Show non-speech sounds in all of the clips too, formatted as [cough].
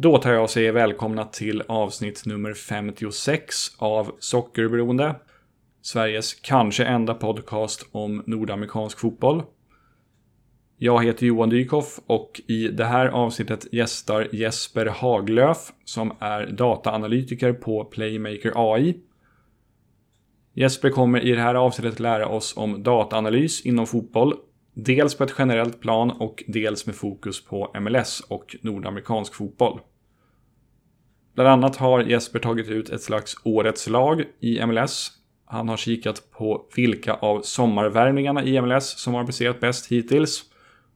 Då tar jag och säger välkomna till avsnitt nummer 56 av Sockerberoende. Sveriges kanske enda podcast om nordamerikansk fotboll. Jag heter Johan Dykhoff och i det här avsnittet gästar Jesper Haglöf som är dataanalytiker på Playmaker AI. Jesper kommer i det här avsnittet lära oss om dataanalys inom fotboll. Dels på ett generellt plan och dels med fokus på MLS och nordamerikansk fotboll. Bland annat har Jesper tagit ut ett slags årets lag i MLS. Han har kikat på vilka av sommarvärvningarna i MLS som har presterat bäst hittills.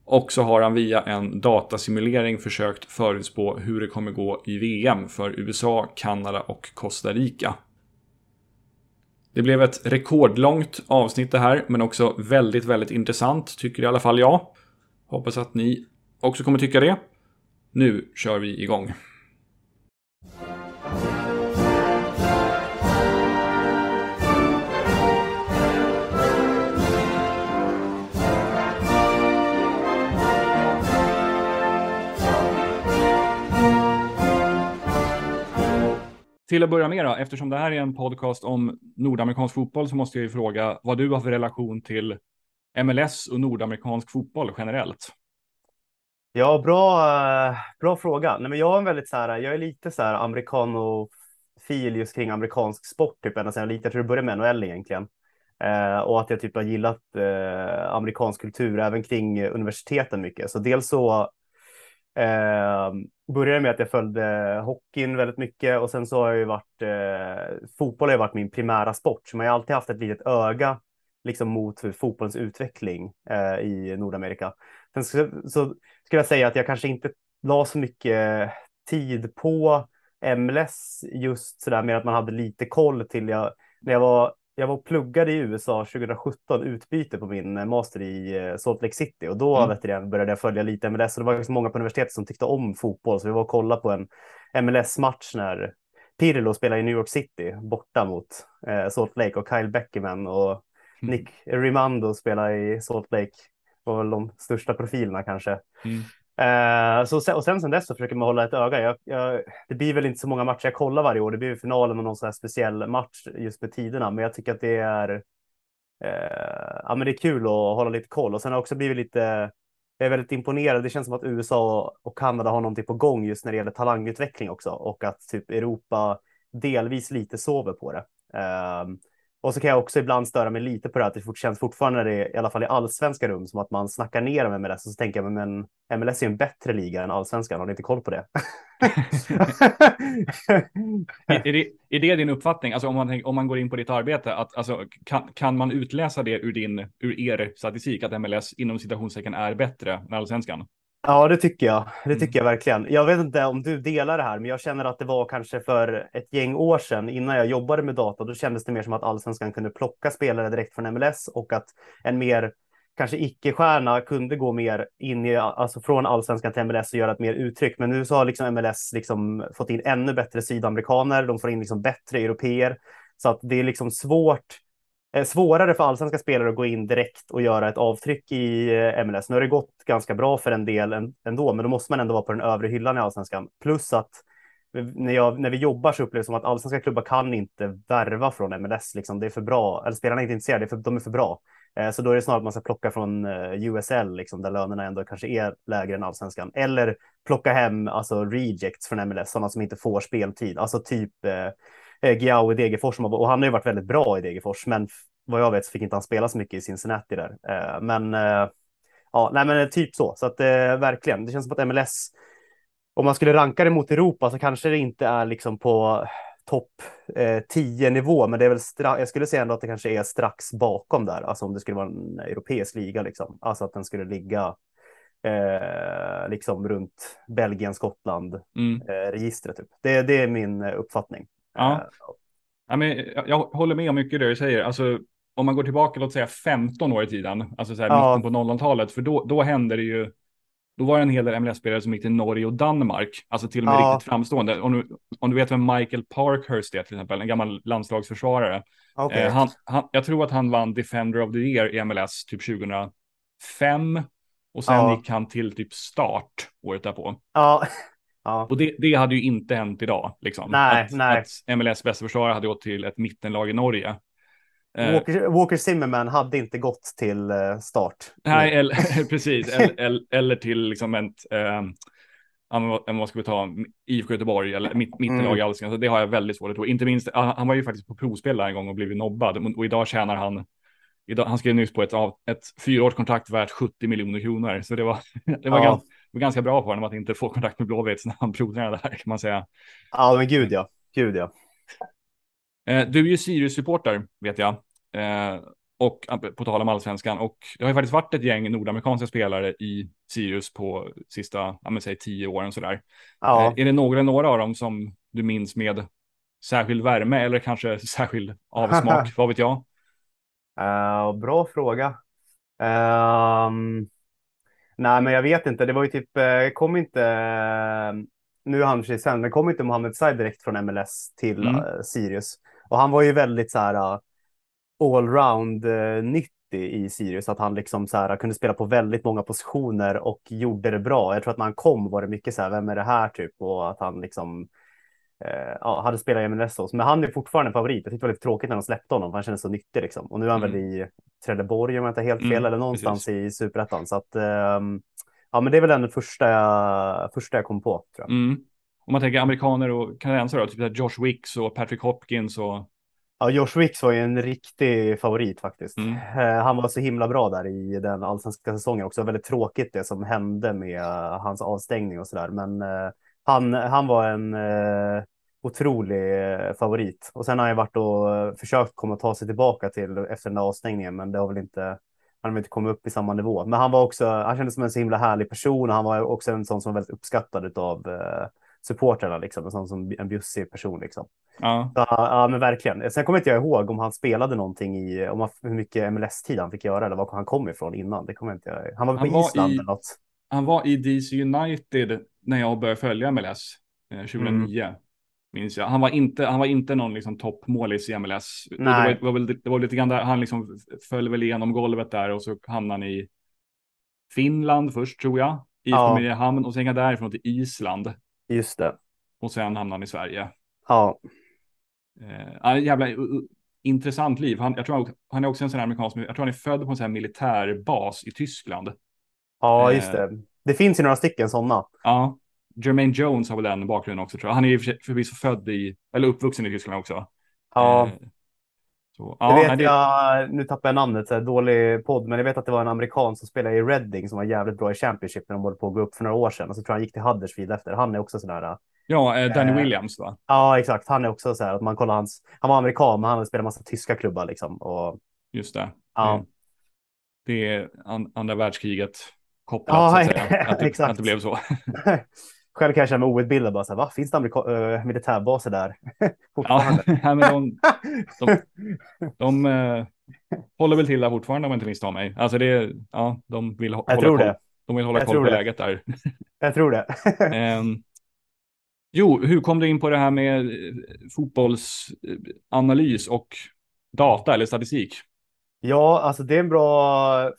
Och så har han via en datasimulering försökt förutspå hur det kommer gå i VM för USA, Kanada och Costa Rica. Det blev ett rekordlångt avsnitt det här, men också väldigt, väldigt intressant, tycker i alla fall jag. Hoppas att ni också kommer tycka det. Nu kör vi igång. Till att börja med då, eftersom det här är en podcast om nordamerikansk fotboll så måste jag ju fråga vad du har för relation till MLS och nordamerikansk fotboll generellt. Ja, bra, eh, bra fråga. Nej, men jag är en väldigt så här, jag är lite så här amerikanofil just kring amerikansk sport, typ ända sedan jag lite, jag tror det började med NHL egentligen. Eh, och att jag typ har gillat eh, amerikansk kultur även kring universiteten mycket. Så dels så Eh, började med att jag följde hockeyn väldigt mycket och sen så har jag ju varit eh, fotboll har ju varit min primära sport, så man har alltid haft ett litet öga liksom mot fotbollens utveckling eh, i Nordamerika. Sen så, så skulle jag säga att jag kanske inte la så mycket tid på MLS just sådär, med att man hade lite koll till jag när jag var jag var och pluggade i USA 2017, utbyte på min eh, master i eh, Salt Lake City och då mm. vet jag, började jag följa lite MLS och det var liksom många på universitetet som tyckte om fotboll så vi var och kollade på en MLS-match när Pirlo spelade i New York City borta mot eh, Salt Lake och Kyle Beckerman och mm. Nick Rimando spelade i Salt Lake var väl de största profilerna kanske. Mm. Uh, så, och sen sen dess så försöker man hålla ett öga. Jag, jag, det blir väl inte så många matcher jag kollar varje år. Det blir finalen och någon sån här speciell match just med tiderna. Men jag tycker att det är, uh, ja, men det är kul att hålla lite koll. Och sen har jag också blivit lite, jag är väldigt imponerad. Det känns som att USA och Kanada har någonting på gång just när det gäller talangutveckling också. Och att typ Europa delvis lite sover på det. Uh, och så kan jag också ibland störa mig lite på det att det känns fortfarande, det, i alla fall i allsvenska rum, som att man snackar ner om MLS. Och så tänker jag, men MLS är en bättre liga än allsvenskan. Har ni inte koll på det? [laughs] är, är, det är det din uppfattning? Alltså om man, om man går in på ditt arbete, att, alltså, kan, kan man utläsa det ur, din, ur er statistik, att MLS inom citationstecken är bättre än allsvenskan? Ja, det tycker jag. Det mm. tycker jag verkligen. Jag vet inte om du delar det här, men jag känner att det var kanske för ett gäng år sedan innan jag jobbade med data. Då kändes det mer som att allsvenskan kunde plocka spelare direkt från MLS och att en mer kanske icke-stjärna kunde gå mer in i, alltså från allsvenskan till MLS och göra ett mer uttryck. Men nu så har liksom MLS liksom fått in ännu bättre sydamerikaner. De får in liksom bättre europeer så att det är liksom svårt Eh, svårare för allsvenska spelare att gå in direkt och göra ett avtryck i eh, MLS. Nu har det gått ganska bra för en del ändå, men då måste man ändå vara på den övre hyllan i allsvenskan. Plus att eh, när, jag, när vi jobbar så upplevs det som att allsvenska klubbar kan inte värva från MLS. Liksom. Det är för bra, eller spelarna är inte intresserade, för, de är för bra. Så då är det snarare att man ska plocka från USL, liksom, där lönerna ändå kanske är lägre än allsvenskan. Eller plocka hem alltså, rejects från MLS, sådana som inte får speltid. Alltså typ eh, Giao i Degerfors och han har ju varit väldigt bra i Degerfors, men vad jag vet så fick inte han spela så mycket i Cincinnati där. Eh, men eh, ja, nej, men typ så. Så att eh, verkligen, det känns som att MLS, om man skulle ranka det mot Europa så kanske det inte är liksom på topp eh, 10 nivå, men det är väl jag skulle säga ändå att det kanske är strax bakom där, alltså om det skulle vara en europeisk liga, liksom. alltså att den skulle ligga eh, liksom runt Belgien, Skottland, mm. eh, registret. Typ. Det, det är min uppfattning. Ja. Eh, ja, men jag, jag håller med om mycket det du säger. Alltså, om man går tillbaka, låt säga 15 år i tiden, alltså så här ja. mitten på 00-talet, för då, då hände det ju, då var det en hel del MLS-spelare som gick till Norge och Danmark, alltså till och med ja. riktigt framstående. Om du, om du vet vem Michael Parkhurst är till exempel, en gammal landslagsförsvarare. Okay. Eh, han, han, jag tror att han vann Defender of the Year i MLS typ 2005 och sen ja. gick han till typ start året därpå. Ja, Ja. Och det, det hade ju inte hänt idag. Liksom. Nej, att, nej. att MLS bästa försvarare hade gått till ett mittenlag i Norge. Eh, Walker, Walker Zimmerman hade inte gått till eh, start. nej, eller, [laughs] precis. Eller, eller, till liksom ett, eh, vad ska vi ta, IFK Göteborg eller mitt, mittenlag Mm. i allsvenskan. Så det har jag väldigt svårt att tro. Inte minst, han var ju faktiskt på provspel en gång och blivit nobbad. Och idag tjänar han, idag, han skrev nyss på ett, ett fyraårskontrakt värt 70 miljoner kronor. Så det var, [laughs] det var, Ja. gans, det var ganska bra på honom att inte få kontakt med Blåvitt när han provtränade där kan man säga. Ja, men gud ja. Gud ja. Eh, du är ju Sirius-supporter, vet jag. Eh, och eh, på tal om allsvenskan. Och det har ju faktiskt varit ett gäng nordamerikanska spelare i Sirius på sista, ja men säg tio åren sådär. Ja. Är det några några av dem som du minns med särskild värme eller kanske särskild avsmak? [laughs] Vad vet jag? Eh, bra fråga. Ehm, nej, men jag vet inte. Det var ju typ, eh, kom inte, eh, nu är han sig sen, men kom inte Mohamed Said direkt från MLS till Mm. eh, Sirius. Och han var ju väldigt så här allround uh, nyttig i Sirius, att han liksom så här kunde spela på väldigt många positioner och gjorde det bra. Jag tror att när han kom var det mycket så här, vem är det här typ? Och att han liksom ja, hade spelat i MLS också. Men han är fortfarande en favorit. Jag tyckte det var lite tråkigt när de släppte honom, för han kändes så nyttig liksom. Och nu är han Mm. väl i Trelleborg om jag inte har helt fel, Mm, eller någonstans i Superettan. Så att, ehm, ja, men det är väl den första jag, första jag kom på, tror jag. Mm. Om man tänker amerikaner och kanadensare typ Josh Wicks och Patrick Hopkins och Ja, Josh Wicks var ju en riktig favorit faktiskt. Mm. Eh, Han var så himla bra där i den allsvenska säsongen också. Väldigt tråkigt det som hände med eh, hans avstängning och sådär. Men eh, han, han var en eh, otrolig eh, favorit. Och sen har han varit och eh, försökt komma och ta sig tillbaka till efter den där avstängningen, men det har väl inte han har väl inte kommit upp i samma nivå. Men han var också, han kändes som en så himla härlig person och han var också en sån som var väldigt uppskattad av eh, supportrarna, liksom. En sån som en bjussig person liksom. ja. Ja, ja, men verkligen. Sen kommer inte jag ihåg om han spelade någonting i, om han, hur mycket MLS-tid han fick göra eller var han kom ifrån innan. Det kommer inte jag Han var på Han var Island i- eller något. Han var i DC United när jag började följa MLS eh, 2009. Minns jag. Han var inte, han var inte någon liksom toppmålis i MLS. Det, var, det, var väl, det var lite grann där, han liksom föll väl igenom golvet där och så hamnade han i Finland först tror jag. I Ja. Mariehamn och sen gick han därifrån till Island. Just det. Och sen hamnade han i Sverige. Ja, Eh, jävla uh, uh, intressant liv. Han, jag tror han, han är också en sån här amerikansk, jag tror han är född på en sån här militärbas i Tyskland. Ja just Eh. det. Det finns ju några stycken sådana. Ja, Jermaine Jones har väl den bakgrunden också tror jag. Han är ju för- förvisso född i, eller uppvuxen i Tyskland också. Ja, Eh, så, jag ja, vet nej, det, jag, nu tappar jag namnet, så här, dålig podd, men jag vet att det var en amerikan som spelade i Reading som var jävligt bra i Championship när de håller på att gå upp för några år sedan. Och så tror jag han gick till Huddersfield efter. Han är också sån här, ja, eh, Danny Eh. Williams va? ja exakt, han är också så här att man kollar hans, han var amerikan men han hade spelat massa tyska klubbar liksom. Och, Just det. Ja. Det är an, andra världskriget kopplat Ja, så att [laughs] säga. Att det, exakt. att det blev så. [laughs] Själv kan jag känna mig outbildad bara så här, va? Finns det amerika- äh, militärbaser där? [laughs] Ja, men de, de, de eh, håller väl till där fortfarande om jag inte misstar mig. Alltså det, ja, de vill Jag hålla tror koll. det. De vill hålla Jag koll på det. läget där. Jag tror det. Ehm, jo, hur kom du in på det här med eh, fotbollsanalys och data eller statistik? ja, alltså det är en bra...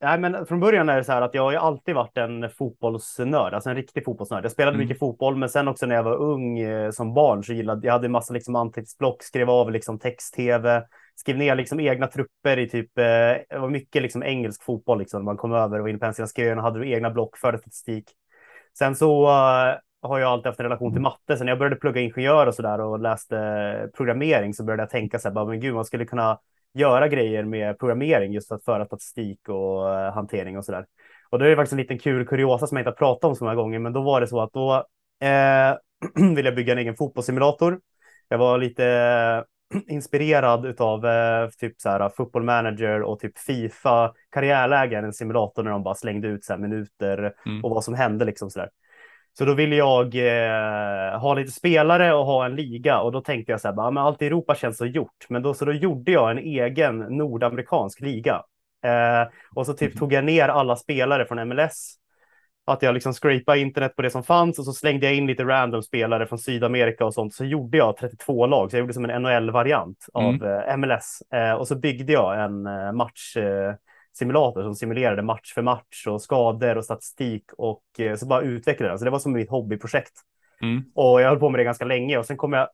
Nej, men från början är det så här att jag har ju alltid varit en fotbollsnörd, alltså en riktig fotbollsnörd. Jag spelade Mm. mycket fotboll, men sen också när jag var ung eh, som barn så gillade jag hade en massa liksom anteckningsblock, skrev av liksom text-tv, skrev ner liksom egna trupper i typ, eh, det var mycket liksom engelsk fotboll liksom. Man kom över och var inne på hemsidan, hade du egna block, förde statistik. Sen så eh, har jag alltid haft en relation till matte. Sen när jag började plugga ingenjör och så där och läste programmering så började jag tänka så här, bara, men gud, man skulle kunna göra grejer med programmering just för att föra statistik och eh, hantering och så där. Och det är faktiskt en liten kul kuriosa som jag inte har pratat om så många gånger, men då var det så att då eh, [clears throat] ville jag bygga en egen fotbollssimulator. Jag var lite eh, [clears throat] inspirerad av eh, typ så här football manager och typ Fifa karriärlägen, en simulator när de bara slängde ut så här minuter Mm. och vad som hände liksom så där. Så då ville jag eh, ha lite spelare och ha en liga och då tänkte jag så här, bara, men allt i Europa känns så gjort. Men då, så då gjorde jag en egen nordamerikansk liga. Eh, och så typ tog jag ner alla spelare från MLS. Att jag liksom scrapade internet på det som fanns och så slängde jag in lite random spelare från Sydamerika och sånt. Så gjorde jag 32 lag, så jag gjorde som en NHL-variant av eh, MLS. Eh, och så byggde jag en eh, match. Simulator som simulerade match för match och skador och statistik och eh, så bara utvecklade den. Så det var som mitt hobbyprojekt. Mm. Och jag höll på med det ganska länge och sen kom jag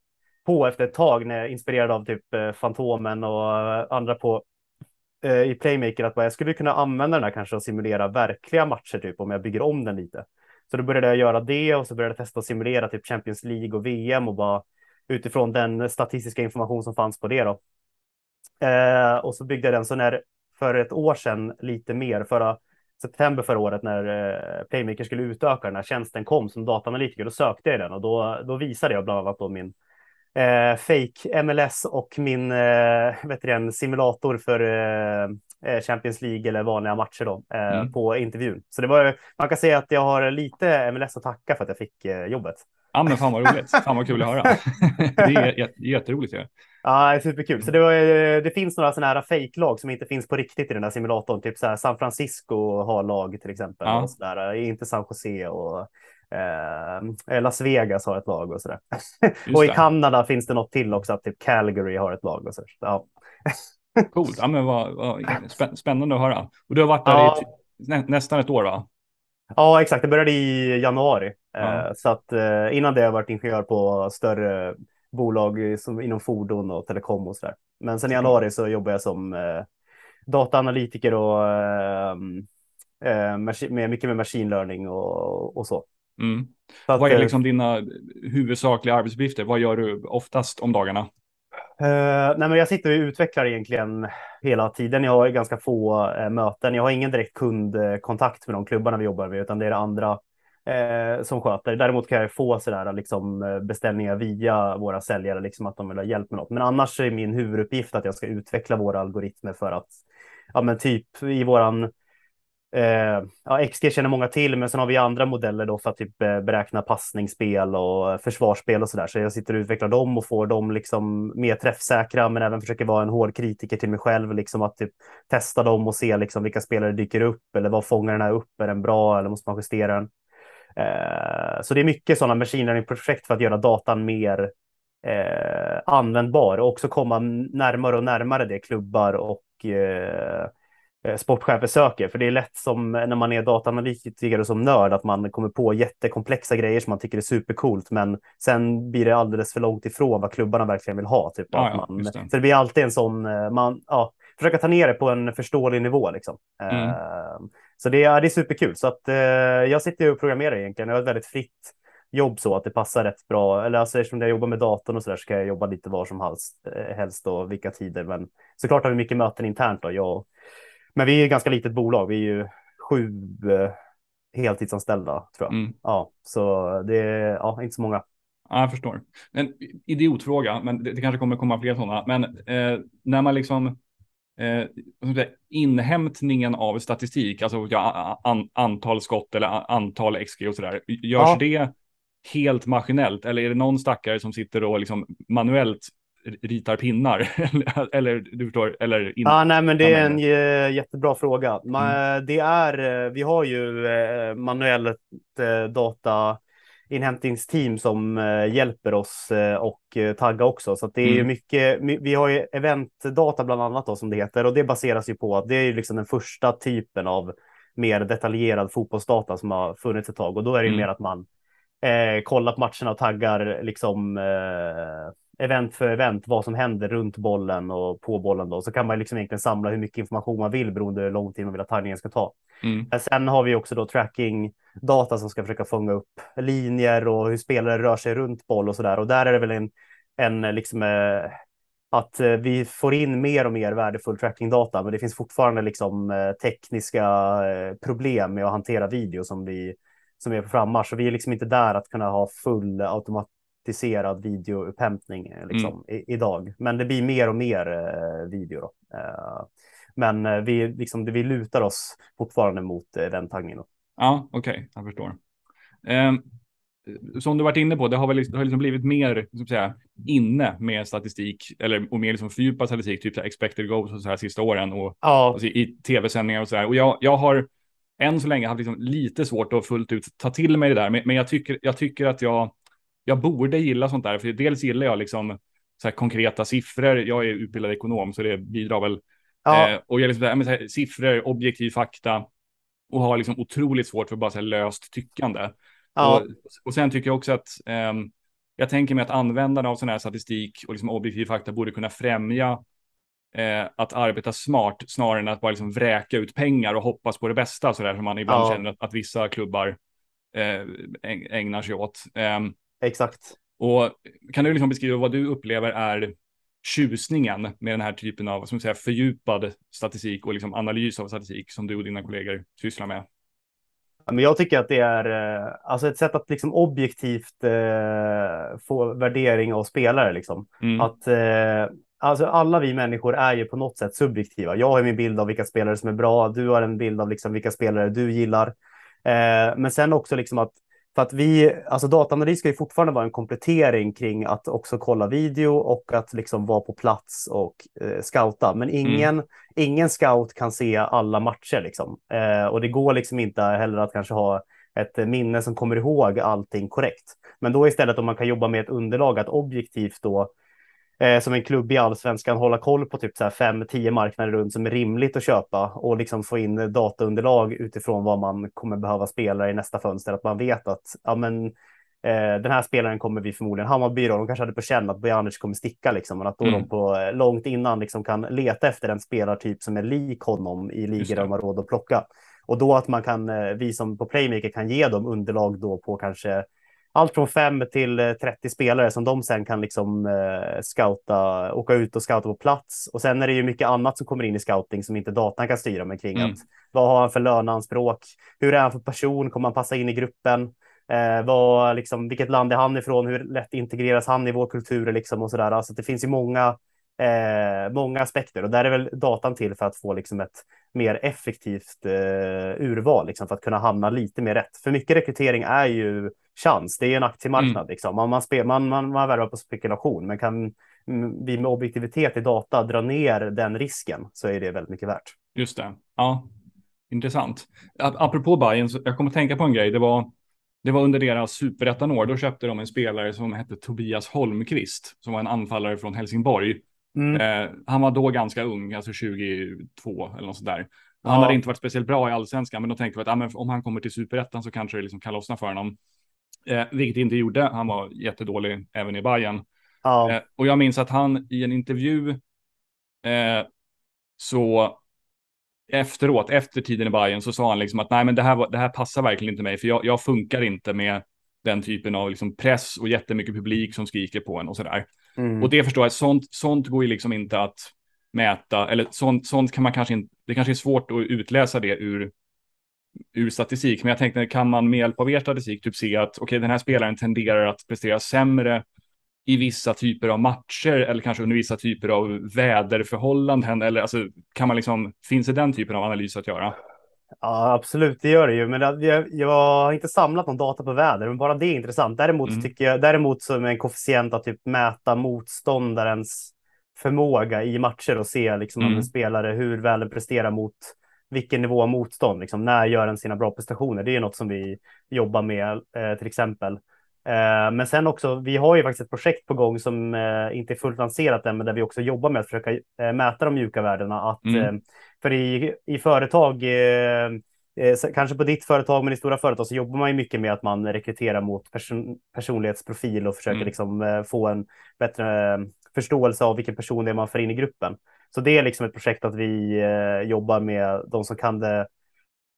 på efter ett tag när jag inspirerad av typ eh, Fantomen och eh, andra på eh, i Playmaker att jag skulle kunna använda den här kanske och simulera verkliga matcher typ om jag bygger om den lite. Så då började jag göra det och så började jag testa att simulera typ Champions League och VM och bara utifrån den statistiska information som fanns på det då. Eh, och så byggde jag den så när för ett år sedan lite mer förra september förra året när eh, Playmaker skulle utöka den här tjänsten kom som dataanalytiker, då sökte jag den och då, då visade jag bland annat då min eh, fake MLS och min eh, vet du, simulator för eh, eh, Champions League eller vanliga matcher då, eh, mm. på intervjun. Så det var, man kan säga att jag har lite MLS att tacka för att jag fick eh, jobbet. Ja, men fan vad roligt. fan vad kul att höra. [laughs] det är jätteroligt. Ja. Ja, superkul. Så det, var, det finns några sådana här fake-lag som inte finns på riktigt i den här simulatorn. Typ så här San Francisco har lag till exempel. Ja. Och så där. Inte San Jose och eh, Las Vegas har ett lag och sådär. och i Kanada finns det något till också, att typ Calgary har ett lag och så. Ja. Coolt. Ja, men vad, vad, spännande att höra. Och du har varit där ja. i nä, nästan ett år va? Ja, exakt. Det började i januari. Ja. Eh, så att eh, innan det har jag varit ingenjör på större bolag som, inom fordon och telekom och så där. Men sen i januari så jobbar jag som eh, dataanalytiker och eh, eh, med mycket med machine learning och, och så. Mm. så att, Vad är liksom dina huvudsakliga arbetsuppgifter? Vad gör du oftast om dagarna? Uh, nej men jag sitter och utvecklar egentligen hela tiden. Jag har ganska få uh, möten. Jag har ingen direkt kundkontakt med de klubbarna vi jobbar med, utan det är det andra eh, som sköter. Däremot kan jag få sådär, liksom, eh, beställningar via våra säljare, liksom att de vill ha hjälp med något. Men annars är min huvuduppgift att jag ska utveckla våra algoritmer för att, ja men typ i våran Eh, ja, XG känner många till, men sen har vi andra modeller då för att typ eh, beräkna passningsspel och försvarsspel och så där. Så jag sitter och utvecklar dem och får dem liksom mer träffsäkra, men även försöker vara en hård kritiker till mig själv, liksom att typ testa dem och se liksom vilka spelare dyker upp eller vad fångar den här upp? Är den bra eller måste man justera den? Eh, så det är mycket sådana machine learning-projekt för att göra datan mer eh, användbar och också komma närmare och närmare det klubbar och eh, Eh, sportchefer söker. För det är lätt som när man är dataanalytiker och som nörd att man kommer på jättekomplexa grejer som man tycker är supercoolt. Men sen blir det alldeles för långt ifrån vad klubbarna verkligen vill ha. Typ, ja, ja, man, det. Så det blir alltid en sån, man, ja, försöka ta ner det på en förståelig nivå. Liksom. Mm. Så det, är, det är superkul. Så att, uh, jag sitter och programmerar egentligen. Jag har ett väldigt fritt jobb så att det passar rätt bra. Eller alltså, eftersom jag jobbar med datorn och så där så kan jag jobba lite var som helst, helst och vilka tider. Men såklart har vi mycket möten internt. Då, jag men vi är ett ganska litet bolag. Vi är ju sju eh, heltidsanställda tror jag. Mm. Ja, så det är ja, inte så många. Ja, jag förstår. En idiotfråga, men det, det kanske kommer komma fler sådana. Men eh, när man liksom eh, inhämtningen av statistik, alltså ja, an, antal skott eller antal XG och sådär, görs ja. det helt maskinellt eller är det någon stackare som sitter och liksom manuellt ritar pinnar? [laughs] eller du förstår, eller inte? Ah, nej, men det är en jättebra fråga. Man, mm. Det är, vi har ju eh, manuellt eh, data inhämtningsteam som eh, hjälper oss och tagga också. Så det är mm. mycket, vi har ju eventdata bland annat då, som det heter och det baseras ju på att det är liksom den första typen av mer detaljerad fotbollsdata som har funnits ett tag och då är det mm. mer att man eh, kollar på matcherna och taggar liksom eh, event för event vad som händer runt bollen och på bollen då. Så kan man liksom egentligen samla hur mycket information man vill beroende på hur lång tid man vill att taggningen ska ta. Mm. Sen har vi också då tracking data som ska försöka fånga upp linjer och hur spelare rör sig runt boll och så där. Och där är det väl en, en liksom eh, att eh, vi får in mer och mer värdefull trackingdata, men det finns fortfarande liksom eh, tekniska problem med att hantera video som vi som är på frammarsch. Så vi är liksom inte där att kunna ha full automat automatiserad videoupphämtning eh, liksom, mm. i, idag. Men det blir mer och mer eh, video. Då. Eh, men eh, vi, liksom, vi lutar oss fortfarande mot eh, den taggningen. Ja, okej, okay, jag förstår. Eh, som du varit inne på, det har väl liksom, det har liksom blivit mer så att säga, inne med statistik eller och mer liksom fördjupad statistik, typ så här expected goals och så här sista åren och ja. alltså, i tv-sändningar och så här. Och jag, jag har än så länge haft liksom lite svårt att fullt ut ta till mig det där, men, men jag, tycker, jag tycker att jag jag borde gilla sånt där, för dels gillar jag liksom så här konkreta siffror. Jag är utbildad ekonom, så det bidrar väl Ja. Eh, och jag liksom, här, här, siffror, objektiv fakta och har liksom otroligt svårt för bara så här löst tyckande. Ja. Och, och sen tycker jag också att eh, jag tänker mig att användarna av sån här statistik och liksom objektiv fakta borde kunna främja eh, att arbeta smart snarare än att bara liksom vräka ut pengar och hoppas på det bästa så där som man ibland ja. känner att, att vissa klubbar eh, ägnar sig åt. Exakt. Och kan du liksom beskriva vad du upplever är tjusningen med den här typen av som säga, fördjupad statistik och liksom analys av statistik som du och dina kollegor sysslar med? Men jag tycker att det är eh, alltså ett sätt att liksom objektivt eh, få värdering av spelare. Liksom. Mm. Att, eh, alltså alla vi människor är ju på något sätt subjektiva. Jag har min bild av vilka spelare som är bra. Du har en bild av liksom vilka spelare du gillar. Eh, men sen också liksom att för att vi, alltså dataanalys ska ju fortfarande vara en komplettering kring att också kolla video och att liksom vara på plats och eh, scouta. Men mm. ingen, mm. ingen scout kan se alla matcher liksom. Eh, och det går liksom inte heller att kanske ha ett minne som kommer ihåg allting korrekt. Men då istället om man kan jobba med ett underlag att objektivt då eh, som en klubb i allsvenskan hålla koll på typ så här fem, tio marknader runt som är rimligt att köpa och liksom få in dataunderlag utifrån vad man kommer behöva spela i nästa fönster. Att man vet att ja, men, eh, den här spelaren kommer vi förmodligen, Hammarby då, de kanske hade på känn att Bojanic kommer sticka liksom, men att då mm. de på eh, långt innan liksom kan leta efter en spelartyp som är lik honom i ligor där de har råd att plocka. Och då att man kan, eh, vi som på Playmaker kan ge dem underlag då på kanske allt från 5 till 30 eh, spelare som de sen kan liksom eh, scouta, åka ut och scouta på plats. Och sen är det ju mycket annat som kommer in i scouting som inte datan kan styra med kring mm. att vad har han för löneanspråk? Hur är han för person? Kommer han passa in i gruppen? Eh, vad, liksom, vilket land är han ifrån? Hur lätt integreras han i vår kultur liksom och så där? Alltså det finns ju många eh, många aspekter och där är väl datan till för att få liksom ett mer effektivt eh, urval liksom, för att kunna hamna lite mer rätt. För mycket rekrytering är ju chans. Det är en aktiemarknad. Mm. Liksom. Man, man, spel, man, man, man värvar på spekulation, men kan vi med objektivitet i data dra ner den risken så är det väldigt mycket värt. Just det. Ja, intressant. Apropå Bayern, jag kommer att tänka på en grej. Det var, det var under deras superettanår. Då köpte de en spelare som hette Tobias Holmqvist, som var en anfallare från Helsingborg. Mm. Eh, han var då ganska ung, alltså 22 eller något sådär. Ja. Han hade inte varit speciellt bra i allsvenskan, men då tänkte vi att ah, om han kommer till superettan så kanske det liksom kan lossna för honom. Eh, vilket inte gjorde. Han var jättedålig även i Bayern. Ja. Eh, och jag minns att han i en intervju eh, så efteråt, efter tiden i Bayern så sa han liksom att nej, men det här, det här passar verkligen inte mig, för jag, jag funkar inte med den typen av liksom press och jättemycket publik som skriker på en och sådär. Mm. Och det förstår jag, sånt, sånt går ju liksom inte att mäta, eller sånt, sånt kan man kanske inte, det kanske är svårt att utläsa det ur, ur statistik, men jag tänkte, kan man med hjälp av er statistik typ se att okej, okay, den här spelaren tenderar att prestera sämre i vissa typer av matcher eller kanske under vissa typer av väderförhållanden eller alltså kan man liksom, finns det den typen av analys att göra? Ja, absolut, det gör det ju. Men jag, jag har inte samlat någon data på väder, men bara det är intressant. Däremot mm. tycker jag, däremot som en koefficient att typ mäta motståndarens förmåga i matcher och se liksom mm. en spelare hur väl den presterar mot vilken nivå av motstånd. Liksom, när gör den sina bra prestationer? Det är något som vi jobbar med eh, till exempel. Eh, men sen också, vi har ju faktiskt ett projekt på gång som eh, inte är fullt lanserat än, men där vi också jobbar med att försöka eh, mäta de mjuka värdena. Att, mm. För i, i företag, kanske på ditt företag, men i stora företag så jobbar man ju mycket med att man rekryterar mot person, personlighetsprofil och försöker mm. liksom få en bättre förståelse av vilken person det är man får in i gruppen. Så det är liksom ett projekt att vi jobbar med de som kan det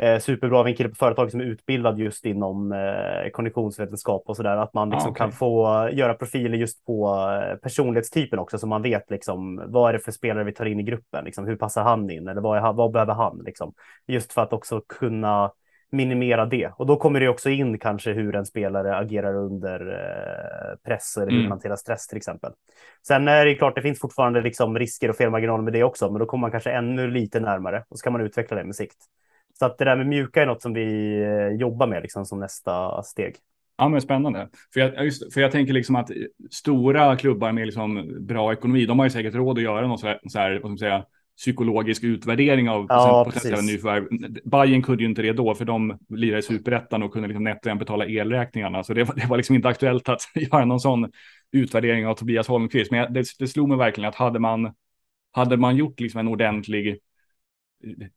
eh, superbra en kille på företaget som är utbildad just inom eh, konditionsvetenskap och så där. Att man liksom ah, okay. kan få göra profiler just på eh, personlighetstypen också så man vet liksom vad är det för spelare vi tar in i gruppen? Liksom, hur passar han in? Eller vad, är, vad behöver han? Liksom? Just för att också kunna minimera det. Och då kommer det också in kanske hur en spelare agerar under eh, press eller hur mm. man hanterar stress till exempel. Sen är det klart, det finns fortfarande liksom risker och felmarginaler med det också, men då kommer man kanske ännu lite närmare och så kan man utveckla det med sikt. Så att det där med mjuka är något som vi eh, jobbar med liksom, som nästa steg. Ja, men spännande. För jag, just, för jag tänker liksom att stora klubbar med liksom bra ekonomi, de har ju säkert råd att göra något så här, så här vad ska man säga, psykologisk utvärdering av ja, potentiella nyförvärv. Bayern kunde ju inte det då, för de lirade i superettan och kunde liksom nätt betala elräkningarna. Så det var, det var liksom inte aktuellt att [laughs] göra någon sån utvärdering av Tobias Holmqvist. Men det, det slog mig verkligen att hade man hade man gjort liksom en ordentlig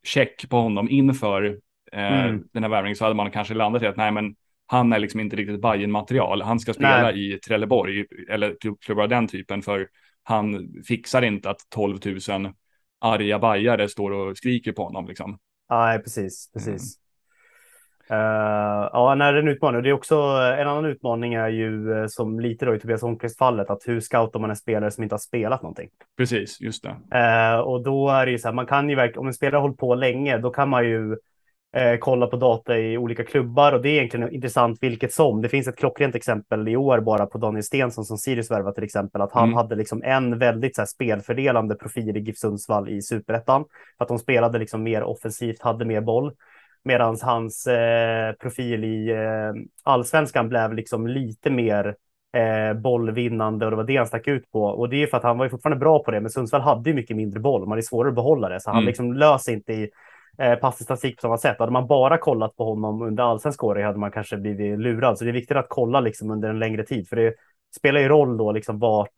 check på honom inför eh, mm. den här värvningen så hade man kanske landat i att nej men han är liksom inte riktigt bayern material Han ska spela nej. i Trelleborg eller klubbar av den typen för han fixar inte att 12 000 arga bajare står och skriker på honom liksom. Nej, precis, precis. Uh, ja, när det är en utmaning. Det är också en annan utmaning är ju uh, som lite då i Tobias Holmqvist fallet att hur scoutar man en spelare som inte har spelat någonting? Precis, just det. Uh, och då är det ju så här, man kan ju verkligen, om en spelare har hållit på länge, då kan man ju eh, kolla på data i olika klubbar och det är egentligen intressant vilket som. Det finns ett klockrent exempel i år bara på Daniel Stensson som Sirius värvat till exempel, att han mm. hade liksom en väldigt så här, spelfördelande profil i GIF Sundsvall i superettan. För att de spelade liksom mer offensivt, hade mer boll. Medan hans eh, profil i eh, allsvenskan blev liksom lite mer eh, bollvinnande och det var det han stack ut på. Och det är för att han var ju fortfarande bra på det, men Sundsvall hade ju mycket mindre boll. Man är svårare att behålla det, så han mm. liksom löser inte i eh, passningsstatistik på samma sätt. Hade man bara kollat på honom under allsvensk året hade man kanske blivit lurad. Så det är viktigt att kolla liksom under en längre tid, för det spelar ju roll då liksom vart,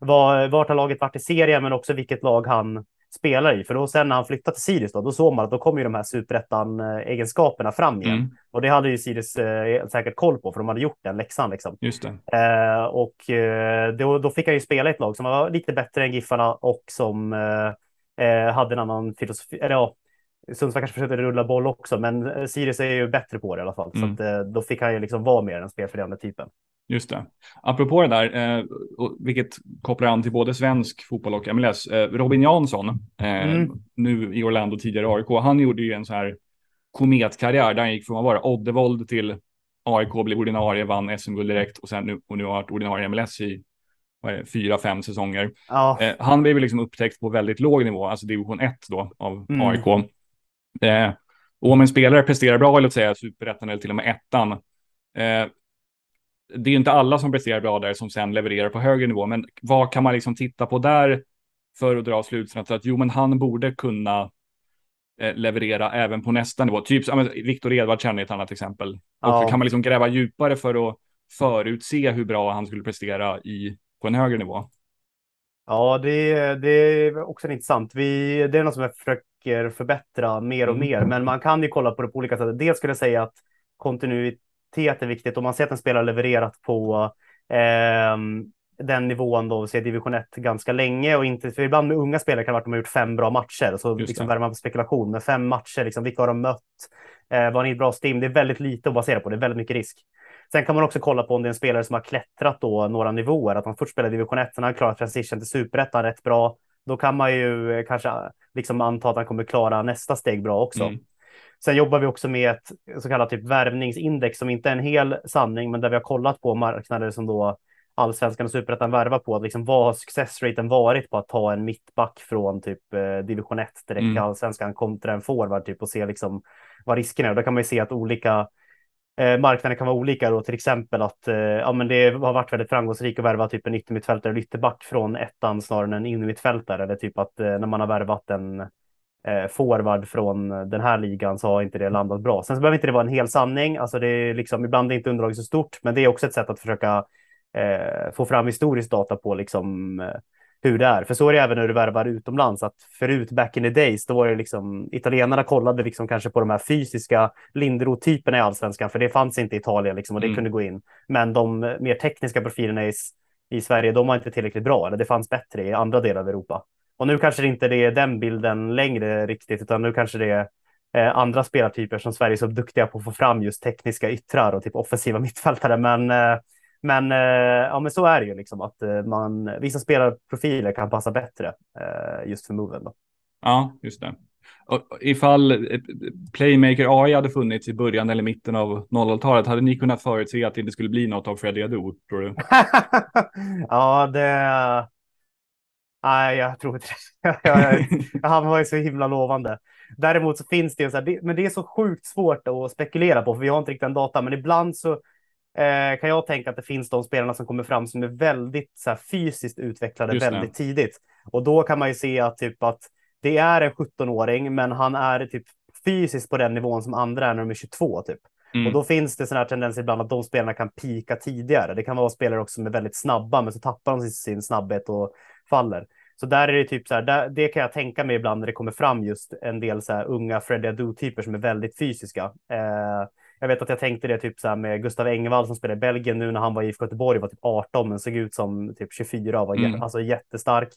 var, vart har laget varit i serien, men också vilket lag han spelar i. För då sen när han flyttade till Sirius då, då såg man att då kommer ju de här superettan-egenskaperna fram igen. Mm. Och det hade ju Sirius eh, säkert koll på, för de hade gjort den läxan liksom. Just det. Eh, och eh, då, då, fick han ju spela i ett lag som var lite bättre än Giffarna och som eh, eh, hade en annan filosofi, eller ja, Sundsvall kanske försökte rulla boll också, men eh, Sirius är ju bättre på det i alla fall. Mm. Så att, eh, då fick han ju liksom vara mer den spelfördelande typen. Just det. Apropå det där, eh, vilket kopplar an till både svensk fotboll och MLS. Eh, Robin Jansson, eh, mm. nu i Orlando, tidigare AIK, han gjorde ju en så här kometkarriär där han gick från att vara Oddevold till AIK, blev ordinarie, vann SM-guld direkt och sen nu, och nu har varit ordinarie MLS i fyra, fem säsonger. Ja. Eh, han blev liksom upptäckt på väldigt låg nivå, alltså division 1 då av mm. AIK. Eh, och om en spelare presterar bra, låt säga superettan eller till och med ettan, eh, det är inte alla som presterar bra där som sen levererar på högre nivå, men vad kan man liksom titta på där för att dra slutsatsen att jo, men han borde kunna eh, leverera även på nästa nivå. Typ ja, Viktor Edvard känner ett annat exempel. Och ja. kan man liksom gräva djupare för att förutse hur bra han skulle prestera i, på en högre nivå? Ja, det, det är också intressant. Vi, det är något som jag försöker förbättra mer och mm. mer, men man kan ju kolla på det på olika sätt. Dels skulle jag säga att kontinuitet är viktigt. Om man ser att en spelare levererat på eh, den nivån då, se division 1 ganska länge och inte, för ibland med unga spelare kan det vara att de har gjort fem bra matcher, så liksom värmer man på spekulation. Men fem matcher, liksom, vilka har de mött? Eh, var ni bra stim? Det är väldigt lite att basera på, det är väldigt mycket risk. Sen kan man också kolla på om det är en spelare som har klättrat då några nivåer, att han först spelade division 1, sen har han klarat transition till superettan rätt bra. Då kan man ju eh, kanske liksom anta att han kommer klara nästa steg bra också. Mm. Sen jobbar vi också med ett så kallat typ värvningsindex som inte är en hel sanning, men där vi har kollat på marknader som då allsvenskan och superettan värvar på. Liksom, vad har successraten varit på att ta en mittback från typ eh, division 1 direkt mm. till allsvenskan kontra en forward typ och se liksom vad risken är. Och då kan man ju se att olika eh, marknaden kan vara olika då, till exempel att eh, ja, men det har varit väldigt framgångsrikt att värva typ en yttermittfältare eller ytterback från ettan snarare än en innermittfältare eller typ att eh, när man har värvat en eh, forward från den här ligan så har inte det landat bra. Sen så behöver inte det vara en hel sanning, alltså det är liksom ibland är inte underlaget så stort, men det är också ett sätt att försöka eh, få fram historisk data på liksom eh, hur det är. För så är det även när du värvar utomlands, att förut back in the days, då var det liksom italienarna kollade liksom kanske på de här fysiska Linderoth-typerna i allsvenskan, för det fanns inte i Italien liksom och det mm. kunde gå in. Men de mer tekniska profilerna i, i Sverige, de var inte tillräckligt bra, eller det fanns bättre i andra delar av Europa. Och nu kanske det inte är den bilden längre riktigt, utan nu kanske det är eh, andra spelartyper som Sverige är så duktiga på att få fram just tekniska yttrar och typ offensiva mittfältare. Men eh, men, eh, ja, men så är det ju liksom att eh, man, vissa spelarprofiler kan passa bättre eh, just för moven. Då. Ja, just det. Och ifall Playmaker AI hade funnits i början eller mitten av 00-talet, hade ni kunnat förutse att det inte skulle bli något av Freddy Adu, tror du? [laughs] ja, det... Nej, jag tror inte det. [laughs] Han var ju så himla lovande. Däremot så finns det ju så här, men det är så sjukt svårt att spekulera på, för vi har inte riktigt den data, men ibland så eh, kan jag tänka att det finns de spelarna som kommer fram som är väldigt så här, fysiskt utvecklade väldigt tidigt. Och då kan man ju se att typ att det är en 17-åring, men han är typ fysiskt på den nivån som andra är när de är 22 typ. Mm. Och då finns det sådana här tendenser ibland att de spelarna kan pika tidigare. Det kan vara spelare också som är väldigt snabba, men så tappar de sin snabbhet och faller. Så där är det typ så här, där, det kan jag tänka mig ibland när det kommer fram just en del så här unga Freddie Adu-typer som är väldigt fysiska. Eh, jag vet att jag tänkte det typ så här med Gustav Engvall som spelade i Belgien nu när han var i Göteborg, var typ 18 men såg ut som typ 24 och var mm. alltså jättestark.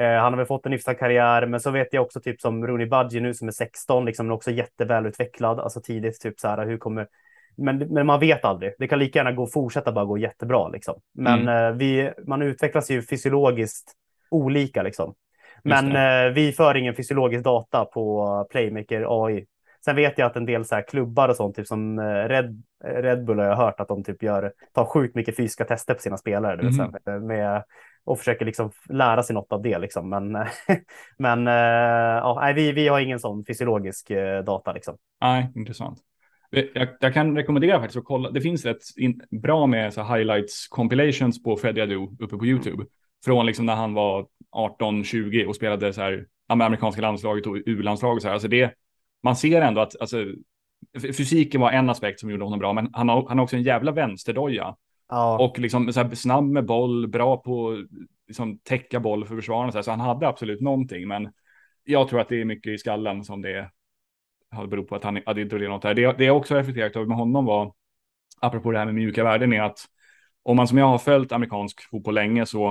Eh, han har väl fått en hyfsad karriär, men så vet jag också typ som Rooney Budgie nu som är 16, liksom men också jättevälutvecklad, alltså tidigt typ så här hur kommer men, men man vet aldrig. Det kan lika gärna gå fortsätta bara gå jättebra liksom. Men mm. eh, vi, man utvecklas ju fysiologiskt olika liksom. Men eh, vi för ingen fysiologisk data på Playmaker AI. Sen vet jag att en del så här klubbar och sånt, typ som eh, Red, Red Bull har jag hört att de typ gör, tar sjukt mycket fysiska tester på sina spelare. Mm. Vet, mhm. med, och försöker liksom lära sig något av det. Liksom. Men, [laughs] men eh, ja, vi, vi har ingen sån fysiologisk eh, data. Liksom. Nej, intressant. Jag, jag, kan rekommendera faktiskt att kolla. Det finns rätt in, bra med så highlights compilations på Freddy Adu uppe på YouTube. Från liksom när han var 18-20 och spelade så här amerikanska landslaget och U-landslaget. Alltså det, man ser ändå att alltså, fysiken var en aspekt som gjorde honom bra, men han har, han har också en jävla vänsterdoja. Ja. Och liksom så här, snabb med boll, bra på liksom, täcka boll för försvararna. Så, här, så han hade absolut någonting, men jag tror att det är mycket i skallen som det har berott på att han hade inte något där. Det, det jag också reflekterat över med honom var, apropå det här med mjuka värden, är att om man som jag har följt amerikansk fotboll länge så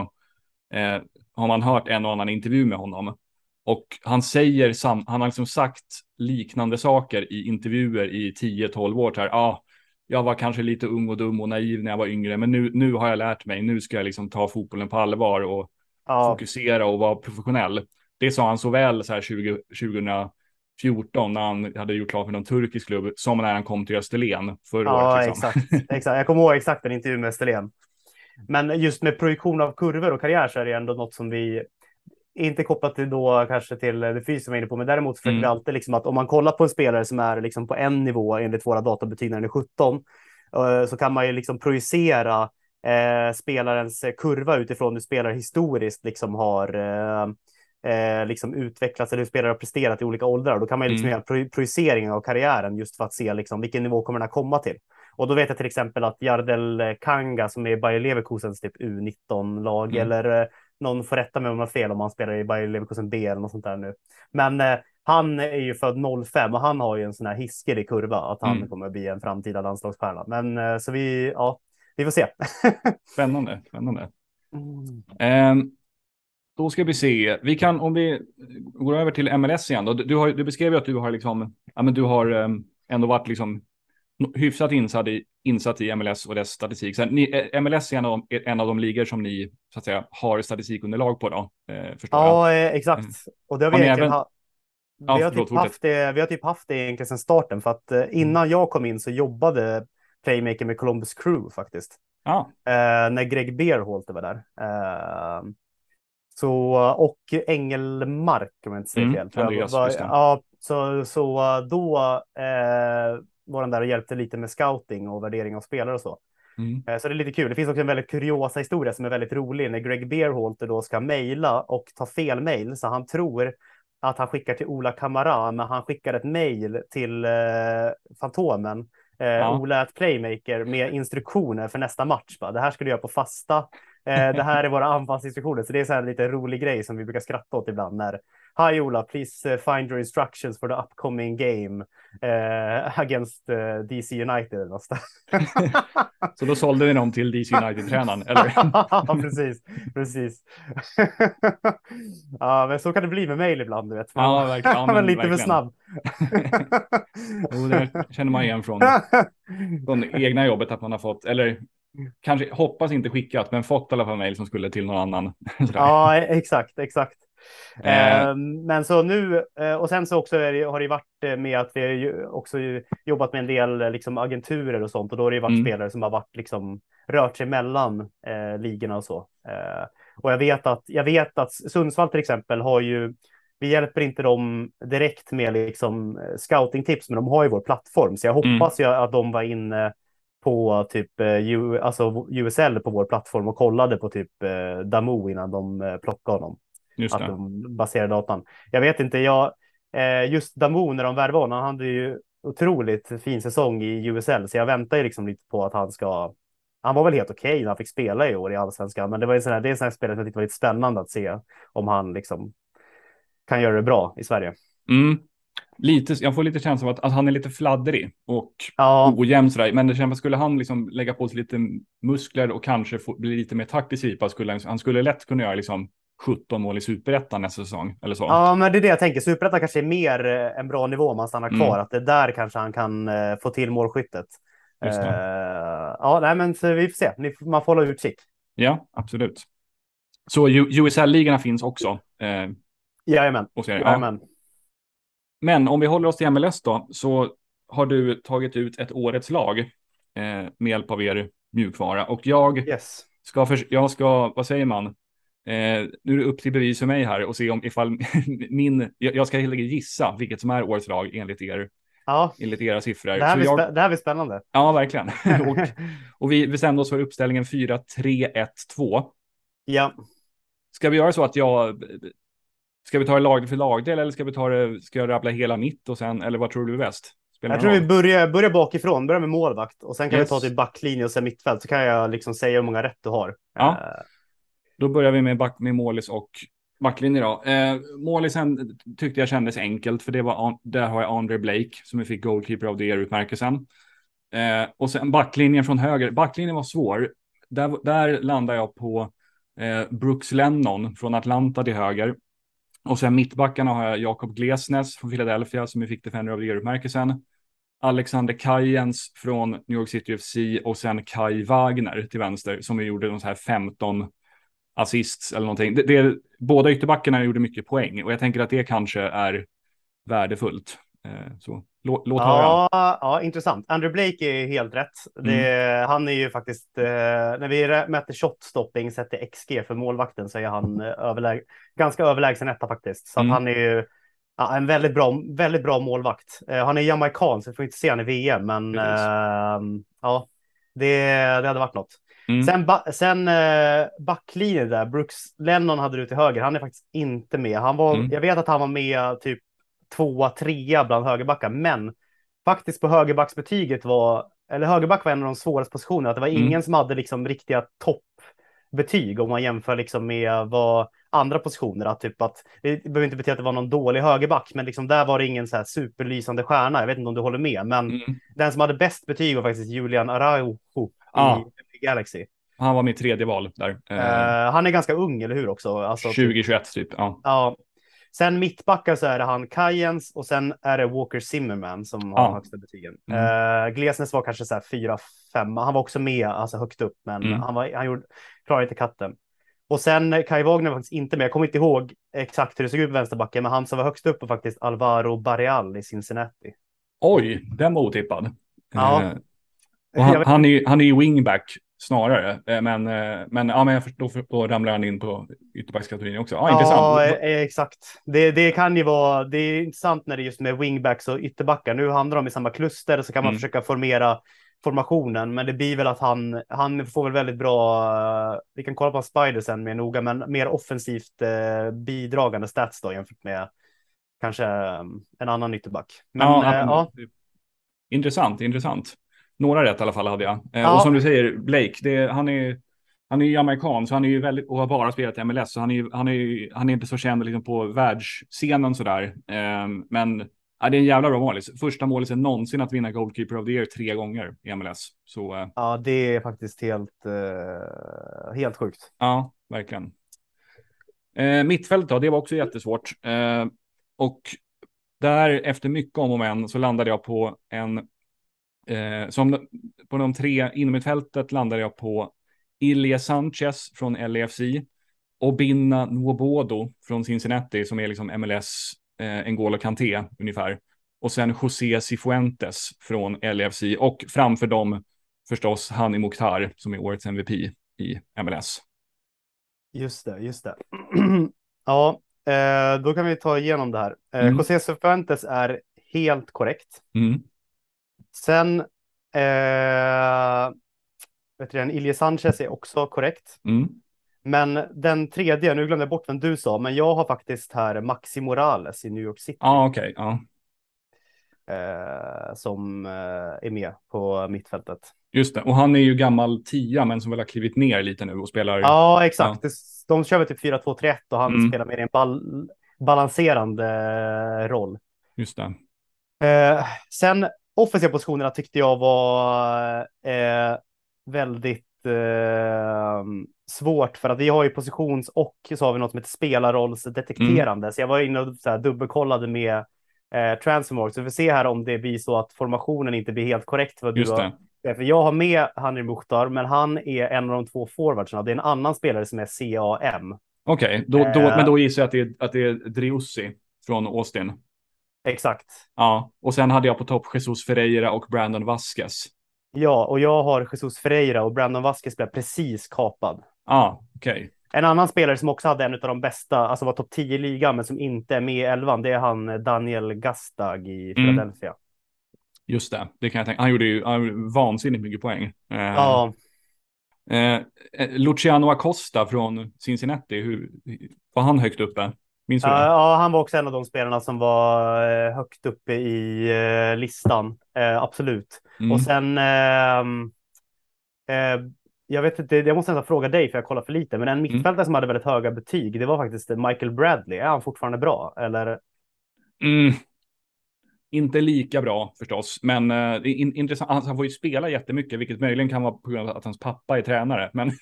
eh, har man hört en och annan intervju med honom. Och han säger, sam han har liksom sagt liknande saker i intervjuer i 10-12 år. Här, ah, jag var kanske lite ung och dum och naiv när jag var yngre, men nu, nu har jag lärt mig. Nu ska jag liksom ta fotbollen på allvar och ja. fokusera och vara professionell. Det sa han såväl så här 20, 2014 när han hade gjort klart med någon turkisk klubb som när han kom till Österlen förra ja, året. Liksom. Exakt, exakt. Jag kommer ihåg exakt den intervjun med Österlen. Men just med projektion av kurvor och karriär så är det ändå något som vi inte kopplat till då kanske till det fysiska var inne på, men däremot försöker mm. vi alltid liksom att om man kollar på en spelare som är liksom på en nivå enligt våra databetyg när den är 17, eh, så kan man ju liksom projicera eh, spelarens kurva utifrån hur spelare historiskt liksom har eh, eh, liksom utvecklats eller hur spelare har presterat i olika åldrar. Då kan man ju liksom mm. göra pro projicering av karriären just för att se liksom vilken nivå kommer den att komma till. Och då vet jag till exempel att Jardel Kanga som är Bayer Leverkusens typ U19-lag mm. eller eh, någon får rätta mig om jag har fel om han spelar i Bayer Leverkusen B eller något sånt där nu. Men eh, han är ju född 05 och han har ju en sån här hiskelig kurva att han mm. kommer bli en framtida landslagsstjärna. Men eh, så vi, ja, vi får se. [laughs] spännande, spännande. Mm. Um, då ska vi se. Vi kan, om vi går över till MLS igen. Då, du, har, du beskrev ju att du har liksom, ja men du har um, ändå varit liksom hyfsat insatt i, insatt i MLS och dess statistik. Så ni, eh, MLS är en av, de, en av de ligor som ni så att säga har statistikunderlag på då. Eh, ja, jag. Eh, exakt. Mm. Och det har vi har egentligen även... vi, ja, har typ haft det, vi har typ haft det egentligen sedan starten för att eh, innan mm. jag kom in så jobbade Playmaker med Columbus Crew faktiskt. Ah. Eh, när Greg Beerholt var där. Eh, så, och Engelmark om jag inte säger mm, fel. Andreas, var, ja, så, så då eh, var han där och hjälpte lite med scouting och värdering av spelare och så. Mm. Eh, så det är lite kul. Det finns också en väldigt kuriosa historia som är väldigt rolig när Greg Beerholter då ska mejla och ta fel mejl så han tror att han skickar till Ola Kamara, men han skickar ett mejl till eh, Fantomen, eh, ja. Ola Playmaker med instruktioner för nästa match. Bara. Det här ska du göra på fasta. Eh, det här är [laughs] våra anfallsinstruktioner. Så det är så här lite rolig grej som vi brukar skratta åt ibland när Hi Ola, please uh, find your instructions for the upcoming game uh, against uh, eh, DC United. [laughs] så då sålde ni dem till DC United-tränaren, eller? ja, [laughs] precis. precis. ja, men så kan det bli med mejl ibland, du vet. Man, ja, verkligen. Ja, men, men lite verkligen. för snabb. jo, det känner man igen från, från egna jobbet att man har fått, eller kanske hoppas inte skickat, men fått i alla fall mejl som skulle till någon annan. [laughs] ja, exakt, exakt. Eh. Ehm, men så nu, eh, och sen så också det, har det varit eh, med att vi har också jobbat med en del liksom, agenturer och sånt och då har det varit mm. spelare som har varit liksom rört sig mellan eh, ligorna och så. Eh, och jag vet att jag vet att Sundsvall till exempel har ju vi hjälper inte dem direkt med liksom scoutingtips, men de har ju vår plattform, så jag mm. hoppas mm. ju att de var inne på typ U, alltså USL på vår plattform och kollade på typ eh, Damo innan de plockade honom. Just att de baserar datan. Jag vet inte, jag, eh, just Damo när de värvade honom, han hade ju otroligt fin säsong i USL, så jag väntar ju liksom lite på att han ska han var väl helt okej okay när han fick spela i år i allsvenskan, men det var ju sån här, det är en sån här spelare som jag tyckte var lite spännande att se om han liksom kan göra det bra i Sverige. Mm. Lite, jag får lite känsla av att, att han är lite fladdrig och Ja, ojämn sådär. Men det känns, skulle han liksom lägga på sig lite muskler och kanske få, bli lite mer taktisk ripa, skulle han, han skulle lätt kunna göra liksom 17 mål i superettan nästa säsong. Eller så. ja, men det är det jag tänker. Superettan kanske är mer eh, en bra nivå om han stannar kvar. Mm. Att det är där kanske han kan eh, få till målskyttet. Eh, ja, nej, men vi får se. Ni, man får hålla utkik. Ja, absolut. Så USL-ligorna finns också. Eh, Jajamän. och ja. Jajamän. Men om vi håller oss till MLS då, så har du tagit ut ett årets lag eh, med hjälp av er mjukvara. Och jag Yes. ska, för, jag ska vad säger man? Eh, nu är det upp till bevis för mig här och se om ifall [laughs] min, jag, jag ska helt enkelt gissa vilket som är årets lag enligt er, Ja, enligt era siffror. det här, blir, jag, det här blir spännande. ja, verkligen. [laughs] och, och vi bestämde oss för uppställningen 4-3-1-2. ja. Ska vi göra så att jag, ska vi ta det lag för lagdel eller ska vi ta det, ska jag rabbla hela mitt och sen, eller vad tror du är bäst? Spelar Jag tror vi börjar, börjar bakifrån, börjar med målvakt och sen kan Yes. vi ta till backlinje och sen mittfält så kan jag liksom säga hur många rätt du har. Ja. Eh, Då börjar vi med, back, med målis och backlinje då. Eh, målisen tyckte jag kändes enkelt för det var, där har jag Andre Blake som vi fick Goalkeeper of the Year-utmärkelsen. Eh, och sen backlinjen från höger. Backlinjen var svår. Där, där landar jag på eh, Brooks Lennon från Atlanta till höger. Och sen mittbackarna har jag Jakob Glesnes från Philadelphia som vi fick Defender of the Year-utmärkelsen. Alexander Kajens från New York City FC och sen Kai Wagner till vänster som vi gjorde de så här 15 assists eller någonting. Det, det, båda ytterbackarna gjorde mycket poäng och jag tänker att det kanske är värdefullt. Eh, så låt, låt höra. Ja, ja, intressant. Andrew Blake är helt rätt. Det, Han är ju faktiskt, eh, när vi mäter shot stopping, sätter XG för målvakten så är han eh, överläg, ganska överlägsen etta faktiskt. Så Mm. han är ju ja, en väldigt bra, väldigt bra målvakt. Han är jamaican så vi får inte se han i VM, men eh, ja, det, det hade varit något. Mm. Sen, ba sen eh, backlinjen där, Brooks Lennon hade du till höger, han är faktiskt inte med. Han var, Mm. Jag vet att han var med typ tvåa, trea bland högerbackar, men faktiskt på högerbacksbetyget var, eller högerback var en av de svåraste positionerna, det var Mm. ingen som hade liksom riktiga toppbetyg om man jämför liksom med vad andra positioner, att typ att det behöver inte betyda att det var någon dålig högerback, men liksom där var det ingen så här superlysande stjärna. Jag vet inte om du håller med, men Mm. den som hade bäst betyg var faktiskt Julian Araujo Ja. i Galaxy. Han var mitt tredje val där. Eh, han är ganska ung, eller hur? också? Alltså, typ, 2021 typ. Ja. ja. Sen mittbackar så är det han Kajens och sen är det Walker Zimmerman som har Ja. högsta betygen. Mm. Eh, Glesnes var kanske så här fyra, fem. Han var också med alltså högt upp, men Mm. han, var, han gjorde, klarade inte katten. Och sen eh, Kai Wagner var faktiskt inte med. Jag kommer inte ihåg exakt hur det såg ut på vänsterbacken, men han som var högst upp var faktiskt Alvaro Barreal i Cincinnati. Oj, den var otippad. Ja. Jag han, han, är, han är ju wingback snarare. Eh, men, eh, men, ja, men jag förstår, då ramlar han in på ytterbackskategorin också. Ja, intressant. Ja, eh, exakt. Det, det kan ju vara, det är intressant när det är just med wingbacks och ytterbackar. Nu handlar de i samma kluster så kan man Mm. försöka formera formationen, men det blir väl att han, han får väl väldigt bra, vi kan kolla på Spider sen mer noga, men mer offensivt eh, bidragande stats då jämfört med kanske en annan ytterback. Men ja, eh, ja, Intressant, intressant. Några rätt i alla fall hade jag. Eh, Ja. Och som du säger, Blake, det, han är han är ju amerikan, så han är ju väldigt, och har bara spelat i MLS, så han är, ju- han är, ju- han är inte så känd liksom på världsscenen sådär. Eh, men ja, det är en jävla bra målis. Första målisen någonsin att vinna Goalkeeper of the Year tre gånger i MLS. Så eh, ja, det är faktiskt helt, eh, helt sjukt. ja, verkligen. Eh, mittfält då, det var också jättesvårt. Eh, och där efter mycket om och men så landade jag på en, eh, som på de tre inomhutfältet landade jag på Ilja Sanchez från LAFC, Obinna Nwobodo från Cincinnati som är liksom MLS eh, N'Golo Kanté ungefär. Och sen José Cifuentes från LAFC och framför dem förstås Hani Mukhtar som är årets MVP i MLS. Just det, just det. [clears throat] ja, eh, då kan vi ta igenom det här. Eh, Mm. José Cervantes är helt korrekt. Mm. Sen, eh, vet du, den, Ilje Sanchez är också korrekt. Mm. Men den tredje, nu glömde jag bort vem du sa, men jag har faktiskt här Maxi Morales i New York City Ja, okej. Ja. eh, som eh, är med på mittfältet. Just det, och han är ju gammal tia men som väl har klivit ner lite nu och spelar. Ja, exakt. De kör väl typ 4-2-3-1 och han Mm. spelar mer i en bal balanserande eh, roll. Just det. Eh, sen offensiva positionerna tyckte jag var eh, väldigt eh, svårt för att vi har ju positions och så har vi något som heter spelarrollsdetekterande. Mm. Så jag var inne och så här, dubbelkollade med eh, Transfermark. Så vi får se här om det blir så att formationen inte blir helt korrekt. För, du har, för jag har med Hanri Mukhtar, men han är en av de två forwardsarna. Det är en annan spelare som är CAM. Okej, då, då, Eh. men då gissar jag att det är, att det är Driussi från Austin. Exakt. Ja, och sen hade jag på topp Jesus Ferreira och Brandon Vasquez. Ja, och jag har Jesus Ferreira och Brandon Vasquez blev precis kapad. Ja, okej. En annan spelare som också hade en av de bästa, alltså var topp 10 i ligan, men som inte är med i elvan, det är han eh, Daniel Gastag i Mm. Philadelphia. Just det, det kan jag tänka. Han gjorde ju han gjorde vansinnigt mycket poäng. Eh, Ja, eh, eh, Luciano Acosta från Cincinnati, hur, var han högt uppe? Minns du det? ja, han var också en av de spelarna som var eh, högt uppe i eh, listan. Eh, absolut. Mm. Och sen, ehm, eh, jag vet inte, jag måste nästan fråga dig för jag kollar för lite, men en mittfältare som hade väldigt höga betyg, det var faktiskt Michael Bradley. Är han fortfarande bra? Eller? Mm. Inte lika bra förstås, men är in, intressant. Han, han får ju spela jättemycket, vilket möjligen kan vara på grund av att hans pappa är tränare. Men [laughs]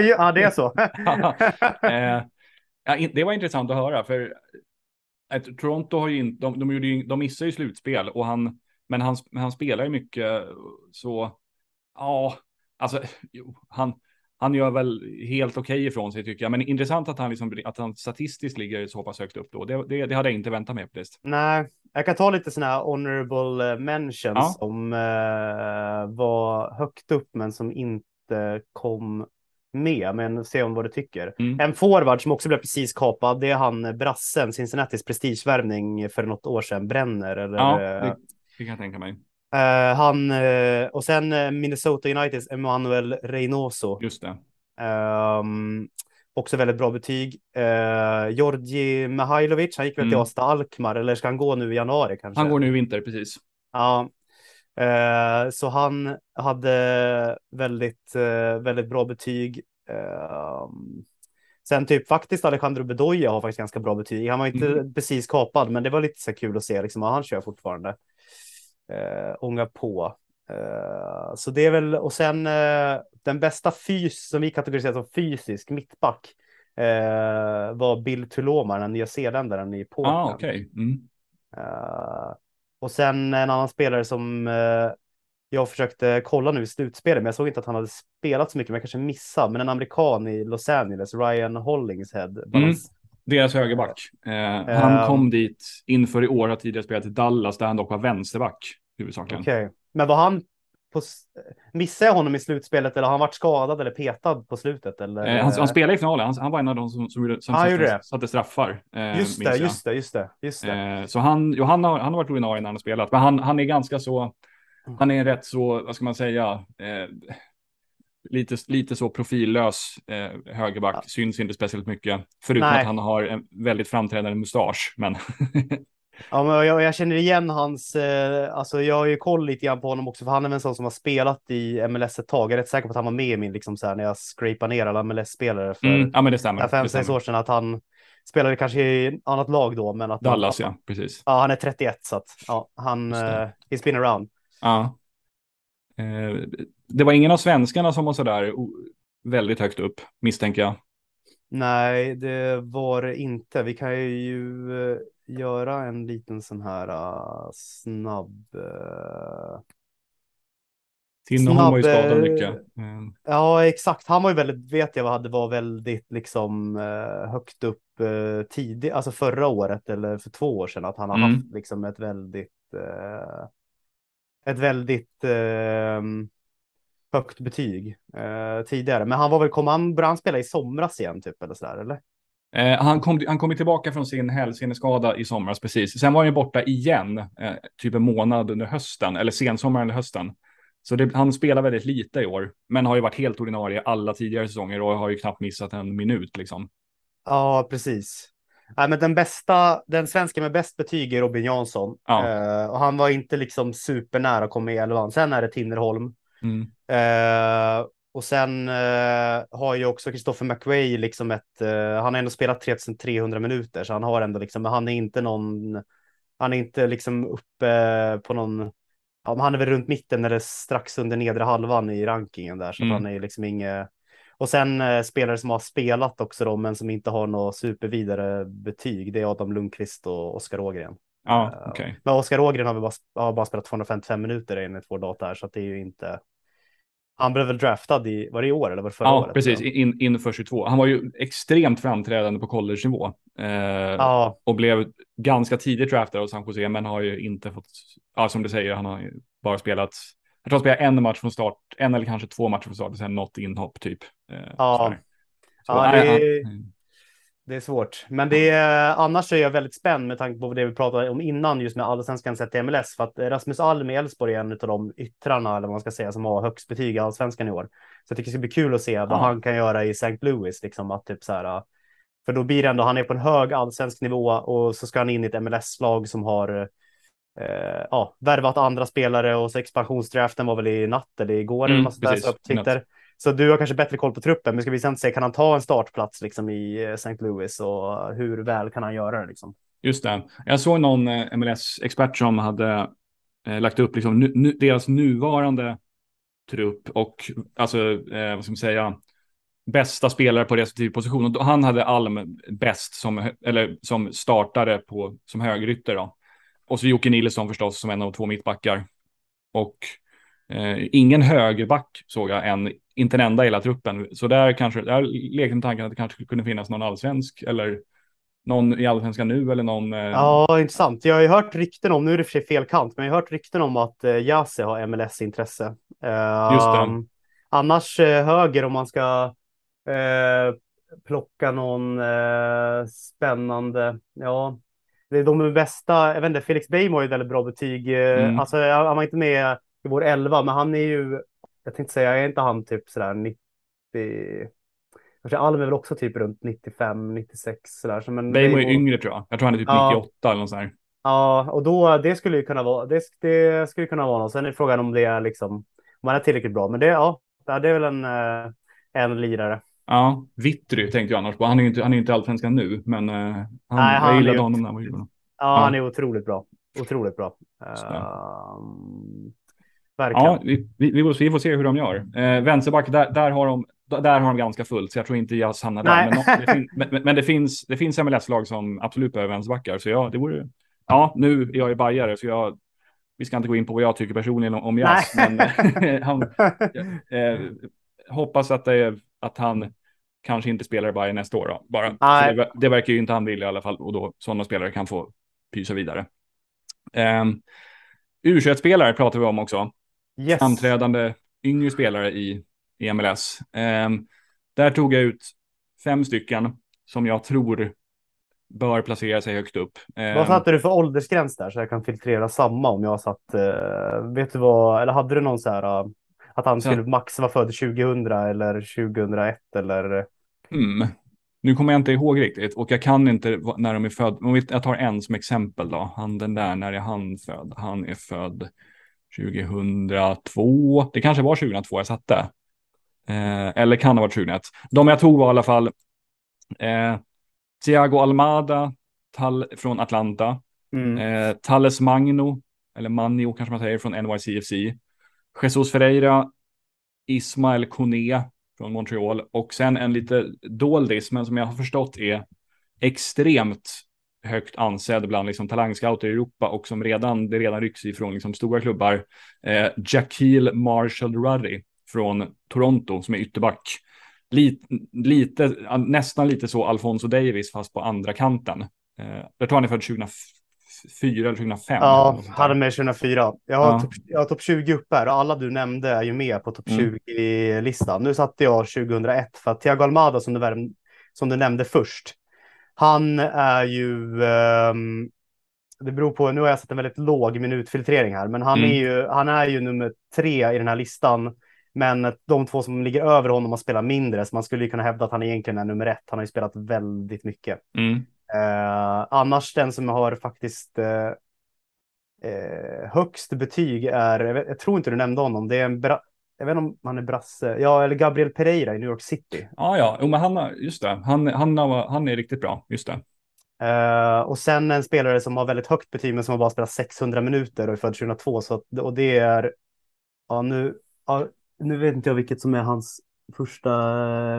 ja, det är så. [laughs] eh, ja, det var intressant att höra, för eh, Toronto har ju inte, de, de, ju, de missar ju slutspel, och han, men han, han spelar ju mycket så, ja, alltså, han, han gör väl helt okej ifrån sig tycker jag, men intressant att han, liksom, att han statistiskt ligger så pass högt upp då. Det, det, det hade jag inte väntat mig faktiskt. Nej, jag kan ta lite sådana här honorable eh, mentions Ja. som eh, var högt upp men som inte kom med. Men se om vad du tycker. Mm. En forward som också blev precis kapad, det är han eh, brassen, Cincinnatis prestigevärvning för något år sedan, Bränner. Eller, Ja, eh, det, det kan jag tänka mig. eh, han, eh, och sen Minnesota Uniteds Emanuel Reynoso. Just det. Ehm, också väldigt bra betyg. Uh, Georgi Mihailovic, han gick väl till Mm. Asta Alkmaar, eller ska han gå nu i januari kanske? Han går nu i vinter, precis. Ja. Eh, så han hade väldigt, eh, väldigt bra betyg. Ehm, sen typ faktiskt Alejandro Bedoya har faktiskt ganska bra betyg. Han var inte Mm. precis kapad, men det var lite så kul att se liksom, han kör fortfarande. Uh, ånga på. Eh, så det är väl, och sen eh, den bästa fys som vi kategoriserar som fysisk mittback eh, var Bill Tuloma, den nya zeeländaren i Portland. Ah, okej. Mm. Eh, och sen en annan spelare som eh, jag försökte kolla nu i slutspelet, men jag såg inte att han hade spelat så mycket, men jag kanske missade. Men en amerikan i Los Angeles, Ryan Hollingshead. balans- Deras högerback. Eh, han Ehm. kom dit inför i år, har tidigare spelat i Dallas, där han dock var vänsterback huvudsakligen. Okej, men var han på, missade jag honom i slutspelet eller har han varit skadad eller petad på slutet? Eller? Eh, han, han spelade i finalen, han, han var en av de som, som, som Ah, satte, satte straffar. Eh, just det, just det, just det, just det. Eh, så han, jo, han, har, han har varit ordinarie när han har spelat, men han, han är ganska så, han är rätt så, vad ska man säga, eh, lite, lite så profillös eh, högerback, Ja. syns inte speciellt mycket, förutom Nej. att han har en väldigt framträdande mustasch. Men [laughs] Ja, men jag, jag känner igen hans, eh, alltså jag har ju koll lite grann på honom också, för han är väl en sån som har spelat i MLS ett tag. Jag är rätt säker på att han var med i min, liksom så här, när jag scrapar ner alla MLS-spelare för mm, ja, men det stämmer. fem, det sex stämmer. år sedan, att han spelade kanske i annat lag då, men att Dallas, han, ja, precis. Ja, han är 31 så att ja, han, eh, he's been around. Ja. Eh, det var ingen av svenskarna som var sådär väldigt högt upp, misstänker jag. Nej, det var det inte. Vi kan ju eh, göra en liten sån här eh, snabb. eh, Tinnerholm var ju Snabb, skadad eh, mycket. Eh, Ja, exakt. Han var ju väldigt, vet jag vad hade var väldigt liksom högt upp tidigt, alltså förra året eller för två år sedan, att han har Mm. haft liksom ett väldigt, ett väldigt eh, högt betyg eh, tidigare. Men han var väl, kom han, började han spela i somras igen typ eller sådär eller? Eh, han, kom, han kom tillbaka från sin hälseneskada i somras, precis. Sen var han ju borta igen, eh, typ en månad under hösten, eller sensommaren eller hösten. Så det, han spelar väldigt lite i år, men har ju varit helt ordinarie alla tidigare säsonger och har ju knappt missat en minut liksom. Ja, precis. Nej, men den bästa, den svenska med bäst betyg är Robin Jansson. Ja. Eh, och han var inte liksom supernära att komma i elvan. Sen är det Tinnerholm. Mm. Eh, och sen eh, har ju också Christopher McRae liksom ett, eh, han har ändå spelat 3300 minuter så han har ändå liksom, men han är inte någon, han är inte liksom uppe på någon, ja, han är väl runt mitten eller strax under nedre halvan i rankingen där så Mm. han är liksom inget, och sen eh, spelare som har spelat också då men som inte har något supervidare betyg, det är Adam Lundqvist och Oskar Ågren. Ja, Eh, okej. Men Oskar Ågren har, vi bara, har bara spelat 255 minuter enligt vår data här så att det är ju inte, han blev väl draftad i, var det i år eller var det förra Ja, året? precis. Ja. In, inför 22. Han var ju extremt framträdande på college-nivå. Eh, Ja, Och blev ganska tidigt draftad av San Jose, men har ju inte fått, ja som du säger, han har bara spelat, jag tror han spelade en match från start, en eller kanske två matcher från start och sen något inhopp typ. Eh, Ja. Ja, det- han- det är svårt. Men det är, annars är jag väldigt spänd med tanke på det vi pratade om innan just med allsvenskan sett till MLS. För att Rasmus Alm i Elfsborg är en av de yttrarna, eller vad man ska säga, som har högst betyg i allsvenskan i år. Så jag tycker det ska bli kul att se vad Ja. han kan göra i St. Louis. Liksom, att typ så här, för då blir det ändå, han är på en hög allsvensk nivå och så ska han in i ett MLS-lag som har eh, ja, värvat andra spelare och så expansionsdraften var väl i natt eller igår eller Mm, något sånt där, precis, så så du har kanske bättre koll på truppen, men ska vi sen se, kan han ta en startplats liksom i eh, St. Louis och hur väl kan han göra det liksom? Just det. Jag såg någon eh, MLS-expert som hade eh, lagt upp liksom, nu, nu, deras nuvarande trupp och alltså, eh, vad ska man säga, bästa spelare på respektive position. Och då- han hade Alm bäst som, eller som startare på, som högrytter då. Och så Jocke Nilsson förstås som en av två mittbackar. Och eh, ingen högerback såg jag än, inte en enda i hela truppen. Så där kanske, där lekte med tanken att det kanske kunna finnas någon allsvensk eller någon i allsvenskan nu eller någon. Eh, Ja, intressant. Jag har ju hört rykten om, nu är det för sig fel kant, men jag har hört rykten om att eh, Jase har MLS-intresse. Eh, Just det. Annars eh, höger om man ska eh, plocka någon eh, spännande, ja, det är de bästa, jag vet inte, Felix Beijmo har ju väldigt bra betyg. Mm. Alltså, han var inte med i vår elva, men han är ju, jag tänkte säga, är inte han typ sådär 90, kanske Alm är väl också typ runt 95, 96 sådär. Så, men Beijmo är yngre tror jag. Jag tror han är typ Ja. 98 eller något sånt där. Ja, och då, det skulle ju kunna vara, det, det skulle kunna vara något. Sen är frågan om det är liksom, om man är tillräckligt bra. Men det, ja, det är väl en, eh, en lirare. Ja, Vittry tänkte jag annars på. Han är ju inte, han är inte allsvenskan nu, men eh, han, Nej, han jag gillade honom när han var. Ja, Ja. han är otroligt bra. Otroligt bra. Ehm, verkligen. Ja, vi, vi, vi, får, vi får se hur de gör. Eh, vänsterback, där, där, har de, där har de ganska fullt, så jag tror inte Jazz hamnar där. Men, det fin, men, men- det finns, det finns MLS-lag som absolut behöver vänsterbackar, så ja, det vore... Ja, nu är jag ju bajare, så jag... Vi ska inte gå in på vad jag tycker personligen om, Nej. men han, [laughs] eh, hoppas att, det, att han kanske inte spelar Bayern nästa år då, bara. Det, det verkar ju inte han vilja i alla fall, och då sådana spelare kan få pysa vidare. Um, U21-spelare pratar vi om också yes. framträdande yngre spelare i, i MLS. Ehm, där tog jag ut fem stycken som jag tror bör placera sig högt upp. Ehm, Vad satte du för åldersgräns där så jag kan filtrera samma om jag satt, eh, vet du vad, eller hade du någon så här eh, att han skulle max vara född 2000 eller 2001 eller? mm, nu kommer jag inte ihåg riktigt och jag kan inte när de är född. Men vi- jag tar en som exempel då. Han den där, när är han född? Han är född 2002. Det kanske var 2002 jag satte. Eh, eller kan ha varit 2001. De jag tog var i alla fall eh, Thiago Almada Tal från Atlanta. Mm. Eh, Thales Magno, eller Manio kanske man säger, från NYCFC. Jesus Ferreira, Ismael Kone från Montreal och sen en lite doldis, men som jag har förstått är extremt högt ansedd bland liksom talangscouter i Europa och som redan, det redan rycks ifrån liksom stora klubbar. Eh, Jaquil Marshall Ruddy från Toronto som är ytterback. Lite, lite, nästan lite så Alfonso Davis fast på andra kanten. Eh, jag tror han är född 2004 eller 2005. Ja, där. hade med 2004. Jag har Ja. har topp 20 uppe här och alla du nämnde är ju med på topp Mm. 20-listan. Nu satte jag 2001 för att Thiago Almada som du, värm- som du nämnde först. Han är ju, ehm, det beror på, nu har jag satt en väldigt låg minutfiltrering här, men han, Mm. är ju, han är ju nummer tre i den här listan. Men de två som ligger över honom har spelat mindre, så man skulle ju kunna hävda att han egentligen är nummer ett. Han har ju spelat väldigt mycket. Mm. Eh, annars den som har faktiskt eh, eh, högst betyg är, jag, vet, jag tror inte du nämnde honom, det är en bra, jag vet inte om han är brasse. Ja, eller Gabriel Pereira i New York City. Ah, ja, jo, men han, just det. Han, han, han är riktigt bra. Just det. Eh, och sen en spelare som har väldigt högt betyg men som har bara spelat 600 minuter och är född 2002. Så att, och det är, ja nu, ja, nu vet inte jag vilket som är hans första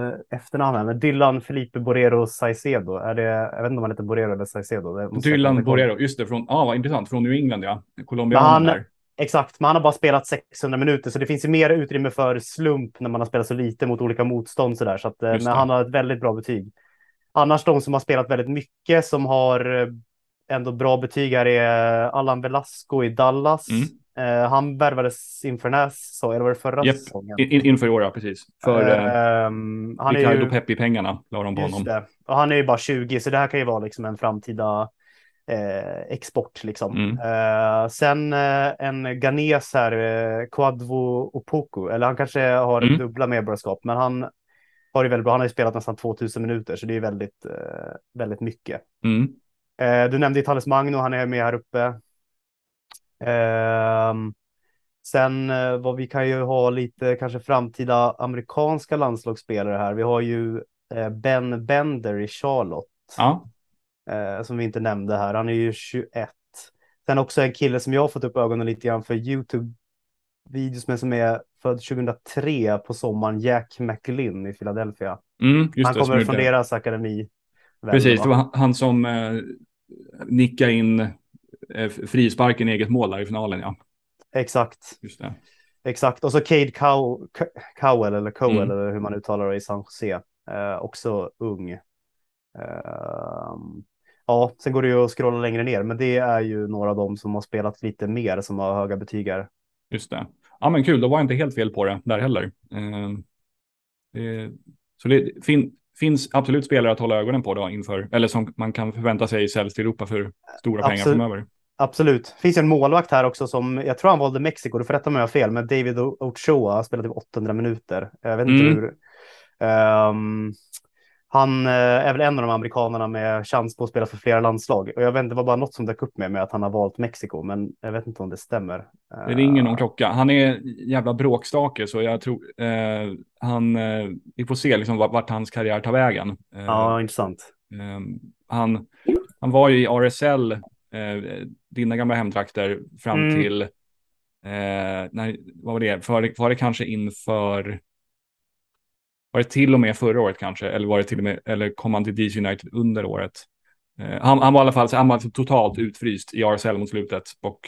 eh, efternamn här, men Dylan Felipe Borrero Saicedo. Är det, jag vet inte om han heter Borrero eller Saicedo. Dylan. Borrero, just det. Från, ah, vad intressant. Från New England, ja. Colombianen där. Exakt, men han har bara spelat 600 minuter så det finns ju mer utrymme för slump när man har spelat så lite mot olika motstånd så där. Så att, eh, men han har ett väldigt bra betyg. Annars de som har spelat väldigt mycket som har eh, ändå bra betyg här är Allan Velasco i Dallas. Mm. Eh, han värvades inför den här säsongen, eller var det förra Japp. säsongen? In, in- inför i år, ja, precis. För eh, Ehm, han är Ricardo ju, Pepi-pengarna la de på just honom. det. Och han är ju bara 20 så det här kan ju vara liksom en framtida eh, export liksom. Mm. Eh, sen eh, en ghanes här, eh, Kwadwo Opoku, eller han kanske har Mm. dubbla medborgarskap, men han har ju väldigt bra. Han har ju spelat nästan 2000 minuter, så det är väldigt, eh, väldigt mycket. Mm. Eh, du nämnde Itales Magno, han är med här uppe. Ehm, sen eh, vad vi kan ju ha lite kanske framtida amerikanska landslagsspelare här. Vi har ju eh, Ben Bender i Charlotte Ja, eh, som vi inte nämnde här. Han är ju 21. Sen också en kille som jag har fått upp ögonen lite grann för YouTube-videos men som är född 2003 på sommaren, Jack McLinn i Philadelphia. mm, han kommer från deras akademi. Precis, det var han, som eh, nickade in eh, frisparken i eget mål där i finalen, ja. Exakt, Just det. exakt. Och så Cade Cow Cow- Cowell eller Cowell Mm. eller hur man uttalar det i San Jose. Eh, också ung. Ehm, ja, sen går det ju att scrolla längre ner, men det är ju några av dem som har spelat lite mer som har höga betyg här. Just det. Ja, men kul. Då var jag inte helt fel på det där heller. Eh, det, så det fin, finns absolut spelare att hålla ögonen på då inför, eller som man kan förvänta sig säljs till Europa för stora pengar Absolut. framöver. Absolut. Det finns en målvakt här också som, jag tror han valde Mexiko, du får rätta mig om jag har fel, men David Ochoa spelat typ 800 minuter. Jag vet inte Mm. hur. Ehm, han eh, är väl en av de amerikanerna med chans på att spela för flera landslag. Och jag vet inte, det var bara något som dök upp med, med att han har valt Mexiko, men jag vet inte om det stämmer. Det ringer någon klocka. Han är jävla bråkstake så jag tror eh, han, eh, vi får se liksom vart, vart hans karriär tar vägen. Eh, Ja, intressant. eh, han, han var ju i RSL, eh, dina gamla hemtrakter, fram Mm. till, eh, när, vad var det, för, var det kanske inför, var det till och med förra året kanske, eller var det till och med, eller kom han till DC United under året? Eh, han, han var i alla fall han var totalt utfryst i RSL mot slutet och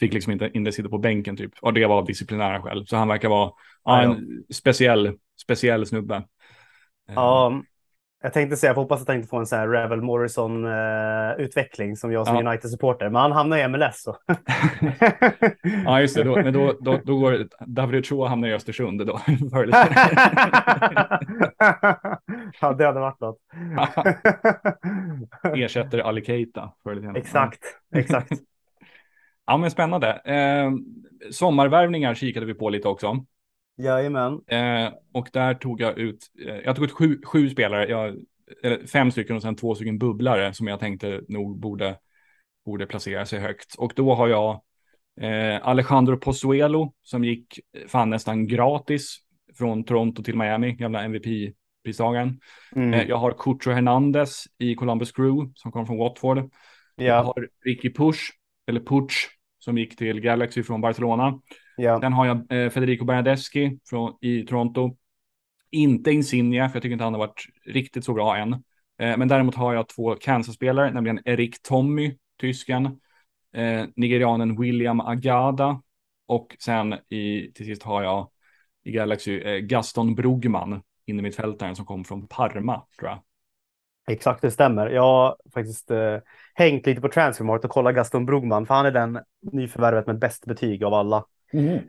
fick liksom inte, inte sitta på bänken typ. Och det var av disciplinära skäl. Så han verkar vara ja, en speciell, speciell snubbe. Eh, Ja, jag tänkte säga, jag hoppas att han inte får en sån här Revel Morrison-utveckling som jag som Ja. United-supporter, men han hamnar i MLS. Så. [laughs] Ja, just det. Då, men då, då, då går David Ochoa hamnar i Östersund då. [laughs] [laughs] Ja, det hade varit något. Ersätter Ali Keita. Exakt, exakt. Ja, men spännande. Eh, sommarvärvningar kikade vi på lite också. Jajamän. Eh, och där tog jag ut, eh, jag tog ut sju, sju spelare, jag, eller fem stycken och sen två stycken bubblare som jag tänkte nog borde, borde placera sig högt. Och då har jag eh, Alejandro Pozuelo som gick fan nästan gratis från Toronto till Miami, gamla MVP-pristagaren. Mm. Eh, jag har Cucho Hernandez i Columbus Crew som kom från Watford. Jag ja, har Ricky Push, eller Puch, som gick till Galaxy från Barcelona. Ja. Sen har jag eh, Federico Bernadeschi från, i Toronto. Inte Insigne, för jag tycker inte han har varit riktigt så bra än. Eh, men däremot har jag två Kansas-spelare, nämligen Erik Tommy, tysken, eh, nigerianen William Agada och sen i, till sist har jag i Galaxy eh, Gaston Brogman, innermittfältaren som kom från Parma, tror jag. Exakt, det stämmer. Jag har faktiskt eh, hängt lite på Transfermarkt och kollat Gaston Brugman, för han är den nyförvärvet med bäst betyg av alla.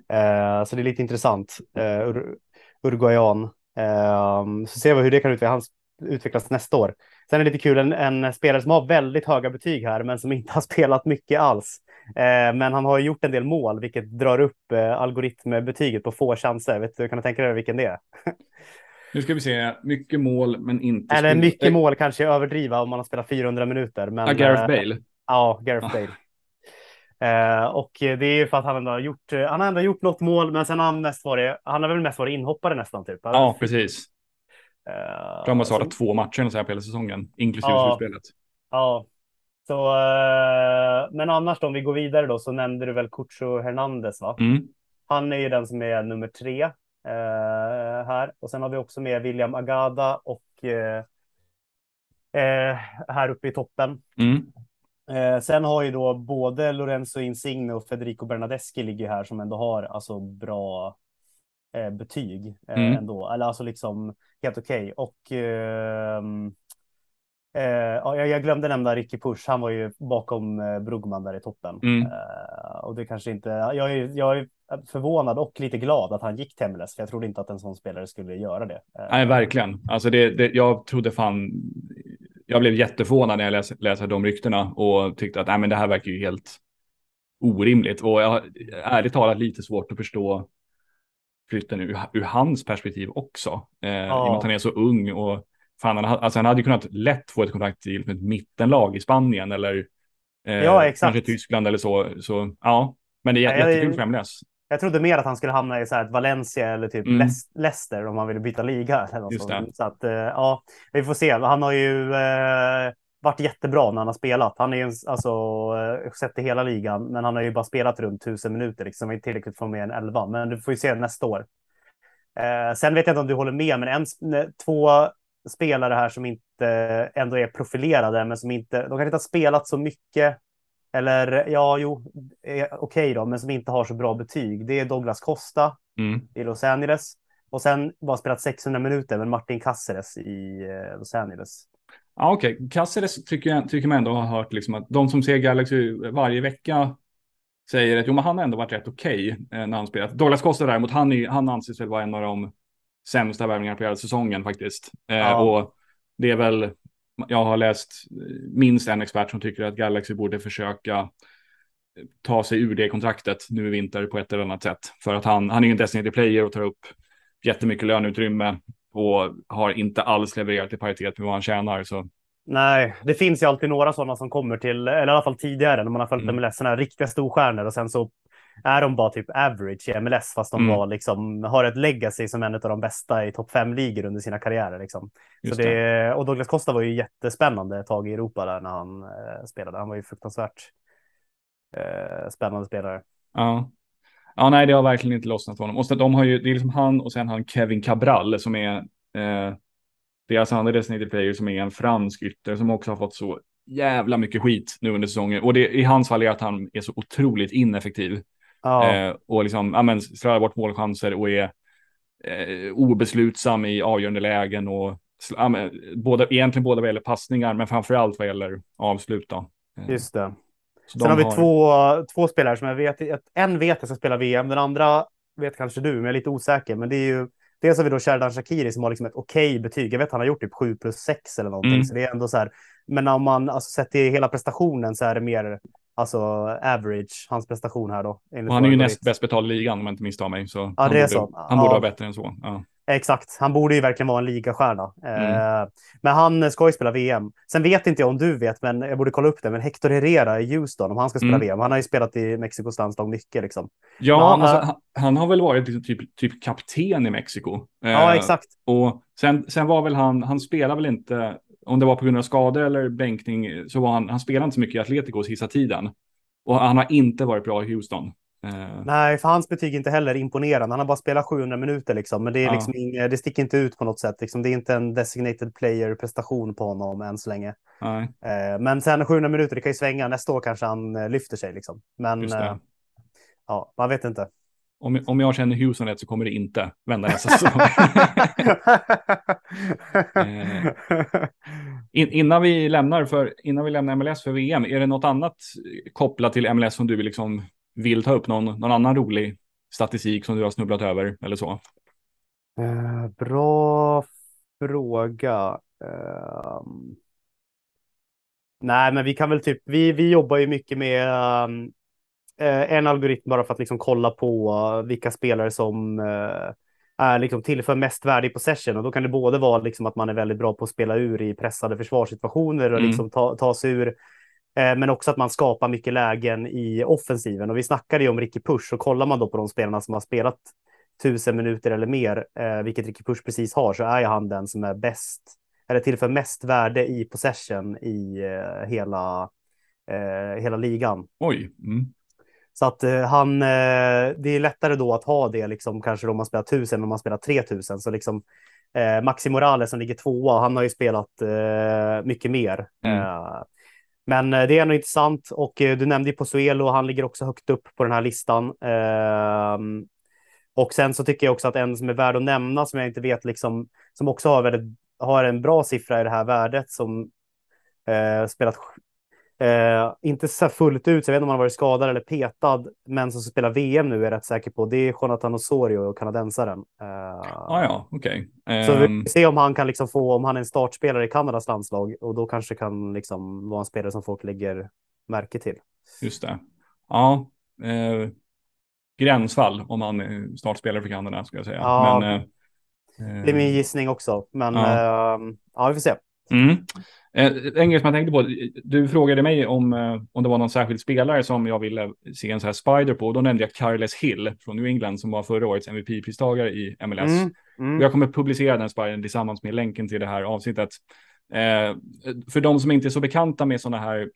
Eh, så det är lite intressant. Eh, Ur Uruguayan. Eh, så ser vi hur det kan utvecklas, utvecklas nästa år. Sen är det lite kul, en, en spelare som har väldigt höga betyg här, men som inte har [laughs] spelat mycket alls. Eh, men han har gjort en del mål, vilket drar upp eh, algoritmbetyget på få chanser. Vet du, kan du tänka dig vilken det är? [laughs] Nu ska vi se, mycket mål men inte... Eller mycket Eh, mål kanske överdriva om man har spelat 400 minuter. Men, Ja, Gareth eh, Bale. Ja, Gareth Bale. Eh, och det är ju för att han ändå har gjort, han har ändå gjort något mål, men sen har han mest varit, han har väl mest varit inhoppare nästan typ. Ja, precis. Uh, de har startat så... två matcher så här på hela säsongen, inklusive ja, slutspelet. Ja, så, uh, men annars då, om vi går vidare då, så nämnde du väl Cucho Hernandez, va? Mm. Han är ju den som är nummer tre uh, här. Och sen har vi också med William Agada och här uppe i toppen. Mm. Eh, sen har ju då både Lorenzo Insigne och Federico Bernadeschi ligger här som ändå har alltså bra eh, betyg eh, mm. ändå. Eller alltså liksom helt okej. Okay. Och ehm, eh, jag, jag glömde nämna Ricky Push. Han var ju bakom eh, Brugman där i toppen. Mm. Eh, och det kanske inte. Jag är, jag är förvånad och lite glad att han gick MLS. För jag trodde inte att en sån spelare skulle göra det. Nej, verkligen. Alltså det, det jag trodde fan jag blev jätteförvånad när jag läste, läste de ryktena och tyckte att nej, men det här verkar ju helt orimligt. Och jag har ärligt talat lite svårt att förstå flytten ur, ur hans perspektiv också. Eh, ja. I och med att han är så ung och fan, han, alltså han hade ju kunnat lätt få ett kontrakt till ett mittenlag i Spanien eller eh, ja, kanske Tyskland eller så. så ja, men det är jättekul för MLS. Jag trodde mer att han skulle hamna i så här Valencia eller typ mm. Leicester om han ville byta liga. Eller något det. Så att, eh, ja, vi får se. Han har ju eh, varit jättebra när han har spelat. Han är ju alltså eh, sett i hela ligan, men han har ju bara spelat runt tusen minuter, liksom inte tillräckligt för med en elva. Men du får ju se nästa år. Eh, sen vet jag inte om du håller med, men en, två spelare här som inte ändå är profilerade, men som inte, de kanske inte har spelat så mycket eller ja, jo, okej okay då, men som inte har så bra betyg. Det är Douglas Costa mm. i Los Angeles. Och sen bara spelat 600 minuter med Martin Caceres i eh, Los Angeles. Ja, okej. Okay. Caceres tycker, jag, tycker man ändå har hört liksom att de som ser Galaxy varje vecka säger att jo, men han har ändå varit rätt okej okay, eh, när han spelat. Douglas Costa däremot, han, är, han anses väl vara en av de sämsta värvningarna på hela säsongen faktiskt. Eh, ja. och det är väl jag har läst minst en expert som tycker att Galaxy borde försöka ta sig ur det kontraktet nu i vinter på ett eller annat sätt. För att han, han är ju en designated player och tar upp jättemycket löneutrymme och har inte alls levererat i paritet med vad han tjänar. Så. Nej, det finns ju alltid några sådana som kommer till, eller i alla fall tidigare när man har följt mm. MLS, sådana här riktiga storstjärnor och sen så är de bara typ average i MLS fast de mm. var liksom, har ett legacy som en av de bästa i topp fem ligor under sina karriärer. Liksom. Så det, det. Och Douglas Costa var ju jättespännande ett tag i Europa där när han eh, spelade. Han var ju fruktansvärt eh, spännande spelare. Ja. ja, nej, det har verkligen inte lossnat för honom. Och så de har ju, det är liksom han och sen han Kevin Cabral som är eh, deras andra designated player som är en fransk ytter som också har fått så jävla mycket skit nu under säsongen. Och det i hans fall är att han är så otroligt ineffektiv. Ja. Eh, och liksom, ja men, slår bort målchanser och är eh, obeslutsam i avgörande lägen och ja, men, både, egentligen båda vad gäller passningar, men framför allt vad gäller avslut. Då. Eh, Just det. Sen har vi har... två, två spelare som jag vet, en vet jag ska spela VM, den andra vet kanske du, men jag är lite osäker. Men det är ju, dels har vi då Sherdan Shakiri som har liksom ett okej okay betyg. Jag vet han har gjort typ 7 plus 6 eller någonting, mm. så det är ändå så här. Men om man alltså, sett till hela prestationen så är det mer alltså average, hans prestation här då. han är ju näst bäst betald i ligan om jag inte misstar mig. Så ja, han, är borde, så. han borde ja. vara bättre än så. Ja. Exakt, han borde ju verkligen vara en ligastjärna. Mm. Eh, men han ska ju spela VM. Sen vet inte jag om du vet, men jag borde kolla upp det. Men Hector Herrera i Houston, om han ska spela mm. VM. Han har ju spelat i Mexikos landslag mycket liksom. Ja, han, alltså, han, han, har väl varit typ, typ kapten i Mexiko. Eh, ja, exakt. Och sen, sen var väl han, han spelar väl inte, om det var på grund av skador eller bänkning, så var han, han spelade inte så mycket i Atletico sista tiden. Och han har inte varit bra i Houston. Uh... Nej, för hans betyg är inte heller imponerande. Han har bara spelat 700 minuter, liksom, men det, är ja. liksom inga, det sticker inte ut på något sätt. Liksom, det är inte en designated player prestation på honom än så länge. Nej. Uh, men sen 700 minuter, det kan ju svänga. Nästa år kanske han uh, lyfter sig. Liksom. Men ja, man vet inte. Om, om jag känner Houston rätt så kommer det inte vända nästa säsong. [laughs] in, innan, vi lämnar för, innan vi lämnar MLS för VM, är det något annat kopplat till MLS som du vill liksom vill ta upp någon, någon annan rolig statistik som du har snubblat över eller så? Uh, bra fråga. Uh, nej, men vi kan väl typ, vi, vi jobbar ju mycket med um, en algoritm bara för att liksom kolla på uh, vilka spelare som är liksom tillför mest värde i possession och då kan det både vara liksom att man är väldigt bra på att spela ur i pressade försvarssituationer och mm. liksom ta, ta sig ur Eh, men också att man skapar mycket lägen i offensiven. Och vi snackade ju om Ricky Push och kollar man då på de spelarna som har spelat tusen minuter eller mer, eh, vilket Ricky Push precis har, så är han den som är bäst eller tillför mest värde i possession i eh, hela, eh, hela ligan. Oj. Mm. Så att eh, han, eh, det är lättare då att ha det, liksom, kanske om man spelar tusen om man spelar 3000. Så liksom eh, Maxi Morales som ligger tvåa, han har ju spelat eh, mycket mer. Mm. Eh, men eh, det är ändå intressant och du nämnde ju Pozuelo, han ligger också högt upp på den här listan. och sen så tycker jag också att en som är värd att nämna som jag inte vet liksom, som också har, väldigt, har en bra siffra i det här värdet som spelat Eh, inte så fullt ut, så jag vet inte om han varit skadad eller petad, men som spelar VM nu är jag rätt säker på. Det är Jonathan Osorio och kanadensaren. Eh, ah, ja, okej. Okay. Så vi ehm. får se om han kan liksom få, om han är en startspelare i Kanadas landslag och då kanske kan liksom vara en spelare som folk lägger märke till. Just det. Ja, eh, gränsfall om han är startspelare för Kanada ska jag säga. Ja, men, eh, det är min gissning också, men ja, eh, ja vi får se. Mm. Eh, en grej som jag tänkte på, du frågade mig om, eh, om det var någon särskild spelare som jag ville se en så här spider på. Då nämnde jag Carles Hill från New England som var förra årets MVP-pristagare i MLS. Mm, mm. Jag kommer publicera den spidern tillsammans med länken till det här avsnittet. Eh, för de som inte är så bekanta med sådana här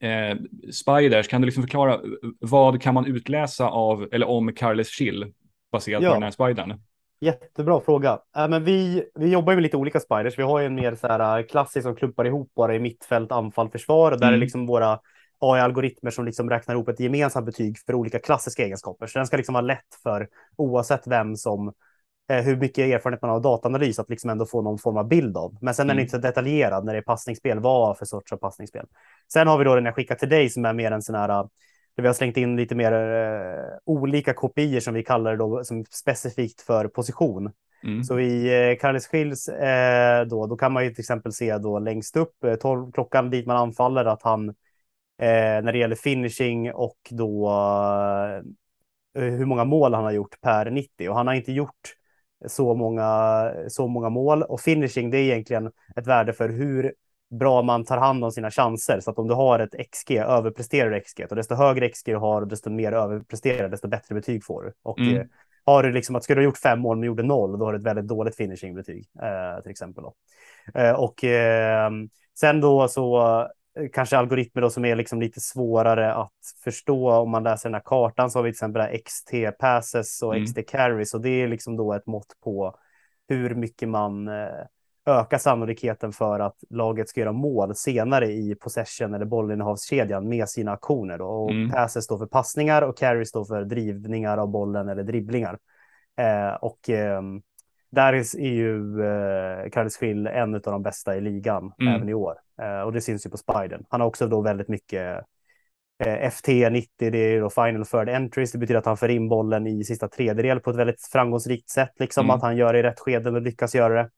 eh, spiders, kan du liksom förklara vad kan man utläsa av eller om Carles Hill baserat ja. på den här spidern? Jättebra fråga. Äh, men vi, vi jobbar ju med lite olika spiders. Vi har ju en mer så här, äh, klassisk som klumpar ihop bara i mittfält, anfall, försvar. Där mm. är liksom våra AI-algoritmer som liksom räknar ihop ett gemensamt betyg för olika klassiska egenskaper. Så den ska liksom vara lätt för oavsett vem som eh, hur mycket erfarenhet man har av dataanalys att liksom ändå få någon form av bild av. Men sen mm. är den inte så detaljerad när det är passningsspel. Vad för sorts av passningsspel? Sen har vi då den jag skickar till dig som är mer en sån här där vi har slängt in lite mer eh, olika kopior som vi kallar det då, som specifikt för position. Mm. Så i eh, Carles eh, då, då kan man ju till exempel se då längst upp, eh, 12 klockan dit man anfaller, att han eh, när det gäller finishing och då eh, hur många mål han har gjort per 90 och han har inte gjort så många, så många mål och finishing det är egentligen ett värde för hur bra man tar hand om sina chanser. Så att om du har ett XG, överpresterar XG, och desto högre XG du har, desto mer överpresterar, desto bättre betyg får du. Och mm. Eh, har du liksom att skulle du ha gjort fem mål men gjorde noll, då har du ett väldigt dåligt finishingbetyg eh, till exempel. Då. Eh, och eh, sen då så eh, kanske algoritmer då som är liksom lite svårare att förstå om man läser den här kartan så har vi till exempel XT passes och mm. XT carries och det är liksom då ett mått på hur mycket man eh, öka sannolikheten för att laget ska göra mål senare i possession eller bollinnehavskedjan med sina aktioner. Och mm. passes står för passningar och carries står för drivningar av bollen eller dribblingar. Eh, och eh, där är ju eh, Schill en av de bästa i ligan mm. även i år. Eh, och det syns ju på Spiden. Han har också då väldigt mycket eh, FT 90, det är då final third entries. Det betyder att han för in bollen i sista tredjedel på ett väldigt framgångsrikt sätt, liksom mm. att han gör det i rätt skede och lyckas göra det.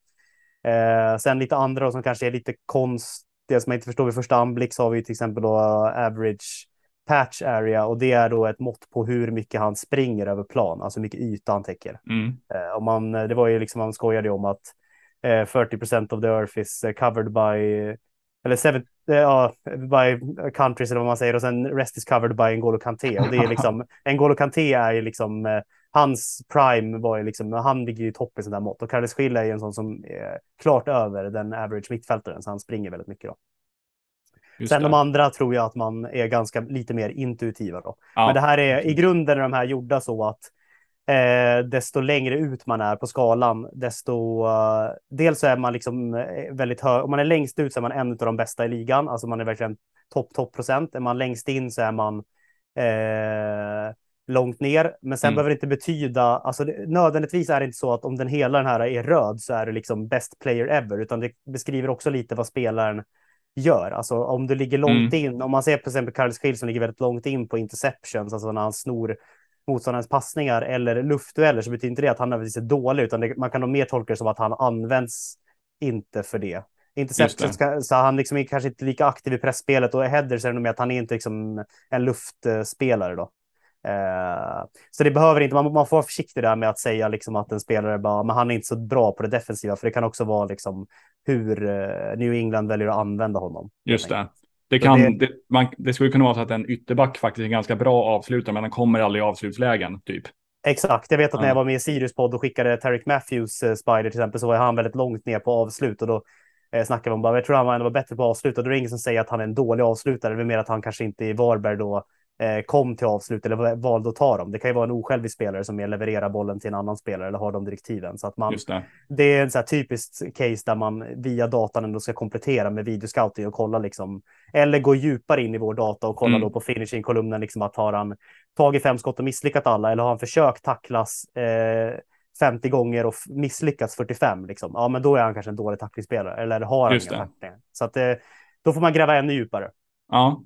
Eh, sen lite andra som kanske är lite konstiga som man inte förstår vid första anblick så har vi till exempel då average patch area och det är då ett mått på hur mycket han springer över plan, alltså hur mycket yta han täcker. Mm. Eh, och man, det var ju liksom, man skojade om att eh, 40 of the earth is covered by eller seven, eh, ja, by countries eller vad man säger och sen rest is covered by N'Golo Kanté och det är [laughs] liksom N'Golo Kanté är ju liksom eh, hans prime var ju liksom, han ligger i topp i sådana mått och Carles Schill är ju en sån som är klart över den average mittfältaren så han springer väldigt mycket då. Just Sen det. de andra tror jag att man är ganska lite mer intuitiva då. Ja. Men det här är i grunden är de här gjorda så att eh, desto längre ut man är på skalan, desto uh, dels är man liksom eh, väldigt hög. Om man är längst ut så är man en av de bästa i ligan, alltså man är verkligen topp topp procent. Är man längst in så är man eh, långt ner. Men sen mm. behöver det inte betyda, alltså det, nödvändigtvis är det inte så att om den hela den här är röd så är det liksom best player ever, utan det beskriver också lite vad spelaren gör. Alltså om du ligger långt mm. in, om man ser på exempel Schill som ligger väldigt långt in på interceptions, alltså när han snor motståndarens passningar eller luftdueller så betyder inte det att han nödvändigtvis är dålig, utan det, man kan nog mer tolka det som att han används inte för det. Interceptions, ska, så han liksom är kanske inte lika aktiv i pressspelet och headers är det nog mer att han är inte liksom en luftspelare då. Eh, så det behöver inte, man, man får vara försiktig där med att säga liksom att en spelare bara, men han är inte så bra på det defensiva, för det kan också vara liksom hur eh, New England väljer att använda honom. Just det. Det, kan, det... Det, man, det skulle kunna vara så att en ytterback faktiskt är en ganska bra avslutare, men han kommer aldrig i avslutslägen, typ. Exakt, jag vet att när jag var med i Sirius podd och skickade Tarek Matthews uh, Spider till exempel så var han väldigt långt ner på avslut och då eh, snackade vi om bara, jag tror han var, var bättre på avslut och då är det ingen som säger att han är en dålig avslutare, det är mer att han kanske inte i Varberg då eh, kom till avslut eller valde att ta dem. Det kan ju vara en osjälvisk spelare som mer levererar bollen till en annan spelare eller har de direktiven. Så att man, det. det. är en så här typiskt case där man via datan ändå ska komplettera med videoscouting och kolla liksom, eller gå djupare in i vår data och kolla mm. då på finishing-kolumnen, liksom att har han tagit fem skott och misslyckat alla eller har han försökt tacklas eh, 50 gånger och misslyckats 45, liksom. ja, men då är han kanske en dålig tacklingsspelare eller har han inga tacklingar. Så att eh, då får man gräva ännu djupare. Ja,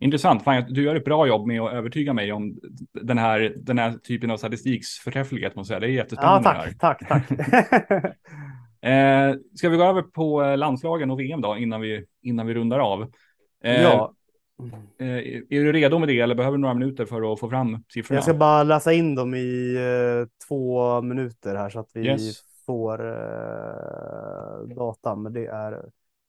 Intressant. Fan, du gör ett bra jobb med att övertyga mig om den här, den här typen av. Måste jag säga. Det är jättespännande. Ja, tack, tack, tack. [laughs] eh, ska vi gå över på landslagen och VM då innan vi, innan vi rundar av? Eh, ja. Eh, är du redo med det eller behöver du några minuter för att få fram siffrorna? Jag ska bara läsa in dem i eh, två minuter här så att vi yes. får eh, datan. Men det är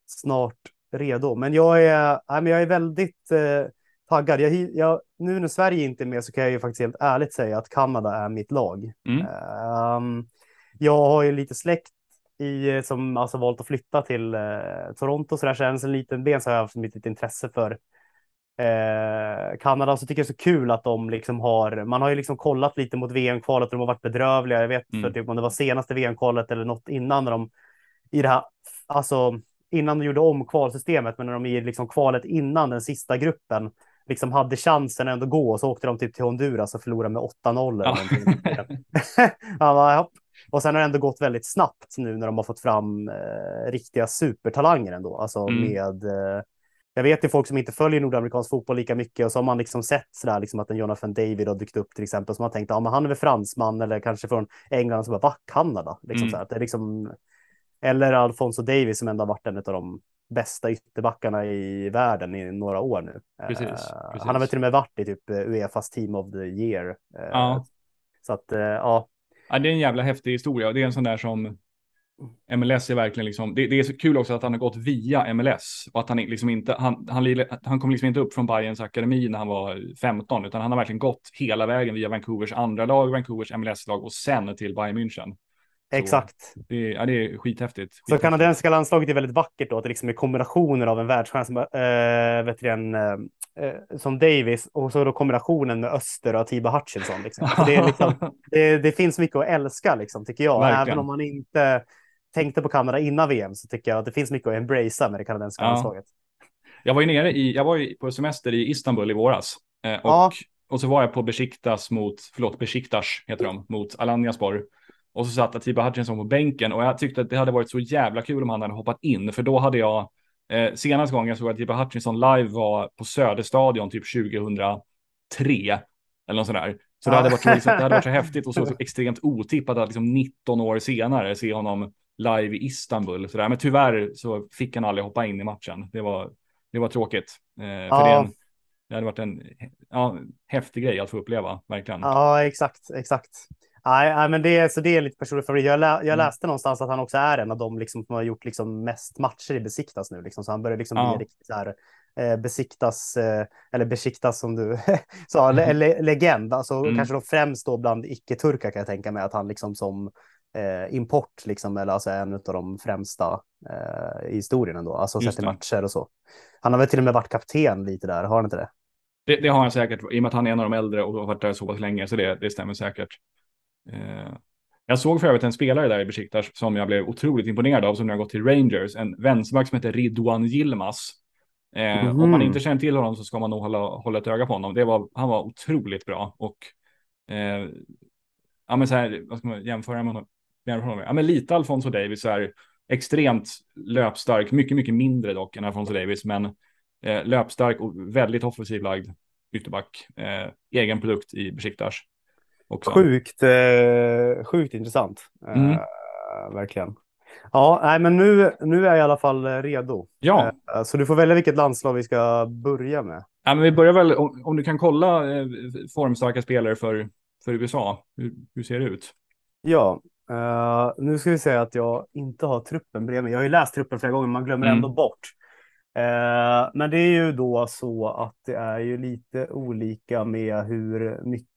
snart redo. Men jag är, nej, men jag är väldigt eh, taggad. Jag, jag, nu när Sverige inte är med så kan jag ju faktiskt helt ärligt säga att Kanada är mitt lag. Mm. Um, jag har ju lite släkt i, som alltså valt att flytta till eh, Toronto så där känns en liten ben så har jag haft mitt intresse för eh, Kanada så tycker jag det är så kul att de liksom har, man har ju liksom kollat lite mot VM-kvalet och de har varit bedrövliga. Jag vet mm. för typ om det var senaste VM-kvalet eller något innan när de i det här, alltså innan de gjorde om kvalsystemet, men när de i liksom kvalet innan den sista gruppen liksom hade chansen ändå gå och så åkte de typ till Honduras och förlorade med 8-0 [laughs] ja. Och sen har det ändå gått väldigt snabbt nu när de har fått fram eh, riktiga supertalanger ändå, alltså mm. med eh, jag vet ju folk som inte följer nordamerikansk fotboll lika mycket och så har man liksom sett sådär liksom att en Jonathan David har dykt upp till exempel som har tänkt ja, men han är väl fransman eller kanske från England så bara va Kanada liksom mm. så här, det är liksom eller Alfonso Davis som ändå har varit en av de bästa ytterbackarna i världen i några år nu. Precis, uh, precis. Han har väl till och med varit i typ Uefas team of the year. Uh, ja. Så att uh, ja. ja. Det är en jävla häftig historia det är en sån där som MLS är verkligen liksom, det, det, är så kul också att han har gått via MLS och att han liksom inte, han, han, han kom liksom inte upp från Bayerns akademi när han var 15, utan han har verkligen gått hela vägen via Vancouvers andra lag, Vancouvers MLS-lag och sen till Bayern München. Exakt. Det är, ja, det är skithäftigt. Så kanadensiska landslaget är väldigt vackert då, att det liksom är kombinationer av en världsstjärna äh, vet du, äh, som Davis och så då kombinationen med Öster och Atiba Hutchinson. Liksom. det, är liksom, [laughs] det, det, finns mycket att älska, liksom, tycker jag. Verkligen. Även om man inte tänkte på Kanada innan VM så tycker jag att det finns mycket att embracea med det kanadensiska ja. landslaget. Jag var ju nere i, jag var ju på semester i Istanbul i våras. Eh, och, ja. och så var jag på Besiktas mot, förlåt, Besiktas heter de, mot Alanyaspor. Och så satt Atiba Hutchinson på bänken och jag tyckte att det hade varit så jävla kul om han hade hoppat in, för då hade jag eh, senaste gången jag såg Atiba Hutchinson live var på Söderstadion typ 2003 eller något sådär. Så det hade varit så, liksom, det hade varit så häftigt och så, så [laughs] extremt otippat att liksom 19 år senare se honom live i Istanbul. Så där. Men tyvärr så fick han aldrig hoppa in i matchen. Det var, det var tråkigt. Eh, för ja. det, en, det hade varit en ja, häftig grej att få uppleva, verkligen. Ja, exakt, exakt. Nej, men det, så det är lite personlig favorit. Jag, lä, jag mm. läste någonstans att han också är en av dem liksom, som har gjort liksom, mest matcher i Besiktas nu. Liksom, så han börjar liksom ja. bli riktigt så här, eh, besiktas, eh, eller besiktas som du [laughs] sa, mm. le, legend. Alltså mm. kanske då främst då bland icke-turkar kan jag tänka mig att han liksom som eh, import, liksom, eller alltså en av de främsta eh, i historien ändå, alltså sett i matcher och så. Han har väl till och med varit kapten lite där, har han inte det? Det, det har han säkert, i och med att han är en av de äldre och har varit där så pass länge, så det, det stämmer säkert. Eh, jag såg för övrigt en spelare där i Besiktas som jag blev otroligt imponerad av som nu har gått till Rangers, en vänsterback som heter Ridwan Yilmaz. Eh, mm. Om man inte känner till honom så ska man nog hålla, hålla ett öga på honom. Det var, han var otroligt bra och eh, ja, men så här, vad ska man jämföra med honom? Ja, men lite Alfonso Davis är extremt löpstark, mycket, mycket mindre dock än Alfonso Davis, men eh, löpstark och väldigt offensiv lagd ytterback. Eh, egen produkt i Besiktas. Också. Sjukt, eh, sjukt intressant. Mm. Eh, verkligen. Ja, nej, men nu, nu är jag i alla fall redo. Ja. Eh, så du får välja vilket landslag vi ska börja med. Ja, men vi börjar väl, om, om du kan kolla eh, formstarka spelare för, för USA. Hur, hur ser det ut? Ja, uh, nu ska vi säga att jag inte har truppen bredvid mig. Jag har ju läst truppen flera gånger, men man glömmer mm. ändå bort. Men det är ju då så att det är ju lite olika med hur mycket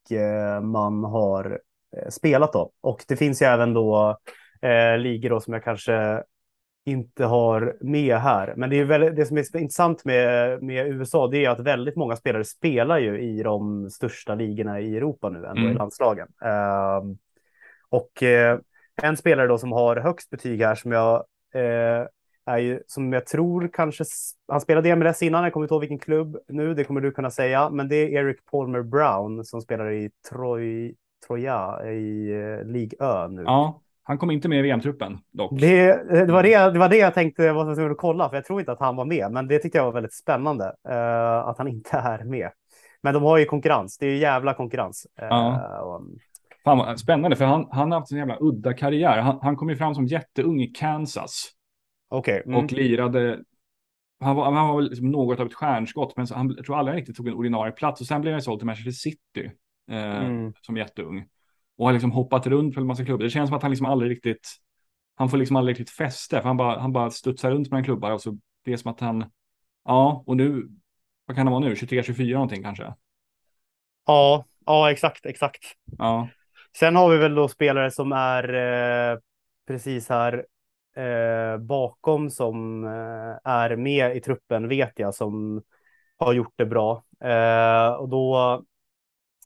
man har eh, spelat då. Och det finns ju även då eh, ligor då som jag kanske inte har med här. Men det, är väldigt, det som är intressant med, med USA det är att väldigt många spelare spelar ju i de största ligorna i Europa nu ändå mm. i landslagen. Uh, och uh, en spelare då som har högst betyg här som jag uh, är ju, som jag tror kanske, han spelade i MLS innan, jag kommer inte ihåg vilken klubb nu, det kommer du kunna säga, men det är Eric Palmer Brown som spelar i Troy, Troja i uh, League Ö nu. Ja, han kom inte med i VM-truppen dock. Det, det, var det, det var det jag tänkte jag var tvungen att kolla, för jag tror inte att han var med. Men det tyckte jag var väldigt spännande uh, att han inte är med. Men de har ju konkurrens. Det är ju jävla konkurrens. Ja. och, Fan vad spännande, för han, han har haft en jävla udda karriär. Han, han kom ju fram som jätteung i Kansas. Okej. Okay. Mm. Och lirade. Han var, han var liksom något av ett stjärnskott, men så, han jag tror aldrig riktigt tog en ordinarie plats. Och sen blev han såld till Manchester City eh, mm. som jätteung och har liksom hoppat runt för en massa klubbar. Det känns som att han liksom aldrig riktigt, han får liksom aldrig riktigt fäste, för han bara, han bara studsar runt mellan klubbar och så det är som att han, ja, och nu, vad kan det vara nu, 23-24 någonting kanske? Ja, ja, exakt, exakt. Ja. Sen har vi väl då spelare som är eh, precis här eh, bakom som eh, är med i truppen vet jag som har gjort det bra. Eh, och då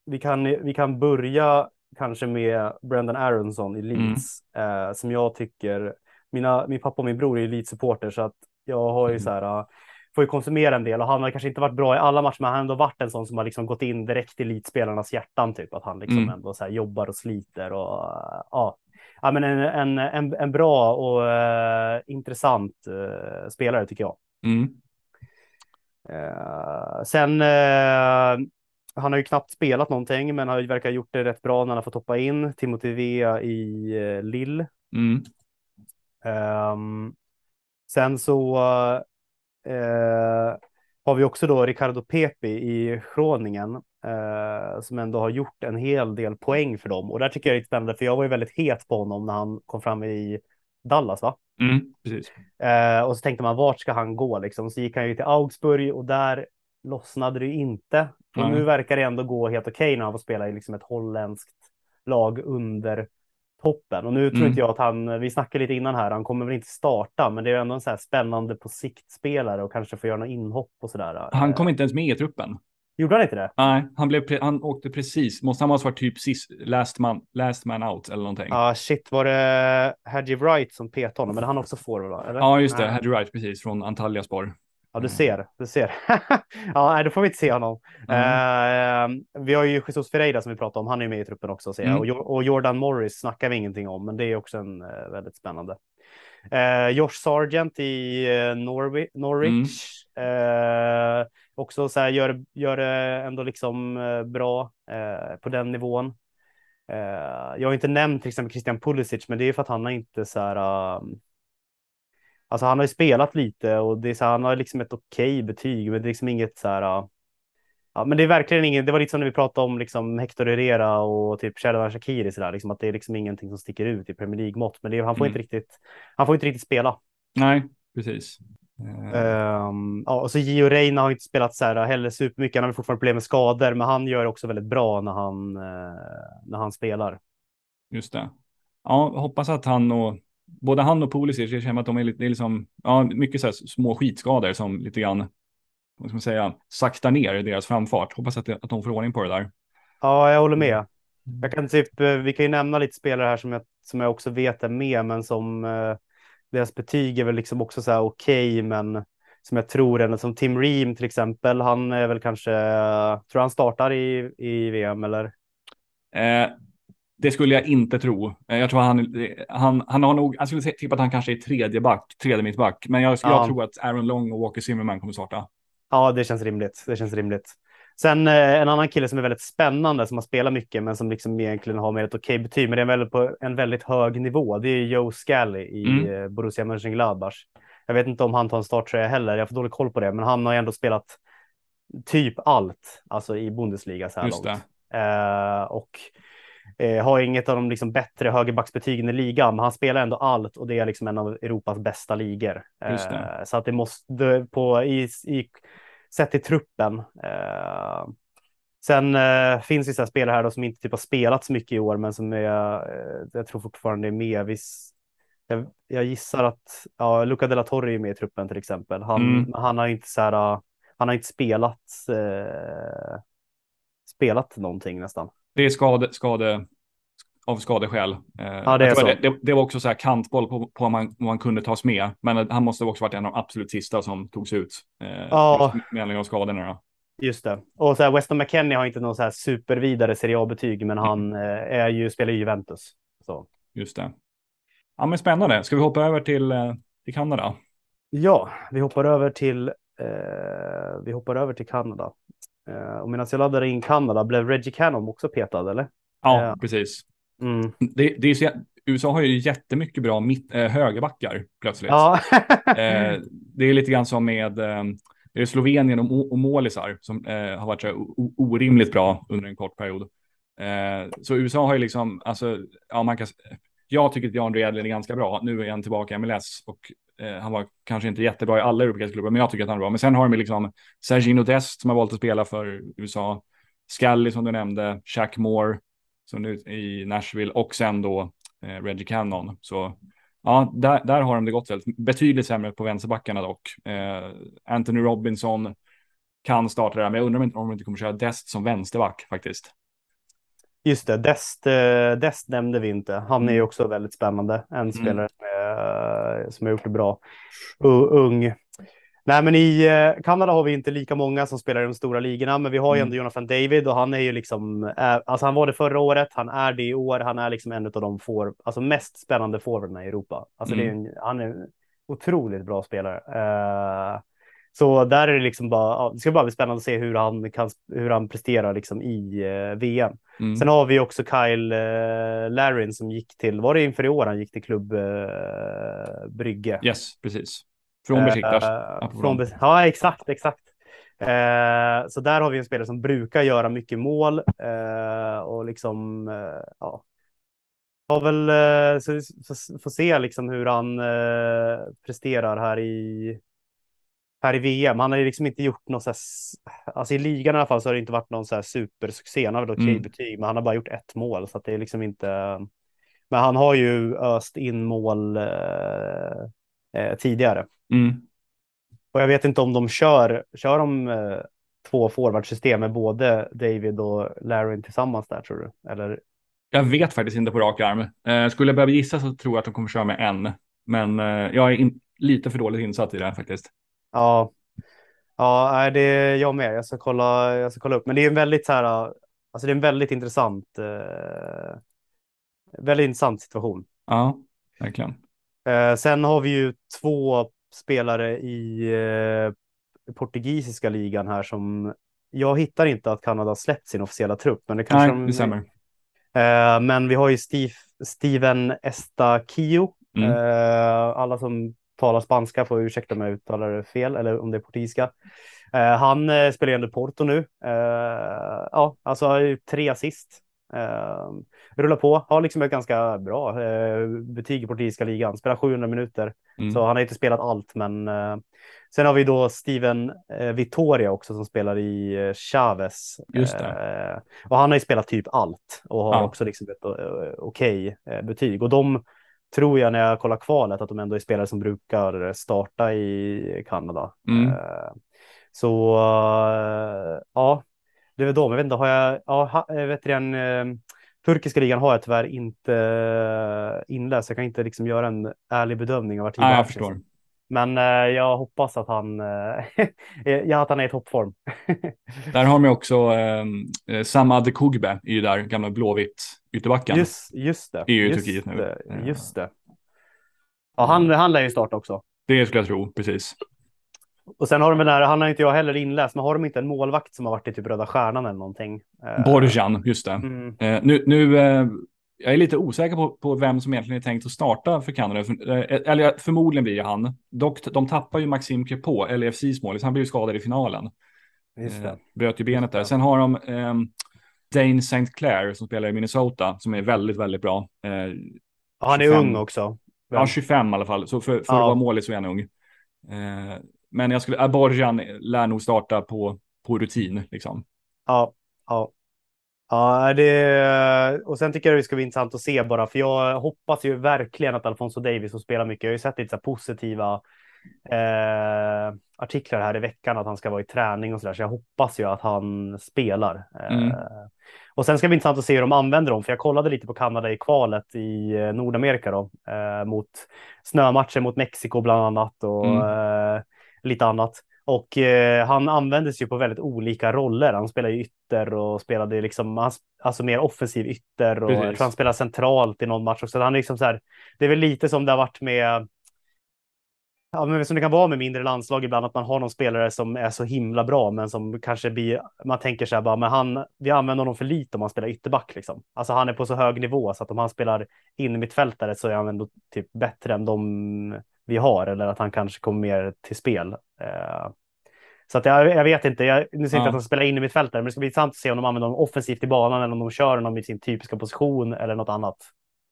vi kan, vi kan börja kanske med Brendan Aronson i Leeds, mm. eh, som jag tycker, mina, min pappa och min bror är Leeds-supporter så att jag har ju mm. så här, uh, får ju konsumera en del och han har kanske inte varit bra i alla matcher, men han har ändå varit en sån som har liksom gått in direkt i elitspelarnas hjärtan, typ att han liksom mm. ändå så här jobbar och sliter och uh, ja. Ja, men en, en, en, en bra och uh, intressant spelare tycker jag. Mm. sen han har ju knappt spelat någonting, men har verkar ha gjort det rätt bra när han har fått hoppa in. Timothy Vea i uh, Lille. Mm. Um, sen så uh, har vi också då Ricardo Pepi i Groningen uh, som ändå har gjort en hel del poäng för dem. Och där tycker jag är spännande, för jag var ju väldigt het på honom när han kom fram i Dallas, va? Mm, precis. Uh, och så tänkte man, vart ska han gå liksom? Så gick han ju till Augsburg och där lossnade det inte. Och mm. nu verkar det ändå gå helt okej okay när han får spela i liksom ett holländskt lag under toppen. Och nu tror mm. inte jag att han, vi snackade lite innan här, han kommer väl inte starta, men det är ändå en så här spännande på sikt spelare och kanske få göra något inhopp och sådär. Han kom inte ens med i truppen. Gjorde han inte det? Nej, han, blev, han åkte precis. Måste han måste varit typ sist, last, man, last man out eller någonting. Ja, ah, shit. Var det Hadji Wright som petade honom? Men han också får? Eller? Ja, just det. Hadji Wright, precis. Från Antalyaspor. Ja, du ser, du ser. [laughs] ja, då får vi inte se honom. Mm. Uh, vi har ju Jesus Ferreira som vi pratade om. Han är med i truppen också. Ser. Mm. Och, Jordan Morris snackar vi ingenting om, men det är också en uh, väldigt spännande. Uh, Josh Sargent i Norwi Norwich. Mm. också så här, gör, gör det ändå liksom bra på den nivån. jag har inte nämnt till exempel Christian Pulisic, men det är för att han har inte så här. Alltså han har ju spelat lite och det är så han har liksom ett okej betyg, men det är liksom inget så här. Ja, men det är verkligen ingen. Det var lite som när vi pratade om liksom Hector Herrera och typ Sheridan Shakiri så där, liksom att det är liksom ingenting som sticker ut i Premier League mått, men det, han får mm. inte riktigt. Han får inte riktigt spela. Nej, precis. Um, ja, och så Gio Reina har inte spelat så här heller supermycket. Han har fortfarande problem med skador, men han gör också väldigt bra när han uh, när han spelar. Just det. Ja, hoppas att han och både han och Pulisic, jag känner att de är lite, det är liksom, ja, mycket så små skitskador som lite grann, vad ska man säga, saktar ner deras framfart. Hoppas att, att de får ordning på det där. Ja, jag håller med. Mm. Jag kan typ, eh, vi kan ju nämna lite spelare här som jag, som jag också vet är med, men som eh, deras betyg är väl liksom också så här okej, okay, men som jag tror ändå som Tim Ream till exempel, han är väl kanske, tror han startar i, i VM eller? Eh, det skulle jag inte tro. Eh, jag tror han, han, han har nog, jag skulle tippa att han kanske är tredje back, tredje mittback. Men jag, ja. jag tror att Aaron Long och Walker Zimmerman kommer starta. Ja, det känns rimligt. Det känns rimligt. Sen eh, en annan kille som är väldigt spännande, som har spelat mycket, men som liksom egentligen har mer ett okej betyg, men det är väldigt på en väldigt hög nivå. Det är Joe Scally i mm. Eh, Borussia Mönchengladbach. Jag vet inte om han tar en starttröja heller. Jag får dålig koll på det, men han har ändå spelat typ allt, alltså i Bundesliga så här Just långt. Uh, och Eh, har inget av de liksom bättre högerbacksbetygen i ligan, men han spelar ändå allt och det är liksom en av Europas bästa ligor. Det. Eh, så att det måste på i, i sett i truppen. Eh, sen eh, finns vissa spelare här då som inte typ har spelat så mycket i år, men som är, eh, jag tror fortfarande är med. Viss, jag, jag gissar att ja, Luca de la Torre är med i truppen till exempel. Han, Mm. han har inte så här, uh, han har inte spelat eh, spelat någonting nästan. Det är skade, skade av skadeskäl. Eh, Ja, det. Det, det, det var också så här kantboll på, på om man, om man kunde tas med. Men han måste också varit en av de absolut sista som togs ut. Eh, Ja. Med anledning av skadorna. Då. Just det. Och så här, Weston McKennie har inte någon så här supervidare Serie A-betyg, men han eh, är ju, spelar i Juventus. Så. Just det. Ja, men spännande. Ska vi hoppa över till, eh, till Kanada? Ja, vi hoppar över till, eh, vi hoppar över till Kanada. Eh, och medan jag laddar in Kanada, blev Reggie Cannon också petad eller? Ja, Ja. precis. Mm. Det, det är så, USA har ju jättemycket bra mitt, eh, högerbackar plötsligt. Ja. [laughs] Eh, det är lite grann som med eh, det är Slovenien och, och målisar som eh, har varit så här o- orimligt bra under en kort period. Eh, så USA har ju liksom, alltså, ja, man kan, jag tycker att Jan Redlin är ganska bra. Nu är han tillbaka i MLS och eh, han var kanske inte jättebra i alla europeiska klubbar, men jag tycker att han är bra. Men sen har de liksom Sergino Dest som har valt att spela för USA, Scully som du nämnde, Shaq Moore som nu i Nashville och sen då eh, Reggie Cannon. Så Ja, där, där har de det väldigt betydligt sämre på vänsterbackarna dock. Eh, Anthony Robinson kan starta där, men jag undrar om inte, om de inte kommer köra Dest som vänsterback faktiskt. Just det, Dest, eh, Dest nämnde vi inte. Han är ju Mm. också väldigt spännande. En spelare som, är, som har gjort det bra. Ung. Nej, men i eh, Kanada har vi inte lika många som spelar i de stora ligorna, men vi har ju Mm. ändå Jonathan David och han är ju liksom, eh, alltså han var det förra året, han är det i år, han är liksom en av de for, alltså mest spännande forwarderna i Europa. Alltså det är en, han är en otroligt bra spelare. Eh, så där är det liksom bara, ja, det ska bara bli spännande att se hur han kan, hur han presterar liksom i eh, VM. Mm. Sen har vi också Kyle eh, Larin som gick till, var det inför i år han gick till klubb eh, Brygge? Yes, precis. Från Besiktas. Eh, apropå från dem. Bes- ja, exakt, exakt. Eh, så där har vi en spelare som brukar göra mycket mål eh, och liksom, eh, ja. Har väl, eh, så vi får, se liksom hur han eh, presterar här i, här i VM. Han har ju liksom inte gjort något så här, alltså i ligan i alla fall så har det inte varit någon så här supersuccé. Han har väl okej Mm. betyg, men han har bara gjort ett mål så att det är liksom inte. Men han har ju öst in mål eh, eh, tidigare. Mm. Och jag vet inte om de kör, kör de eh, två forwardsystem med både David och Larin tillsammans där tror du? Eller? Jag vet faktiskt inte på rak arm. Eh, skulle jag behöva gissa så tror jag att de kommer köra med en. Men eh, jag är in, lite för dåligt insatt i det här faktiskt. Ja, ja, det är jag med. Jag ska kolla, jag ska kolla upp. Men det är en väldigt så här, alltså det är en väldigt intressant, eh, väldigt intressant situation. Ja, verkligen. Eh, sen har vi ju två spelare i eh, portugisiska ligan här som jag hittar inte att Kanada släppt sin officiella trupp, men det kanske Nej, de, det stämmer. Eh, men vi har ju Steve, Steven Estaquio. Mm. Eh, alla som talar spanska får ursäkta om jag uttalar det fel eller om det är portugisiska. Eh, han uh, spelar ju ändå Porto nu. Eh, ja, alltså har ju tre assist. Uh, rullar på, har liksom ett ganska bra eh, betyg i portugisiska ligan. Spelar 700 minuter, Mm. så han har inte spelat allt. Men eh, sen har vi då Steven eh, Vittoria också som spelar i eh, Chavez. Just Eh, och han har ju spelat typ allt och har Ja. också liksom ett eh, okej eh, betyg. Och de tror jag när jag kollar kvalet att de ändå är spelare som brukar starta i Kanada. Mm. Eh, så eh, ja, det är väl de. Jag vet inte, har jag, ja, jag vet den, eh, turkiska ligan har jag tyvärr inte eh, inläst. Jag kan inte liksom göra en ärlig bedömning av vart Nej, jag förstår. Men eh, jag hoppas att han, eh, [laughs] ja, att han är i toppform. [laughs] Där har de också eh, Sam Adekugbe, är ju där, gamla blåvitt ytterbacken. Just, just det. är ju i Turkiet nu. Det, just det. Ja, han, han lär ju starta också. Det skulle jag tro, precis. Och sen har de väl där, han har inte jag heller inläst, men har de inte en målvakt som har varit i typ Röda Stjärnan eller någonting? Eh, Borjan, just det. Mm, Eh, nu, nu eh, jag är lite osäker på, på vem som egentligen är tänkt att starta för Kanada. För, eh, eller förmodligen blir det han. Dock, de tappar ju Maxim Crepeau, LFCs målis. Han blev ju skadad i finalen. Eh, bröt ju benet där. Sen har de ehm, Dane St. Clair som spelar i Minnesota som är väldigt, väldigt bra. Eh, han är 25. ung också. Ja, 25 i alla fall. Så för, för Ja. att vara målig så är han ung. Eh, men jag skulle, Borjan lär nog starta på, på rutin liksom. Ja, ja. Ja, det, och sen tycker jag det ska bli intressant att se bara, för jag hoppas ju verkligen att Alfonso Davis som spelar mycket, jag har ju sett lite så positiva eh, artiklar här i veckan att han ska vara i träning och så där, så jag hoppas ju att han spelar. Mm. Eh, och sen ska det bli intressant att se hur de använder dem, för jag kollade lite på Kanada i kvalet i eh, Nordamerika då, eh, mot snömatcher mot Mexiko bland annat och Mm. eh, lite annat. Och eh, han användes ju på väldigt olika roller. Han spelade ju ytter och spelade liksom, alltså mer offensiv ytter och Precis. han spelade centralt i någon match också. Han är liksom så här, det är väl lite som det har varit med Ja, men som det kan vara med mindre landslag ibland, att man har någon spelare som är så himla bra, men som kanske blir, man tänker så här bara, men han, vi använder honom för lite om han spelar ytterback liksom. Alltså han är på så hög nivå så att om han spelar in i mittfältare så är han ändå typ bättre än de vi har, eller att han kanske kommer mer till spel. Eh, så att jag, jag vet inte, jag, nu jag inte Ja. att han spelar in i mittfältare, men det ska bli intressant att se om de använder honom offensivt i banan eller om de kör honom i sin typiska position eller något annat.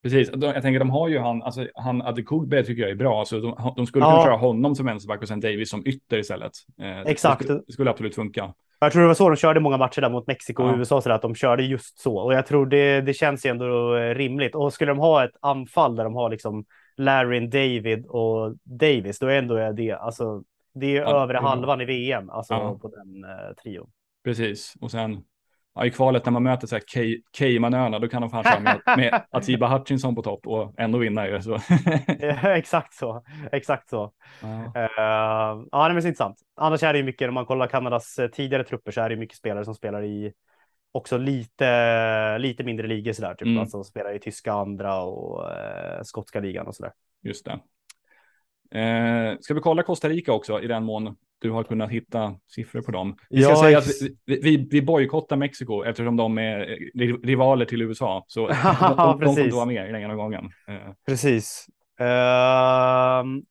Precis, jag tänker de har ju han, alltså han Adekugbe tycker jag är bra, så de, de skulle Ja. kunna köra honom som vänsterback och sen Davis som ytter istället. Eh, Exakt. Det skulle, det skulle absolut funka. Jag tror det var så de körde många matcher där mot Mexiko och Ja. USA, så där, att de körde just så. Och jag tror det, det känns ju ändå eh, rimligt. Och skulle de ha ett anfall där de har liksom Larry, David och Davis, då är ändå det, alltså, det är Ja, är bra. halvan i VM, alltså Ja. på den eh, trion. Precis, och sen ja, i kvalet när man möter så här Keymanöarna, då kan de fan köra med, med [laughs] Atiba Hutchinson på topp och ändå vinna ju. Så. [laughs] exakt så, exakt så. ja. Uh, ja, det är intressant. Annars är det ju mycket, om man kollar Kanadas eh, tidigare trupper så är det mycket spelare som spelar i också lite, lite mindre ligor sådär, typ Mm. alltså spelar i tyska andra och eh, skotska ligan och sådär. Just det. Eh, ska vi kolla Costa Rica också i den mån du har kunnat hitta siffror på dem? Vi ska Ja, säga att vi, vi, vi bojkottar Mexiko eftersom de är ri- rivaler till USA. Så [laughs] de, de, de inte vara med i den gången. Eh, Precis. Ehm,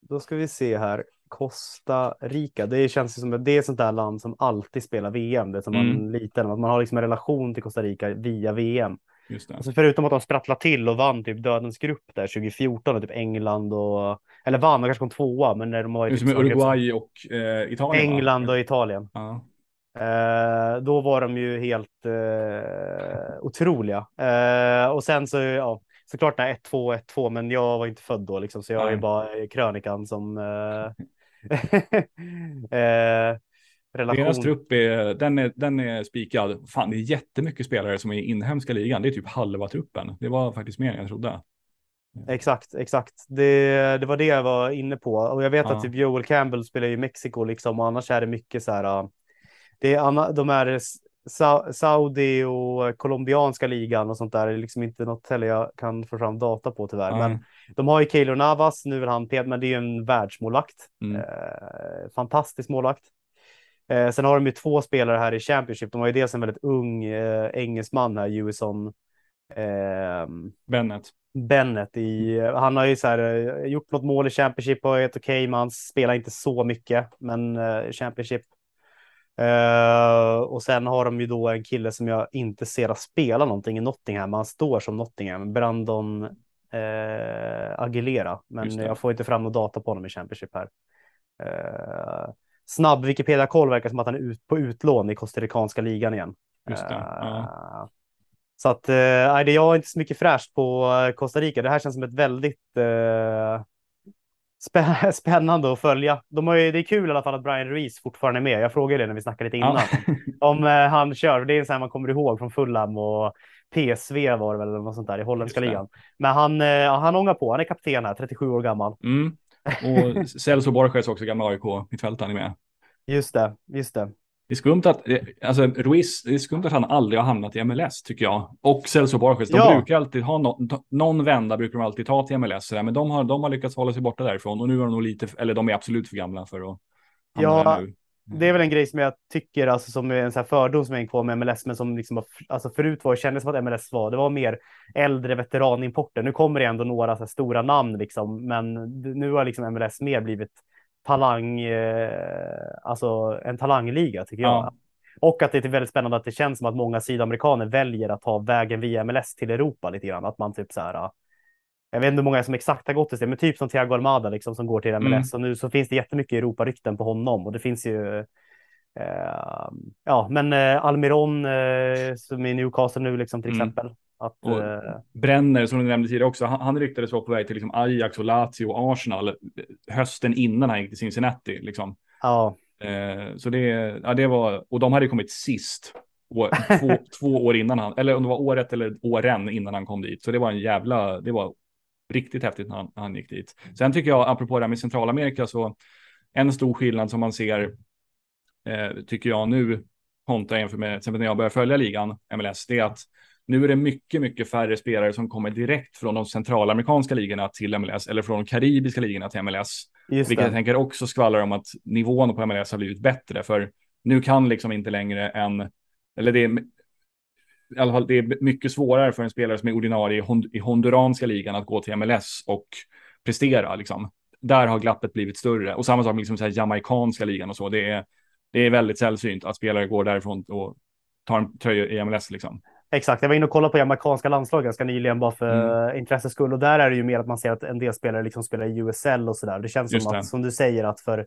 då ska vi se här. Costa Rica, det känns ju som det är ett sånt där land som alltid spelar VM. Det är som man Mm. liten, att man har liksom en relation till Costa Rica via VM. just. Alltså förutom att de sprattlade till och vann typ dödens grupp där 2014 och typ England och eller vann kanske kom tvåa, men när de var är typ som Uruguay och eh, Italien. va? England och Italien. Ja. Eh, då var de ju helt eh, otroliga. Eh, och sen så, ja, såklart när 1-2, 1-2, men jag var inte född då liksom, så jag är ju Nej. bara krönikan som [laughs] eh, eh, relation. Deras trupp är, den är, den är spikad. Fan, det är jättemycket spelare som är i inhemska ligan. Det är typ halva truppen. Det var faktiskt mer än jag trodde. Exakt, exakt. Det, det var det jag var inne på. Och jag vet Ja. att typ Joel Campbell spelar i Mexiko liksom, och annars är det mycket så här. uh, Det är de är Sa Saudi och colombianska ligan och sånt där. Det är liksom inte något heller jag kan få fram data på tyvärr. Nej. Men de har ju Keylor Navas, nu vill han Ped, men det är ju en världsmålvakt. Mm. Eh, fantastisk målvakt. Eh, sen har de ju två spelare här i Championship. De har ju dels en väldigt ung eh, engelsman här, Juison. ehm, Bennett. Bennett i, han har ju så här, eh, gjort något mål i Championship och är helt okej, men han spelar inte så mycket, men eh, Championship. Eh, och sen har de ju då en kille som jag inte ser att spela någonting i Nottingham, han står som Nottingham, Brandon eh, Aguilera, men jag får inte fram någon data på honom i Championship här. Eh, snabb Wikipedia-koll verkar som att han är ut på utlån i Costaricanska ligan igen. Ja. Så att, eh, det jag har inte så mycket fräscht på Costa Rica. Det här känns som ett väldigt spä- [laughs] spännande att följa. De har ju, det är kul i alla fall att Brian Ruiz fortfarande är med. Jag frågade det när vi snackade lite innan. Ja. [laughs] Om eh, han kör, det är en sån här man kommer ihåg från Fulham och PSV var det väl, eller något sånt där i holländska ligan. Men han, eh, han ångar på, han är kapten här, 37 år gammal. Mm. Och Celso Borges också, gamla AIK-mittfältaren är med. Just det, just det. Det är skumt att, eh, alltså Ruiz, det är skumt att han aldrig har hamnat i MLS tycker jag. Och Celso Borges, de Ja. brukar alltid ha no, någon vända brukar de alltid ta till MLS. Men de har, de har lyckats hålla sig borta därifrån och nu är de nog lite, eller de är absolut för gamla för att hamna Ja, nu. Det är väl en grej som jag tycker, alltså som är en här fördom som hänger kvar med MLS, men som liksom, alltså förut var, kändes som att MLS var, det var mer äldre veteranimporter. Nu kommer det ändå några så här stora namn liksom, men nu har liksom MLS mer blivit talang, eh, alltså en talangliga tycker jag. Ja. och att det är väldigt spännande att det känns som att många sydamerikaner väljer att ta vägen via MLS till Europa lite grann. Att man typ så här. Jag vet inte hur många som exakt har gått till det, men typ som Thiago Almada liksom som går till MLS mm. och nu så finns det jättemycket Europa-rykten på honom och det finns ju Eh, ja, men eh, Almiron eh, som i Newcastle nu liksom till mm. exempel. Att, och Brenner som du nämnde tidigare också, han, han ryktades vara på väg till liksom Ajax och Lazio och Arsenal hösten innan han gick till Cincinnati. Liksom. Ja. så det, ja, det var, och de hade kommit sist. År, [laughs] två, två år innan han, eller om det var året eller åren innan han kom dit. Så det var en jävla, det var riktigt häftigt när han, han gick dit. Sen tycker jag, apropå det här med Centralamerika, så en stor skillnad som man ser eh, tycker jag nu, kontra jämfört med till exempel när jag började följa ligan, MLS, det är att nu är det mycket, mycket färre spelare som kommer direkt från de centralamerikanska ligorna till MLS eller från de karibiska ligorna till MLS. Just vilket det. jag tänker också skvallrar om att nivån på MLS har blivit bättre, för nu kan liksom inte längre en, eller det är i alla fall det är mycket svårare för en spelare som är ordinarie i honduranska ligan att gå till MLS och prestera liksom. Där har glappet blivit större och samma sak med liksom så här jamaikanska ligan och så. Det är det är väldigt sällsynt att spelare går därifrån och tar en tröja i MLS liksom. Exakt, jag var inne och kollade på amerikanska landslag ganska nyligen bara för mm. intresses skull och där är det ju mer att man ser att en del spelare liksom spelar i USL och så där. Det känns Just som det. att, som du säger, att för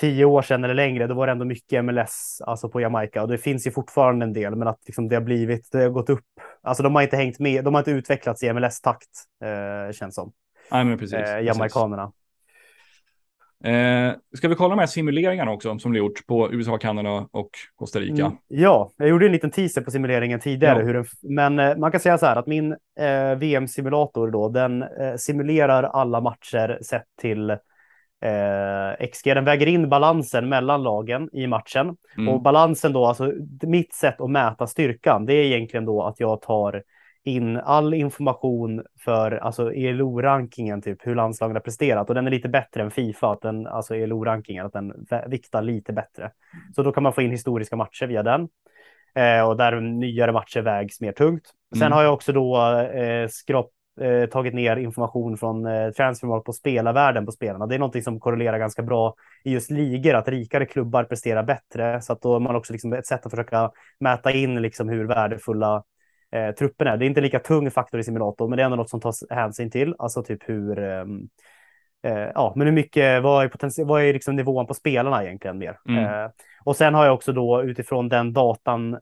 tio år sedan eller längre, då var det ändå mycket MLS, alltså på Jamaica och det finns ju fortfarande en del, men att liksom det har blivit, det har gått upp. Alltså de har inte hängt med, de har inte utvecklats i MLS-takt, eh, känns som. Nej, men precis. Eh, Jamaikanerna. Eh, ska vi kolla de här simuleringarna också som du gjort på USA, Kanada och Costa Rica? Mm, ja, jag gjorde en liten teaser på simuleringen tidigare. Ja. Hur den, men eh, man kan säga så här att min eh, VM-simulator då, den eh, simulerar alla matcher sett till eh, XG. Den väger in balansen mellan lagen i matchen mm. och balansen då, alltså mitt sätt att mäta styrkan, det är egentligen då att jag tar in all information för alltså ELO-rankingen, typ hur landslagen har presterat och den är lite bättre än Fifa, att den, alltså ELO-rankingen, att den viktar lite bättre. Så då kan man få in historiska matcher via den eh, och där nyare matcher vägs mer tungt. Sen mm. har jag också då eh, skrap, eh, tagit ner information från eh, transfermark på spelarvärden på spelarna. Det är någonting som korrelerar ganska bra i just ligor, att rikare klubbar presterar bättre, så att då är man också liksom ett sätt att försöka mäta in liksom hur värdefulla eh, truppen är. Det är inte lika tung faktor i simulator, men det är ändå något som tas hänsyn till. Alltså typ hur, ehm, eh, ja, men hur mycket, vad är, potential, vad är liksom nivån på spelarna egentligen mer? Mm. Eh, och sen har jag också då utifrån den datan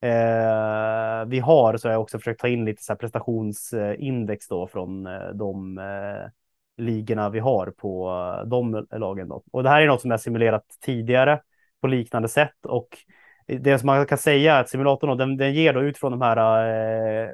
eh, vi har så har jag också försökt ta in lite så prestationsindex då från eh, de ligorna vi har på de lagen. Då. Och det här är något som jag simulerat tidigare på liknande sätt och det som man kan säga är att simulatorn den, den ger då utifrån de här eh,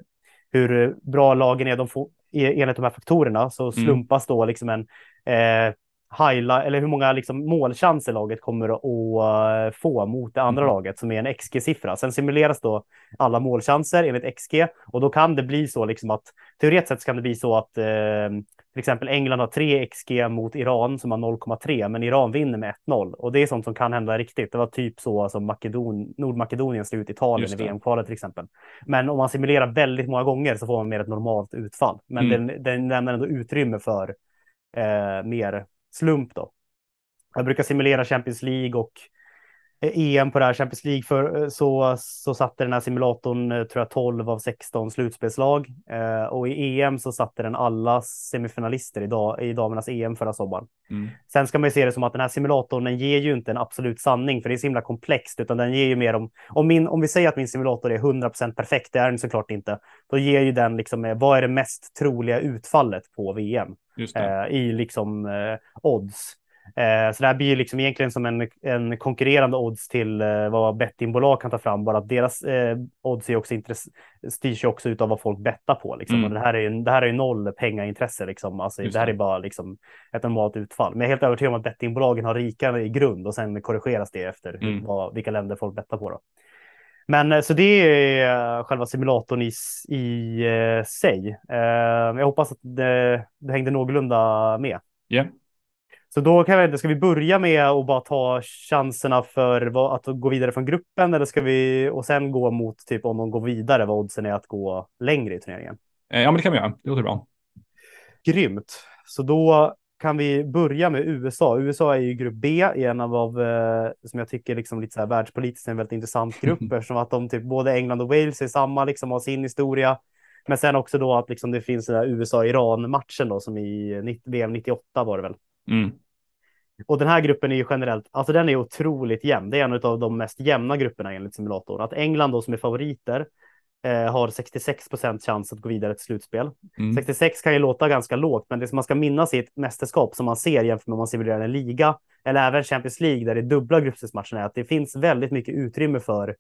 hur bra lagen är de får, enligt de här faktorerna så mm. slumpas mm. då liksom en eh, highlight, eller hur många liksom målchanser laget kommer att uh, få mot det andra mm. laget som är en XG-siffra. Sen simuleras då alla målchanser enligt XG och då kan det bli så liksom att teoretiskt sett kan det bli så att uh, till exempel England har 3 XG mot Iran som har 0,3, men Iran vinner med 1-0 och det är sånt som kan hända riktigt. Det var typ så som Makedon, Nordmakedonien slog ut Italien i VM-kvalet till exempel. Men om man simulerar väldigt många gånger så får man mer ett normalt utfall. Men mm. den, den lämnar ändå utrymme för eh, mer slump då. Jag brukar simulera Champions League och EM på det här Champions League för, eh, så, så satte den här simulatorn eh, tror jag 12 av 16 slutspelslag eh, och i EM så satte den alla semifinalister i, dag, i damernas EM förra sommaren. Mm. Sen ska man se det som att den här simulatorn den ger ju inte en absolut sanning för det är så himla komplext utan den ger ju mer om om, min, om vi säger att min simulator är 100% perfekt, det är den såklart inte. Då ger ju den liksom vad är det mest troliga utfallet på VM eh, i liksom eh, odds. Eh, så det här blir ju liksom egentligen som en, en konkurrerande odds till eh, vad bettingbolag kan ta fram, bara att deras eh, odds är också styrs ju också av vad folk bettar på. Liksom. Mm. Och det, här är ju, det här är ju noll pengaintresse, liksom. alltså, det här är bara liksom, ett normalt utfall. Men jag är helt övertygad om att bettingbolagen har rikare i grund och sen korrigeras det efter mm. vad, vilka länder folk bettar på. Då. Men så det är själva simulatorn i, i sig. Jag hoppas att det, det hängde någorlunda med. Yeah. Så då kan vi, ska vi börja med att bara ta chanserna för att gå vidare från gruppen eller ska vi och sen gå mot typ om de går vidare, vad oddsen är att gå längre i turneringen? Eh, ja, men det kan vi göra. Det låter bra. Grymt. Så då kan vi börja med USA. USA är ju grupp B i en av, av eh, som jag tycker liksom lite så här världspolitiskt en väldigt intressant [laughs] grupp eftersom att de typ både England och Wales är samma, liksom har sin historia. Men sen också då att liksom det finns den där USA-Iran matchen då som i VM 98 var det väl. Mm. Och den här gruppen är ju generellt, alltså den är otroligt jämn. Det är en av de mest jämna grupperna enligt simulatorn. Att England då som är favoriter eh, har 66 procent chans att gå vidare till slutspel. Mm. 66 kan ju låta ganska lågt, men det som man ska minnas i ett mästerskap som man ser jämfört med om man simulerar en liga eller även Champions League där det är dubbla gruppspelsmatcherna är att det finns väldigt mycket utrymme för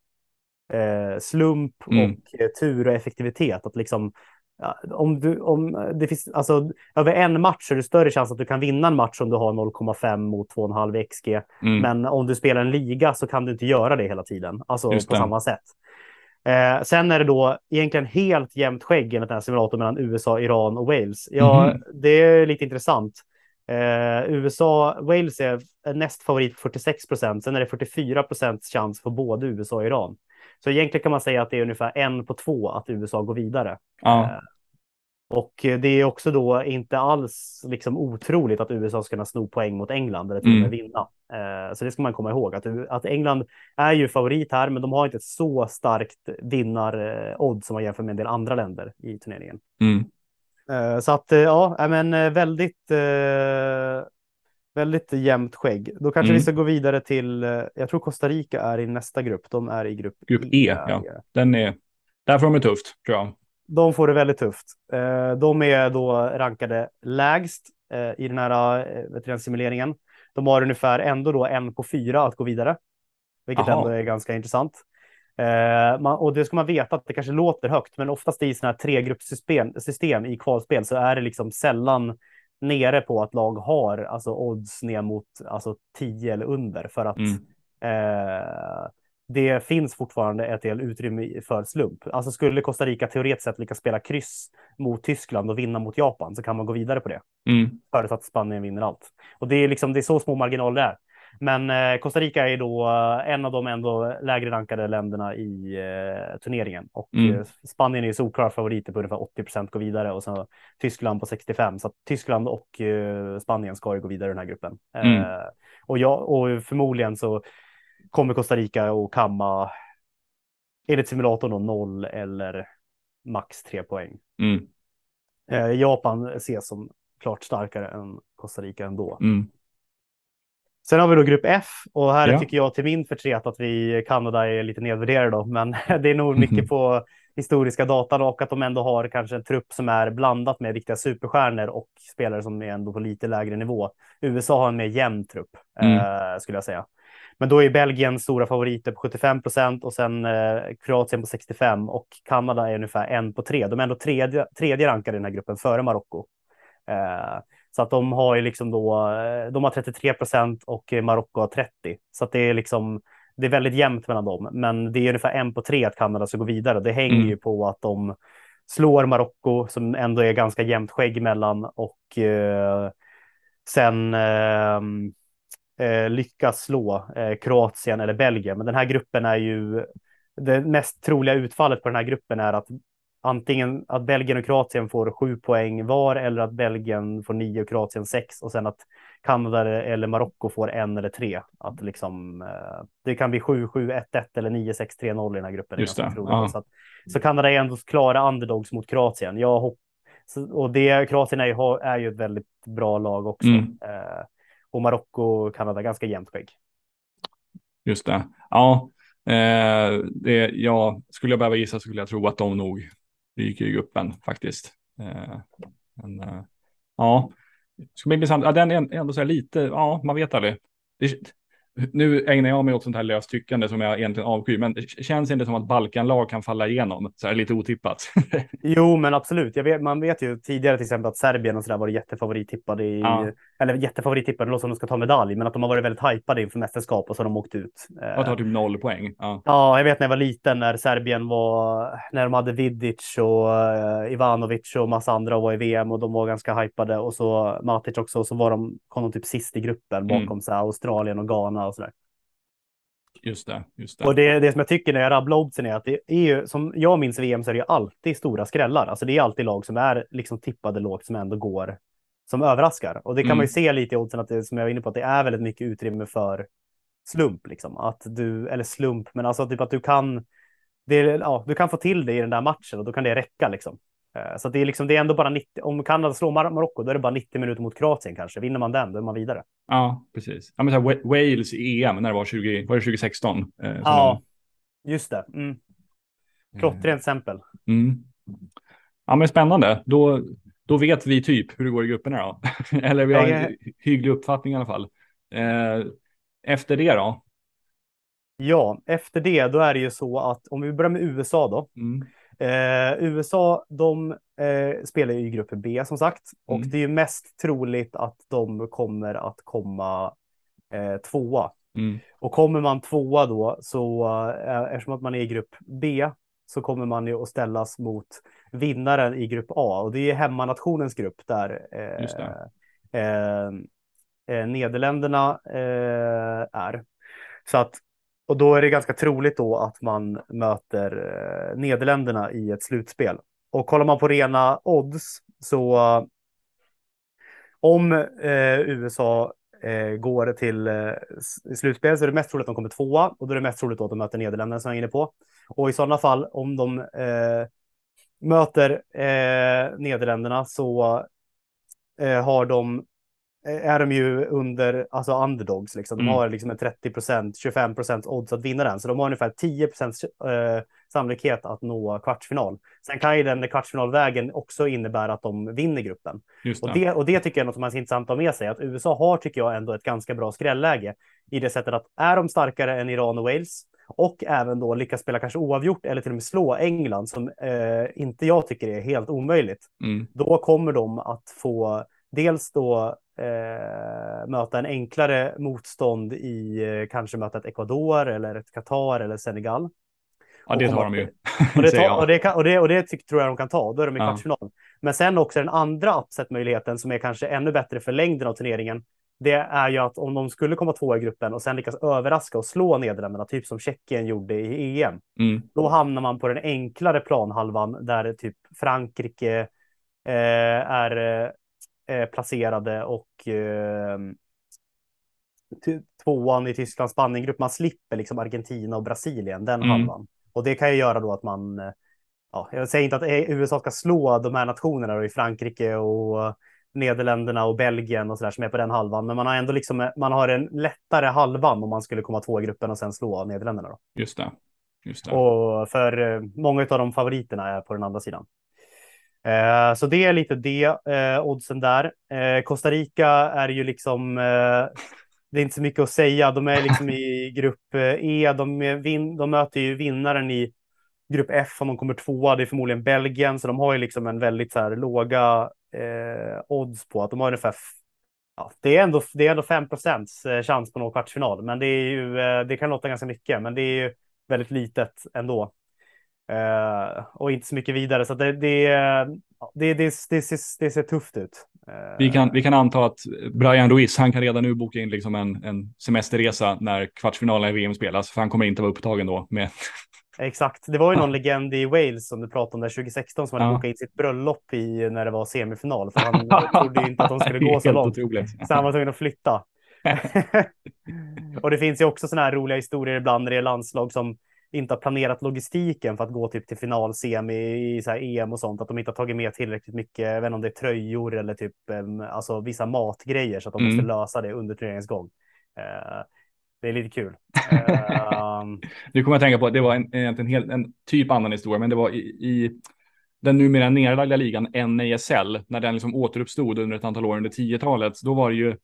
eh, slump Mm. och eh, tur och effektivitet. Att liksom, om du, om det finns, alltså, över en match är det större chans att du kan vinna en match om du har 0,5 mot 2,5 XG. Mm. Men om du spelar en liga så kan du inte göra det hela tiden, alltså Just på det. samma sätt. Eh, sen är det då egentligen helt jämnt skägg enligt den här simulatorn mellan USA, Iran och Wales. Ja, Mhm. det är lite intressant. Eh, USA, Wales är näst favorit på 46 procent. Sen är det 44 procents chans för både USA och Iran. Så egentligen kan man säga att det är ungefär en på två att USA går vidare. Ja. Eh, Och det är också då inte alls liksom otroligt att USA ska kunna sno poäng mot England eller till och med Mm. vinna. Eh, Så det ska man komma ihåg att, att England är ju favorit här, men de har inte ett så starkt vinnar-odds som man jämför med en del andra länder i turneringen. Mm. Eh, Så att ja, men väldigt, väldigt jämnt skägg. Då kanske Mm. vi ska gå vidare till, eh, jag tror Costa Rica är i nästa grupp. De är i grupp, Grupp E, ja. Den är... Där får de det tufft, tror jag. De får det väldigt tufft. Eh, De är då rankade lägst eh, i den här eh, vet du, den simuleringen. De har ungefär ändå då en på fyra att gå vidare, vilket Aha. ändå är ganska intressant. Eh, man, och det ska man veta att det kanske låter högt, men oftast i sådana här tregruppssystem system i kvalspel så är det liksom sällan nere på att lag har alltså odds ner mot alltså 10 eller under för att Mm. eh, det finns fortfarande ett del utrymme för slump. Alltså skulle Costa Rica teoretiskt sett lyckas spela kryss mot Tyskland och vinna mot Japan så kan man gå vidare på det Mm. förutsatt att Spanien vinner allt. Och det är liksom det är så små marginaler det är. Men eh, Costa Rica är då eh, en av de ändå lägre rankade länderna i eh, turneringen och Mm. eh, Spanien är solklara favoriter på ungefär 80 procent går vidare och så Tyskland på 65 så Tyskland och eh, Spanien ska ju gå vidare i den här gruppen. Mm. Eh, och, jag, och förmodligen så kommer Costa Rica och kamma enligt simulatorn då noll eller max tre poäng. Mm. Japan ses som klart starkare än Costa Rica ändå. Mm. Sen har vi då grupp F och här Ja. tycker jag till min förtret att vi Kanada är lite nedvärderade då, men [laughs] det är nog Mhm. mycket på historiska datan och att de ändå har kanske en trupp som är blandat med riktiga superstjärnor och spelare som är ändå på lite lägre nivå. USA har en mer jämn trupp Mm. eh, skulle jag säga. Men då är Belgien stora favoriter på 75 procent och sen eh, Kroatien på 65 och Kanada är ungefär en på tre. De är ändå tredje, tredje rankade i den här gruppen före Marocko. Eh, så att de har ju liksom då, eh, de har 33 procent och eh, Marocko har 30. Så att det är liksom, det är väldigt jämnt mellan dem. Men det är ungefär en på tre att Kanada ska gå vidare. Det hänger Mm. ju på att de slår Marocko som ändå är ganska jämnt skägg mellan och eh, sen ehm, eh, lyckas slå eh, Kroatien eller Belgien. Men den här gruppen är ju det mest troliga utfallet på den här gruppen är att antingen att Belgien och Kroatien får sju poäng var eller att Belgien får nio och Kroatien sex och sen att Kanada eller Marocko får en eller tre. Att liksom, eh, det kan bli 7-7, 1-1 eller 9-6, 3-0 i den här gruppen. Just det, ja. Så, att, så Kanada är ändå klara underdogs mot Kroatien. Jag hopp, och det, Kroatien är ju, är ju ett väldigt bra lag också. Mm. Eh, och Marocko och Kanada ganska jämnt skägg. Just det. Ja, eh, det, ja, skulle jag behöva gissa så skulle jag tro att de nog ryker i gruppen faktiskt. Eh, men, eh, ja, det ska bli intressant. Ja, den är ändå så här lite, ja, man vet aldrig. Det, nu ägnar jag mig åt sånt här löst tyckande som jag egentligen avskyr, men det känns inte som att Balkanlag kan falla igenom så här lite otippat. [laughs] Jo, men absolut. Vet, man vet ju tidigare till exempel att Serbien och sådär var jättefavorittippade i, Ja. eller jättefavorittippade, det låter som de ska ta medalj, men att de har varit väldigt hypade inför mästerskap och så har de åkt ut. Eh, Jag tar typ noll poäng. Ja. Ja, jag vet när jag var liten när Serbien var, när de hade Vidic och uh, Ivanovic och massa andra och var i VM och de var ganska hypade och så Matic också och så var de, kom de typ sist i gruppen bakom Mm. så här, Australien och Ghana och sådär. Just det, just Och det. det, det som jag tycker när jag rabblar oddsen är att det är ju, som jag minns VM så är det ju alltid stora skrällar. Alltså det är alltid lag som är liksom tippade lågt som ändå går som överraskar. Och det kan Mm. man ju se lite i oddsen, att det, som jag var inne på, att det är väldigt mycket utrymme för slump. Liksom. Att du, eller slump, men alltså typ att du kan, det, ja, du kan få till det i den där matchen och då kan det räcka. Liksom. Eh, Så det, är liksom, det är ändå bara 90, om Kanada slår Mar- Marocko, då är det bara 90 minuter mot Kroatien kanske. Vinner man den, då är man vidare. Ja, precis. Ja, men så här, Wa- Wales i EM när det var 20, var det 2016? Eh, Ja, just det. Mm. de- Klottrent exempel. Mm. Ja, men spännande. Då, då vet vi typ hur det går i grupperna då. [laughs] Eller vi har en hygglig uppfattning i alla fall. Eh, efter det då? Ja, efter det, då är det ju så att om vi börjar med USA då. Mm. Eh, USA, de eh, spelar ju i grupp B som sagt. Och Mm. det är ju mest troligt att de kommer att komma eh, tvåa. Mm. Och kommer man tvåa då, så eh, eftersom att man är i grupp B, så kommer man ju att ställas mot vinnaren i grupp A. Och det är hemmanationens grupp där eh, eh, eh, Nederländerna är. Så att, och då är det ganska troligt då att man möter eh, Nederländerna i ett slutspel. Och kollar man på rena odds så om eh, USA eh, går till eh, slutspel så är det mest troligt att de kommer tvåa och då är det mest troligt då att de möter Nederländerna som jag är inne på. Och i sådana fall om de eh, möter eh, Nederländerna så eh, har de är de ju under, alltså underdogs liksom. De Mm. har liksom en 30% 25% odds att vinna den. Så de har ungefär 10 eh, sannolikhet att nå kvartsfinal. Sen kan ju den kvartsfinalvägen också innebära att de vinner gruppen. Just Och det. det, och det tycker jag är något som är intressant att ha med sig. Att USA har, tycker jag, ändå ett ganska bra skrälläge. I det sättet att är de starkare än Iran och Wales och även då lyckas spela kanske oavgjort eller till och med slå England som eh, inte jag tycker är helt omöjligt. Mm. Då kommer de att få dels då eh, möta en enklare motstånd i eh, kanske möta ett Ecuador eller ett Qatar eller Senegal. Ja, det tar de ju. [laughs] Och det, [laughs] tar, och det, kan, och det, och det tyck, tror jag de kan ta. Då är de i Ja. kvartsfinal. Men sen också den andra upset-möjligheten som är kanske ännu bättre för längden av turneringen. Det är ju att om de skulle komma två i gruppen och sen lyckas överraska och slå Nederländerna, typ som Tjeckien gjorde i EM. Mm. Då hamnar man på den enklare planhalvan där typ Frankrike eh, är eh, placerade och eh, tvåan i Tyskland, Spaniengrupp. Man slipper liksom Argentina och Brasilien, den Mm. halvan. Och det kan ju göra då att man, eh, ja, jag säger inte att eh, USA ska slå de här nationerna då, i Frankrike och Nederländerna och Belgien och så där som är på den halvan. Men man har ändå liksom, eh, man har en lättare halvan om man skulle komma två i gruppen och sen slå Nederländerna. Då. Just det. Just det. Och för många av de favoriterna är på den andra sidan. Eh, så det är lite det, eh, oddsen där. Eh, Costa Rica är ju liksom, eh, det är inte så mycket att säga. De är liksom i grupp eh, E, de, vin, de möter ju vinnaren i grupp F om de kommer tvåa. Det är förmodligen Belgien, så de har ju liksom en väldigt så här låga eh, odds på att de har ungefär Ja, det är ändå, det är ändå 5 eh, chans på någon kvartsfinal, men det är ju, eh, det kan låta ganska mycket, men det är ju väldigt litet ändå. Eh, och inte så mycket vidare, så det, det, det, det, ser, det ser tufft ut. Eh, Vi kan, vi kan anta att Brian Ruiz, han kan redan nu boka in liksom en, en semesterresa när kvartsfinalen i VM spelas, för han kommer inte vara upptagen då med... [laughs] Exakt. Det var ju någon legend i Wales som du pratade om där 2016 som hade Ja. bokat in sitt bröllop i när det var semifinal. För han [laughs] trodde ju inte att de skulle gå så långt. otroligt. Så han var tvungen att flytta. [laughs] och det finns ju också sådana här roliga historier ibland när det är landslag som inte har planerat logistiken för att gå typ till final, semi i så här EM och sånt. Att de inte har tagit med tillräckligt mycket, jag vet inte om det är tröjor eller typ em, alltså vissa matgrejer så att de Mm. måste lösa det under turneringens gång. Eh, det är lite kul. [laughs] Eh, Nu kommer jag tänka på att det var en, egentligen helt, en typ annan historia, men det var i, i den numera nedlagda ligan NASL, när den liksom återuppstod under ett antal år under 10-talet, då var det ju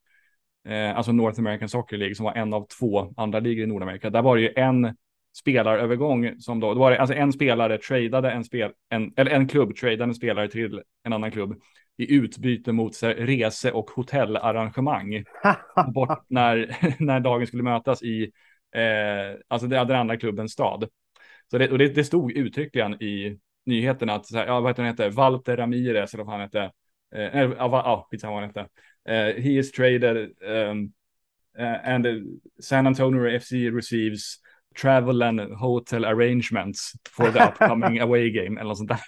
eh, alltså North American Soccer League som var en av två andra ligor i Nordamerika. Där var det ju en spelarövergång som då, då var det alltså en spelare tradade en spel, en, eller en klubb tradade en spelare till en annan klubb i utbyte mot här, rese och hotellarrangemang. [laughs] Bort när, [laughs] när dagen skulle mötas i eh, alltså den andra klubbens stad. Så det, och det, det stod uttryckligen i nyheterna att, så här, ja, vad heter han hette, Walter Ramirez eller vad han hette, eh, ja, skitsamma vad han hette, eh, he is traded um, eh, and uh, San Antonio FC receives travel and hotel arrangements for the upcoming [laughs] away game eller något sånt där.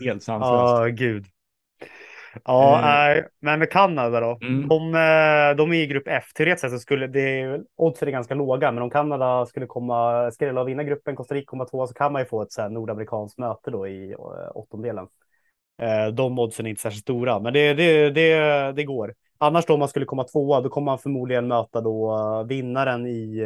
[laughs] Helt sanslöst. Ja, gud. Ja, Eh. eh, men med Kanada då. Mm. De, eh, de är i grupp F. Teoretiskt sett så skulle det, oddsen är ganska låga, men om Kanada skulle komma, skrälla och vinna gruppen, Costa Rica komma tvåa, så kan man ju få ett så här nordamerikanskt möte då i eh, åttondelen. De oddsen är inte särskilt stora, men det, det, det, det går. Annars då om man skulle komma tvåa, då kommer man förmodligen möta då eh, vinnaren i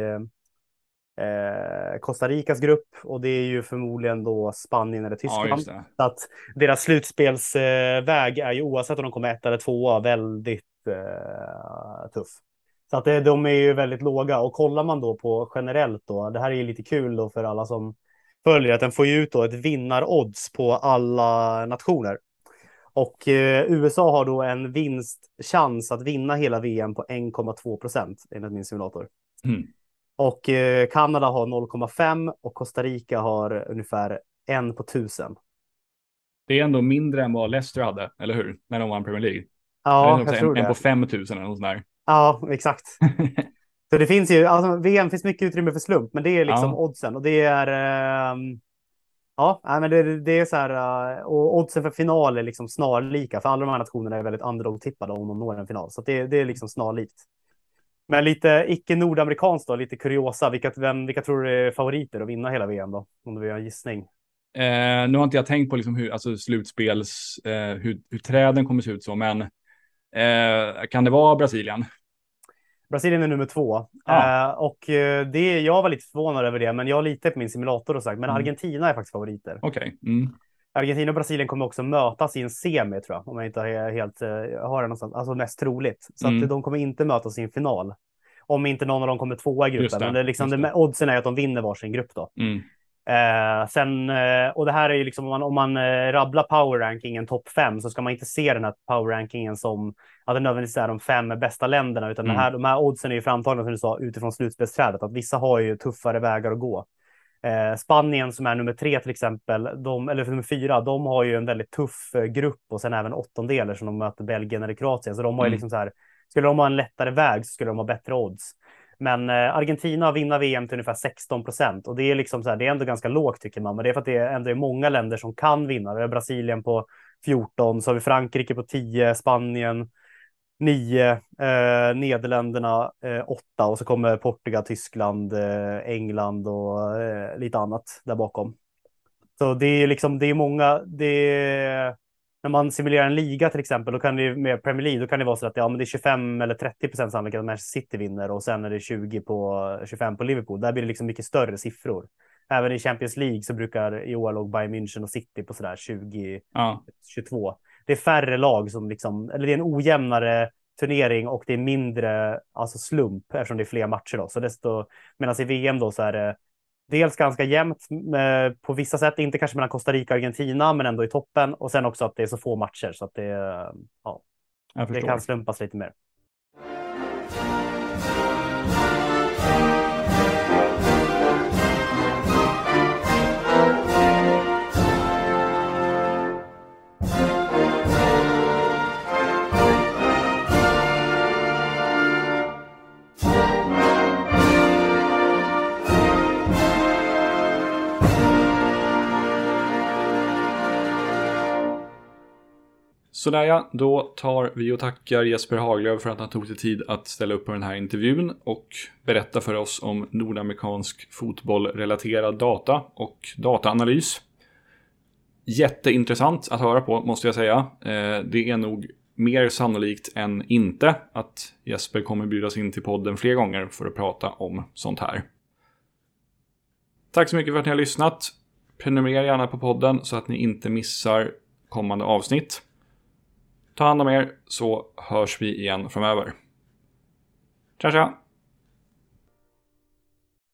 eh, Costa Ricas grupp och det är ju förmodligen då Spanien eller Ja, Tyskland. det. Så att deras slutspelsväg är ju oavsett om de kommer ett eller tvåa väldigt eh, tuff. Så att det, de är ju väldigt låga och kollar man då på generellt då, det här är ju lite kul då för alla som följer att den får ju ut då ett vinnarodds på alla nationer. Och eh, USA har då en vinstchans att vinna hela VM på 1,2 procent enligt min simulator. Mm. Och eh, Kanada har 0,5 och Costa Rica har ungefär en på tusen. Det är ändå mindre än vad Leicester hade, eller hur? När de vann Premier League. Ja, jag tror en, det. en på 5000 eller något sånt där. Ja, exakt. [laughs] Så det finns ju, alltså VM finns mycket utrymme för slump, men det är liksom Ja. oddsen och det är. ehm, ja, men det, det är så här eh, och oddsen för final är liksom snarlika för alla de här nationerna är väldigt underdog-tippade om de når en final, så att det, det är liksom snarlikt. Men lite icke nordamerikanskt då, lite kuriosa. Vilka, vem, vilka tror du är favoriter att vinna hela VM då? Om du vill göra en gissning. Eh, nu har inte jag tänkt på liksom hur, alltså slutspels, eh, hur, hur träden kommer se ut så, men eh, kan det vara Brasilien? Brasilien är nummer två. Ja. Eh, och eh, det, jag var lite förvånad över det, men jag litar på min simulator och sagt, men Mm. Argentina är faktiskt favoriter. Okej. Mm. Argentina och Brasilien kommer också mötas i en semi tror jag, om jag inte helt eh, har det någonstans, alltså mest troligt. Så Mm. att de kommer inte mötas i en final. Om inte någon av dem kommer tvåa i Just gruppen. det, Men det liksom, det. oddsen är att de vinner varsin grupp då. Mm. Eh, sen, eh, och det här är ju liksom om man, om man eh, rabblar power rankingen topp fem så ska man inte se den här power rankingen som att det nödvändigtvis är de fem bästa länderna, utan Mm. här, de här oddsen är ju framtagna som du sa utifrån slutspelsträdet, att vissa har ju tuffare vägar att gå. Eh, Spanien som är nummer tre till exempel, de, eller nummer fyra, de har ju en väldigt tuff eh, grupp och sen även åttondelar som de möter Belgien eller Kroatien. Så de har ju Mm. liksom så här, skulle de ha en lättare väg så skulle de ha bättre odds. Men eh, Argentina vinner VM till ungefär 16 procent och det är liksom så här, det är ändå ganska lågt tycker man, men det är för att det ändå är många länder som kan vinna. Vi har Brasilien på 14, så har vi Frankrike på 10, Spanien 9, eh, Nederländerna eh, 8 och så kommer Portugal, Tyskland, eh, England och eh, lite annat där bakom. Så det är liksom, det är många, det är, när man simulerar en liga till exempel, då kan det med Premier League, då kan det vara så att ja, men det är 25 eller 30 procent sannolikhet att Manchester City vinner och sen är det 20 på 25 på Liverpool. Där blir det liksom mycket större siffror. Även i Champions League så brukar i år låg Bayern München och City på sådär 20, Ja. 22. Det är färre lag som liksom, eller det är en ojämnare turnering och det är mindre alltså slump eftersom det är fler matcher då. Så desto, medan i VM då så är det dels ganska jämnt eh, på vissa sätt, inte kanske mellan Costa Rica och Argentina, men ändå i toppen. Och sen också att det är så få matcher så att det, ja, Jag det kan slumpas lite mer. Sådär ja, då tar vi och tackar Jesper Haglöf för att han tog sig tid att ställa upp på den här intervjun och berätta för oss om nordamerikansk fotbollrelaterad data och dataanalys. Jätteintressant att höra på måste jag säga. Eh, det är nog mer sannolikt än inte att Jesper kommer bjudas in till podden fler gånger för att prata om sånt här. Tack så mycket för att ni har lyssnat. Prenumerera gärna på podden så att ni inte missar kommande avsnitt. Ta hand om er så hörs vi igen framöver. Tja tja!